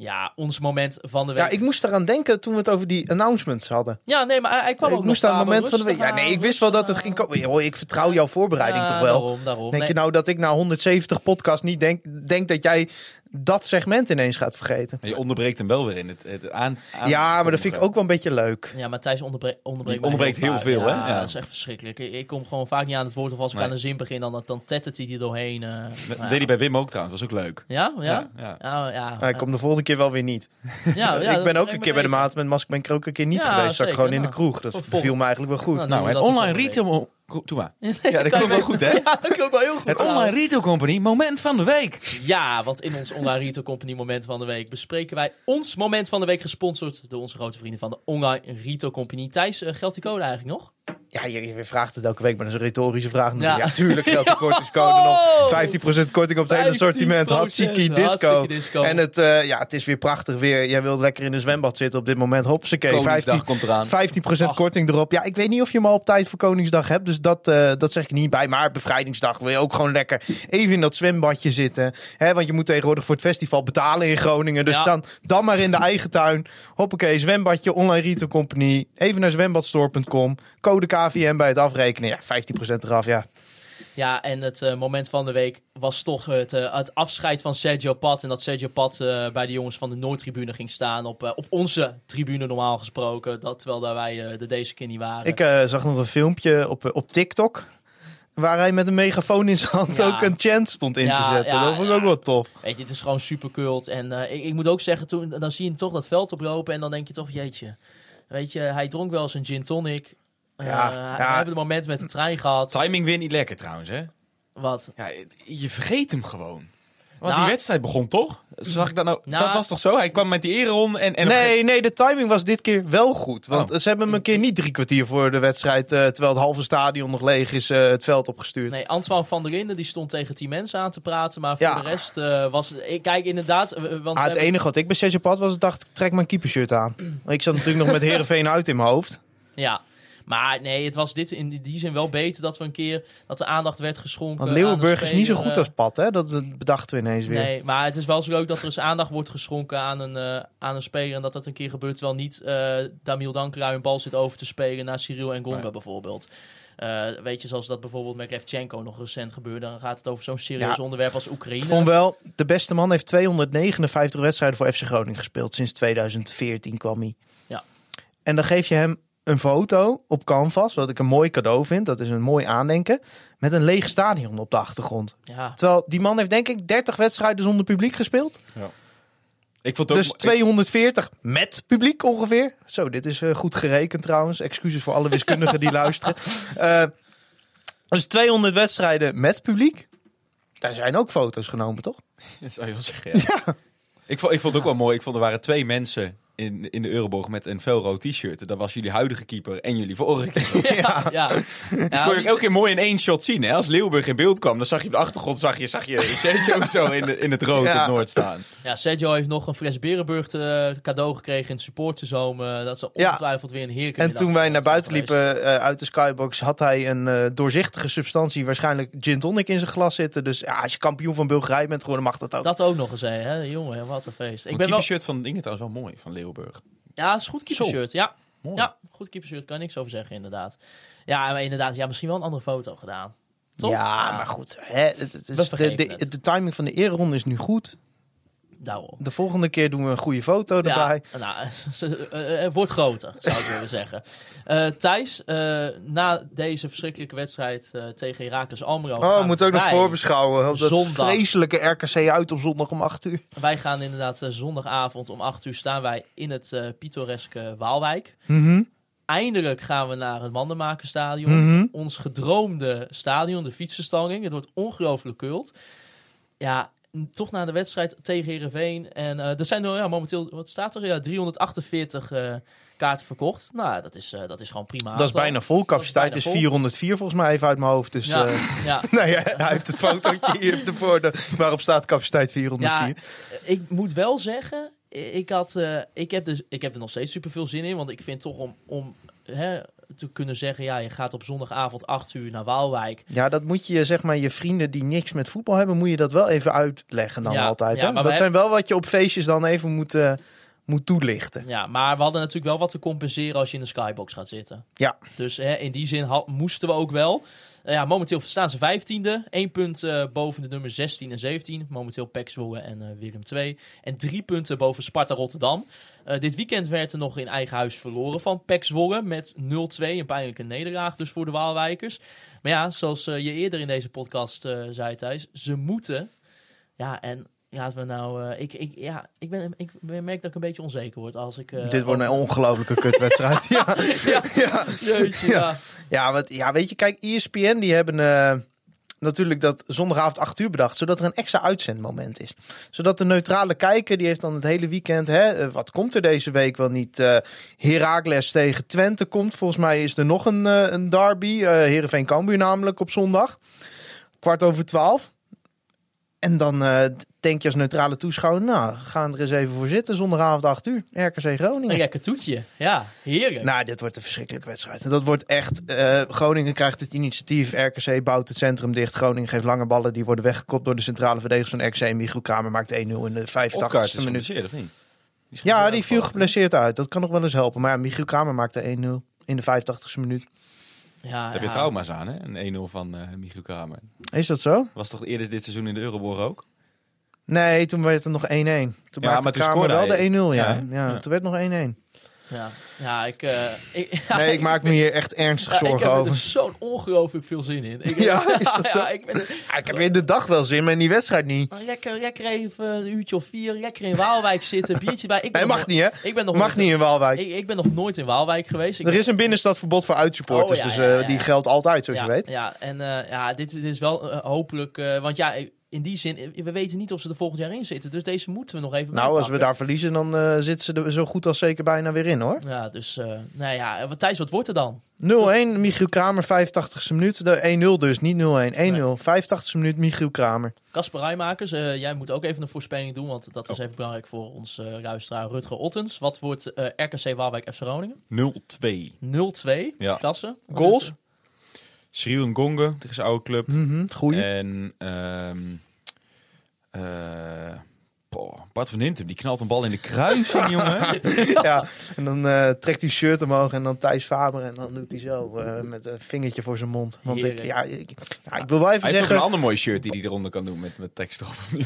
Ja, ons moment van de week. Ja, ik moest eraan denken toen we het over die announcements hadden. Ja, nee, maar hij, kwam Ik ook moest nog aan het moment van de week. Ja, nee, ik wist wel dat het ging aan. komen. Ik vertrouw jouw voorbereiding Ja, toch wel. Daarom, daarom. Denk Nee, je nou dat ik na 170 podcast niet denk, denk dat jij dat segment ineens gaat vergeten? En je onderbreekt hem wel weer in het, het aan, aan- Ja, maar dat vind ik ook wel een beetje leuk. Ja, maar Thijs onderbre onderbreekt, Die mij onderbreekt heel veel, hè? Ja, Ja. dat is echt verschrikkelijk. Ik, ik kom gewoon vaak niet aan het woord. Of als ik Nee. aan een zin begin, dan, dan tettert hij er doorheen. eh. Dat Nou deed hij bij Wim ook trouwens, was ook leuk. ja, ja? Ja, ja. ja. ja, Hij komt de volgende keer wel weer niet. ja, <laughs> ja, ik ben ook een keer bij de maat met Mask ben ik er ook een keer niet Ja, geweest. Zat ik gewoon in de nou. kroeg. Dat viel me eigenlijk wel goed. Nou, Nou, online retail... Doe <laughs> maar. Ja, dat klopt wel goed, hè? <laughs> Ja, dat klopt wel heel goed. Het online retail company, moment van de week. Ja, want in ons Online Retail Company Moment van de Week bespreken wij ons Moment van de Week gesponsord door onze grote vrienden van de Online Retail Company. Thijs, eh, geldt die code eigenlijk nog? Ja, je, je vraagt het elke week, maar dat is een retorische vraag. Ja. Ja, tuurlijk geldt de <laughs> kortingscode nog. 15% korting op het hele 15%, assortiment. Hatsiki disco. disco. En het, eh, ja, het is weer prachtig weer. Jij wil lekker in een zwembad zitten op dit moment. Hopsakee, 15, Koningsdag komt eraan. 15% Ach. korting erop. Ja, ik weet niet of je hem al op tijd voor Koningsdag hebt. Dus dat, eh, dat zeg ik niet bij. Maar bevrijdingsdag wil je ook gewoon lekker even in dat zwembadje zitten. Hè, want je moet tegenwoordig voor het festival betalen in Groningen. Dus Ja. dan, dan maar in de eigen tuin. Hoppakee, zwembadje, online retail company. Even naar zwembadstore.com. Code KVM bij het afrekenen. Ja, 15% eraf, ja. Ja, en het eh, moment van de week was toch het, eh, het afscheid van Sergio Pat. En dat Sergio Pat eh, bij de jongens van de Noordtribune ging staan. Op, op onze tribune normaal gesproken. Dat, terwijl daar wij er deze keer niet waren. Ik zag nog een filmpje op, op TikTok. Waar hij met een megafoon in zijn hand Ja. ook een chant stond in Ja, te zetten. ja, dat vond ik ja. ook wel tof. Weet je, het is gewoon super cult. En ik, ik moet ook zeggen, toen, dan zie je hem toch dat veld oplopen. En dan denk je toch, jeetje. Weet je, hij dronk wel eens een gin tonic. Eh, Ja, We ja. hebben het moment met de trein gehad. Timing weer niet lekker trouwens, hè? Wat? Ja, je vergeet hem gewoon. Want Nou- die wedstrijd begon toch? Zag ik dat nou? Nou- dat was toch zo? Hij kwam met die ereron en... en nee, nee, de timing was dit keer wel goed. Want Oh. ze hebben hem een keer niet drie kwartier voor de wedstrijd... eh, terwijl het halve stadion nog leeg is, eh, het veld opgestuurd. Nee, Antoine van der Linden die stond tegen tien mensen aan te praten. Maar voor Ja. de rest eh, was het... Ik kijk inderdaad... eh, Want we Ah, het hebben- enige wat ik bij Sergio Pad was, dacht ik trek mijn keepershirt aan. ik zat natuurlijk nog met <laughs> Heerenveen uit in mijn hoofd. Ja. Maar nee, het was dit in die zin wel beter dat we een keer... Dat de aandacht werd geschonken Want aan Leeuwenburg is niet zo goed eh, als Pad, hè? Dat dat bedachten we ineens weer. Nee, maar het is wel zo leuk dat er eens aandacht wordt geschonken aan een, eh, aan een speler. En dat dat een keer gebeurt. Terwijl niet eh Damiel Dankelaar een bal zit over te spelen naar Cyril en Gonga Nee. bijvoorbeeld. Eh, weet je, zoals dat bijvoorbeeld met Levchenko nog recent gebeurde. Dan gaat het over zo'n serieus Ja. onderwerp als Oekraïne. Ik vond wel, de beste man heeft 259 wedstrijden voor FC Groningen gespeeld. Sinds 2014 kwam hij. Ja. En dan geef je hem een foto op canvas, wat ik een mooi cadeau vind. Dat is een mooi aandenken. Met een leeg stadion op de achtergrond. Ja, Terwijl die man heeft denk ik 30 wedstrijden zonder publiek gespeeld. Ik vond ook Dus mo- 240 met publiek ongeveer. Zo, dit is eh, goed gerekend trouwens. Excuses voor alle wiskundigen die <laughs> luisteren. Eh, dus 200 wedstrijden met publiek. Daar zijn ook foto's genomen, toch? <laughs> Dat zou je wel zeggen, ja. Ik, vond, ik vond het ook wel mooi. Ik vond er waren twee mensen in, in de Euroborg met een felrood t-shirt. Dat was jullie huidige keeper en jullie vorige keeper. <laughs> ja, ja. Ja, kon je ook elke keer mooi in één shot zien. Hè? Als Leeuwburg in beeld kwam, dan zag je op de achtergrond zag je, zag je Sergio <laughs> zo in, de, in het rood Ja. op Noord staan. Ja, Sergio heeft nog een fles Berenburg te, cadeau gekregen in het supporterzone. Dat is Ja. ongetwijfeld weer een heerlijke En toen wij naar buiten liepen eh, uit de skybox, had hij een eh, doorzichtige substantie, waarschijnlijk gin tonic in zijn glas zitten. Dus ja, als je kampioen van Bulgarije bent geworden, mag dat ook. Dat ook nog eens, hè? Jongen, wat een feest. Ik ben wel... shirt van dingen trouwens wel mooi, van Ja, is goed keepershirt. Ja, Mooi. ja, goed keepershirt. Kan ik niks over zeggen, inderdaad. Ja, maar inderdaad, ja, misschien wel een andere foto gedaan. Toch? Ja, maar goed. Hè, het, het is de, de, de timing van de ereronde is nu goed. Daarom. De volgende keer doen we een goede foto erbij. Ja, nou, <laughs> het wordt groter, zou ik willen zeggen. Eh Thijs, eh, na deze verschrikkelijke wedstrijd eh, tegen Heracles Almelo... Oh, we moeten ook nog voorbeschouwen. Dat zondag. vreselijke RKC uit op zondag om 8 uur. Wij gaan inderdaad zondagavond om 8 uur staan wij in het pittoreske Waalwijk. Mhm. Eindelijk gaan we naar het Mandenmakerstadion. Mhm. Ons gedroomde stadion, de fietsenstalling. Het wordt ongelooflijk kult. Ja, toch na de wedstrijd tegen Heerenveen. En eh, er zijn er ja, momenteel, wat staat er? Ja, 348 eh, kaarten verkocht. Nou, dat is, eh, dat is gewoon prima. Dat is aantal. bijna vol. Capaciteit is is bijna vol. 404 volgens mij even uit mijn hoofd. Dus Ja, ja. <laughs> nee, hij hij heeft het fotootje hier ervoor. De, waarop staat capaciteit 404. Ja, ik moet wel zeggen, ik, had, ik, heb dus, ik heb er nog steeds super veel zin in. Want ik vind toch om, om hè, te kunnen zeggen, ja, je gaat op zondagavond 8 uur naar Waalwijk. Ja, dat moet je, zeg maar, je vrienden die niks met voetbal hebben, moet je dat wel even uitleggen dan Ja, altijd. ja, hè? Dat wij- zijn wel wat je op feestjes dan even moet, eh, moet toelichten. Ja, maar we hadden natuurlijk wel wat te compenseren als je in de skybox gaat zitten. Ja. Dus hè, in die zin had, moesten we ook wel. Eh, ja, momenteel staan ze vijftiende. Eén punt eh, boven de nummer 16 en 17. Momenteel PEC Zwolle en eh, Willem II. En drie punten boven Sparta Rotterdam. Dit weekend werd er nog in eigen huis verloren van PEC Zwolle met 0-2. Een pijnlijke nederlaag dus voor de Waalwijkers. Maar ja, zoals je eerder in deze podcast zei Thijs. Ze moeten... Ja, en laten we nou... eh, ik, ik, ja, ik, ben, ik merk dat ik een beetje onzeker word als ik... eh, Dit wordt een ongelofelijke kutwedstrijd. <laughs> ja. ja, Ja. jeetje, Ja. ja. Ja, wat, ja, weet je, kijk, ESPN die hebben eh, natuurlijk dat zondagavond 8 uur bedacht, zodat er een extra uitzendmoment is. Zodat de neutrale kijker, die heeft dan het hele weekend, hè, wat komt er deze week wel niet? eh Heracles tegen Twente komt. Volgens mij is er nog een, een derby, eh Heerenveen Cambuur namelijk op zondag. Kwart over twaalf. En dan eh, denk je als neutrale toeschouwer, nou, gaan er eens even voor zitten. Zondagavond 8 uur, RKC Groningen. Een lekker toetje. Ja, heerlijk. Nou, dit wordt een verschrikkelijke wedstrijd. En dat wordt echt. eh, Groningen krijgt het initiatief. RKC bouwt het centrum dicht. Groningen geeft lange ballen. Die worden weggekopt door de centrale verdedigers van RKC. En Michiel Kramer maakt 1-0 in de 85 Odgaard e is minuut. geblesseerd, of niet? is Ja, die viel geblesseerd uit. Dat kan nog wel eens helpen. Maar ja, Michiel Kramer maakte 1-0 in de 85 e minuut. Ja, Daar heb je ja. trauma's aan, hè? Een 1-0 van eh Michiel Kramer. Is dat zo? Was toch eerder dit seizoen in de Euroborg ook? Nee, toen werd het nog 1-1. Toen Ja, maakte maar toen Kramer scoorde wel hij. de 1-0, ja. Ja, Ja, ja. Toen werd het nog 1-1. Ja, ja ik, eh, <laughs> ik, ja, Nee, ik maak me hier echt ernstig ja, ik zorgen heb er over. zo'n ongelooflijk veel zin in. Ik, <laughs> Ja, is dat <laughs> zo? Ik ben ik heb in de dag wel zin, maar in die wedstrijd niet. lekker, lekker even een uurtje of vier, lekker in Waalwijk zitten, biertje bij. Ik ben nog mag no- niet, hè? Ik ben nog Mag nooit- niet in Waalwijk. Ik, ik ben nog nooit in Waalwijk geweest. Ik Er is een binnenstadverbod voor uitsupporters, Oh, dus eh, die geldt altijd, zoals je weet. Ja, en eh, ja, dit, dit is wel hopelijk, want ja, in die zin, eh, we weten niet of ze er volgend jaar in zitten. Dus deze moeten we nog even Nou, als we daar verliezen, dan eh, zitten ze er zo goed als zeker bijna weer in, hoor. 0-1, Ja, dus, eh, nou ja, wat Thijs, wat wordt er dan? Michiel Kramer, 85e minuut. De 1-0 dus, niet 0-1. 1-0, 85e minuut, Michiel Kramer. Kasper Rijmakers, eh, jij moet ook even een voorspelling doen, want dat is even belangrijk voor ons eh luisteraar Rutger Ottens. Wat wordt eh, RKC Waalwijk FC Groningen? 0-2. 0-2, Ja. klasse. Goals? Is, eh, Cyril Ngonge tegen zijn oude club. Mhm, Goeie. En ehm eh, poh, Bart van Hintem, die knalt een bal in de kruising, <laughs> jongen. ja. En dan eh, trekt hij shirt omhoog en dan Thijs Faber. En dan doet hij zo eh, met een vingertje voor zijn mond. Want ik, ja, ik, ja, ik wil wel even Hij heeft nog zeggen... een ander mooi shirt die hij eronder kan doen met, met tekst erop. <laughs>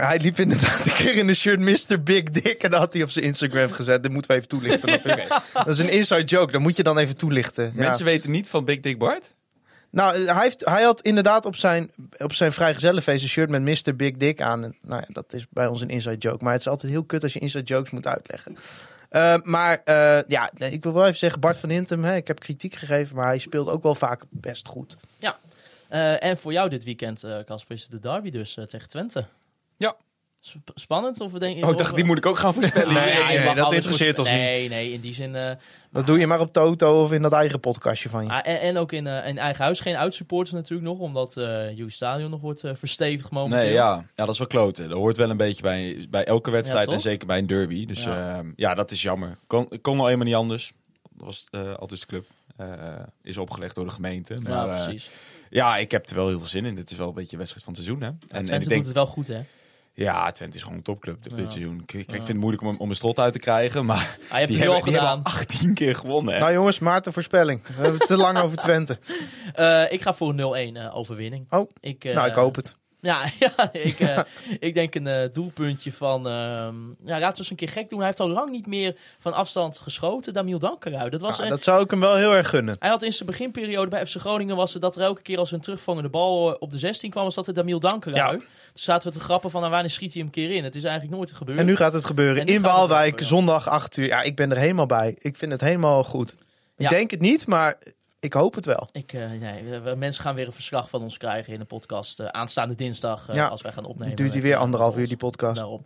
Hij liep inderdaad een keer in een shirt Mr. Big Dick. En dat had hij op zijn Instagram gezet. Dat moeten we even toelichten natuurlijk. <laughs> Dat is een inside joke. Dat moet je dan even toelichten. Ja. Mensen weten niet van Big Dick Bart? Nou, hij, heeft, hij had inderdaad op zijn, op zijn vrijgezellenfeest een shirt met Mr. Big Dick aan. En, nou ja, dat is bij ons een inside joke. Maar het is altijd heel kut als je inside jokes moet uitleggen. Eh, maar eh, ja, nee, ik wil wel even zeggen, Bart van Hintem, hè, ik heb kritiek gegeven, maar hij speelt ook wel vaak best goed. Eh, en voor jou dit weekend, eh, Casper, is de derby dus tegen Twente. Ja. Sp- spannend? Of Oh, ik dacht, die moet ik ook gaan voorspellen. <laughs> Nee, dat interesseert ons Nee, nee, in die zin... eh, Dat doe je maar op Toto of in dat eigen podcastje van je. ah, en, en ook in, in eigen huis. Geen uitsupporters natuurlijk nog, omdat eh Jullie Stadion nog wordt verstevigd momenteel. Nee, ja. ja, dat is wel kloten. Dat hoort wel een beetje bij, bij elke wedstrijd Ja, en zeker bij een derby. Dus Ja. ja, ja dat is jammer. Kon, kon nou eenmaal niet anders. Dat was eh altijd de club. eh, is opgelegd door de gemeente. Maar, Ja, precies. ja, ik heb er wel heel veel zin in. Dit is wel een beetje wedstrijd van het seizoen. Hè? En, ik denk, doet het wel goed, hè? Ja, Twente is gewoon een topclub dit, Ja. dit seizoen. Ik, vind het moeilijk om, om een strot uit te krijgen. Maar Hij heeft die het nu al hebben, die hebben al 18 keer gewonnen. Hè? Nou jongens, Maarten voorspelling. We hebben het te lang over Twente. <laughs> Eh, ik ga voor een 0-1 eh, overwinning. Oh, ik, eh, nou ik hoop het. Ja, <laughs> ja ik, eh, ik denk een eh, doelpuntje van... ehm ja, laten we eens een keer gek doen. Hij heeft al lang niet meer van afstand geschoten. Damiel Dankerui. Dat was Ja, een- dat zou ik hem wel heel erg gunnen. Hij had in zijn beginperiode bij FC Groningen was het dat er elke keer als een terugvangende bal eh, op de 16 kwam, was dat de Damiel Dankerui. Ja. Toen zaten we te grappen van, nou, wanneer schiet hij hem een keer in? Het is eigenlijk nooit gebeurd. En nu gaat het gebeuren. In Waalwijk, zondag 8 uur. Ja, ik ben er helemaal bij. Ik vind het helemaal goed. Ik Ja. denk het niet, maar ik hoop het wel. Ik, eh, nee, mensen gaan weer een verslag van ons krijgen in de podcast. eh, aanstaande dinsdag, eh, Ja. als wij gaan opnemen. Duurt hij met, weer anderhalf uur, die podcast. Daarom.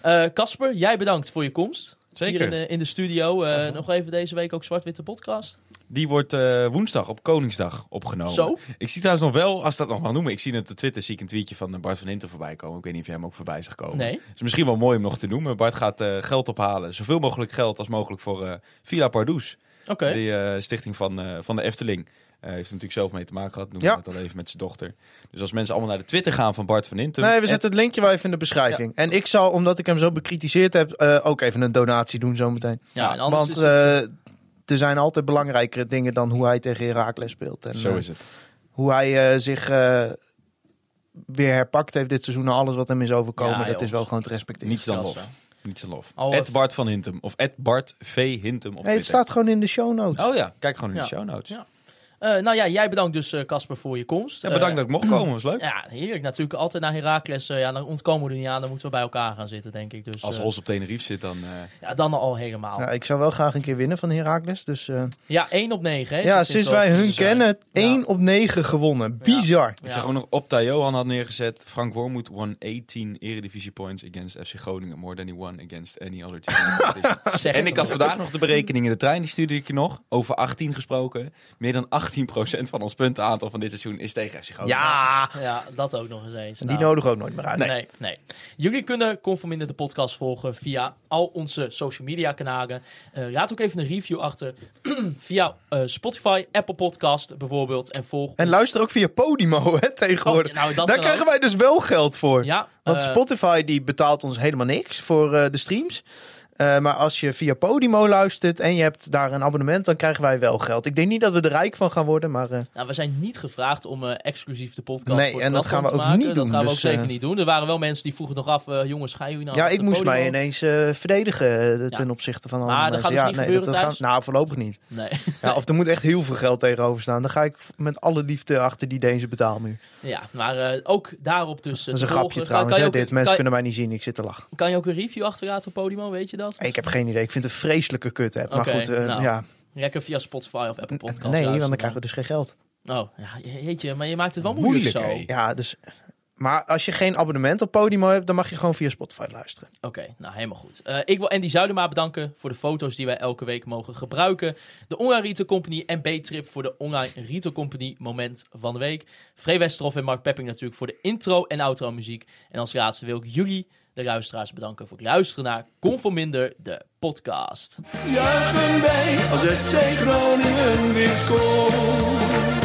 Eh, Casper, jij bedankt voor je komst. Zeker. Hier in de, in de studio. Eh, Nog even deze week ook Zwart-Witte podcast. Die wordt eh, woensdag op Koningsdag opgenomen. Zo. Ik zie trouwens nog wel, als dat nog wel noemen, ik zie op de Twitter zie ik een tweetje van Bart van Hinten voorbij komen. Ik weet niet of jij hem ook voorbij zag komen. Nee. Het is misschien wel mooi om nog te noemen. Bart gaat eh, geld ophalen, zoveel mogelijk geld als mogelijk voor eh Villa Pardoes. Oké. Die eh, stichting van, eh, van de Efteling. Eh, heeft er natuurlijk zelf mee te maken gehad, noem Ja. het al even met zijn dochter. Dus als mensen allemaal naar de Twitter gaan van Bart van Hinten. Nee, we zetten het linkje wel even in de beschrijving. En ik zal, omdat ik hem zo bekritiseerd heb, eh, ook even een donatie doen zometeen. Ja, en anders Want is het, eh, er zijn altijd belangrijkere dingen dan hoe hij tegen Herakles speelt. En, Zo is het. hoe hij eh, zich eh, weer herpakt heeft dit seizoen. Alles wat hem is overkomen, Ja, dat joh. is wel gewoon te respecteren. Niets dan lof. Niets dan lof. Al- Ed Bart van Hintem. Of Ed Bart V. Hintem op Hey, het Twitter. staat gewoon in de show notes. Oh ja, kijk gewoon in Ja. de show notes. Ja. Eh, nou ja, jij bedankt dus, eh, Casper, voor je komst. Ja, bedankt Eh, dat ik mocht komen, was leuk. Ja, heerlijk. Natuurlijk altijd naar Herakles. eh, ja, dan ontkomen we er niet aan. Dan moeten we bij elkaar gaan zitten, denk ik. Dus, Als Os op Tenerife zit, dan... eh, ja, dan al helemaal. Ja, Ja, ik zou wel graag een keer winnen van Herakles. Dus eh, 1 op 9. Hè, ja, sinds wij hun kennen, ja. 1 op 9 gewonnen. Bizar. Ik Ja. zag ook nog Opta Johan had neergezet. Frank Wormoed won 18 Eredivisie points against FC Groningen. More than he won against any other team. <laughs> en ik had vandaag nog de berekening in de trein. Die stuurde ik je nog. Over 18 gesproken. Meer dan 18% van ons puntenaantal van dit seizoen is tegen FC Groningen. Ja, Ja, dat ook nog eens eens. en die Nou, nodigen ook nooit meer uit. Nee. nee, Jullie kunnen Conforminder de podcast volgen via al onze social media kanalen. Eh, laat ook even een review achter <clears throat> via eh, Spotify, Apple Podcast bijvoorbeeld. En volg En luister ook via Podimo <laughs> hè, tegenwoordig. Oh, nou, dat Daar krijgen ook. wij dus wel geld voor. Ja, Want eh, Spotify die betaalt ons helemaal niks voor eh, de streams. Eh, maar als je via Podimo luistert en je hebt daar een abonnement, dan krijgen wij wel geld. Ik denk niet dat we er rijk van gaan worden, maar eh, Nou, we zijn niet gevraagd om eh, exclusief de podcast Nee, en dat gaan we ook maken. niet Dat doen, gaan we dus, ook zeker niet doen. Er waren wel mensen die vroegen nog af, jongens, gaan jullie nou ja, ik moest mij ineens verdedigen ten opzichte van dat mensen. dus ja, niet nee, dat thuis? gaan, nou, voorlopig niet. Nee. Ja, of er moet echt heel veel geld tegenover staan. Dan ga ik met alle liefde achter die Deense betaalmuur. ja, maar ook daarop dus. Dat is een grapje volgen. trouwens. Kan, je ook, dit. Mensen kunnen mij niet zien. Ik zit te lachen. kan je ook een review achterlaten op Podimo, weet je dat? Ik heb geen idee. Ik vind het een vreselijke kut app. Maar goed, eh, nou, ja. Lekker via Spotify of Apple Podcasts Nee, want dan krijgen we dus geen geld. Oh, ja, jeetje, maar je maakt het wel moeilijk, Moeilijk, zo. Ja, dus... Maar als je geen abonnement op Podimo hebt, dan mag je gewoon via Spotify luisteren. Oké, nou helemaal goed. Eh, ik wil Andy Zuidema bedanken voor de foto's die wij elke week mogen gebruiken. De Online Retail Company en B-Trip voor de Online Retail Company moment van de week. Free Westerhof en Mark Pepping natuurlijk voor de intro en outro muziek. En als laatste wil ik jullie, de luisteraars, bedanken voor het luisteren naar Conforminder, de podcast. Juichen wij als het Groningen weer scoort.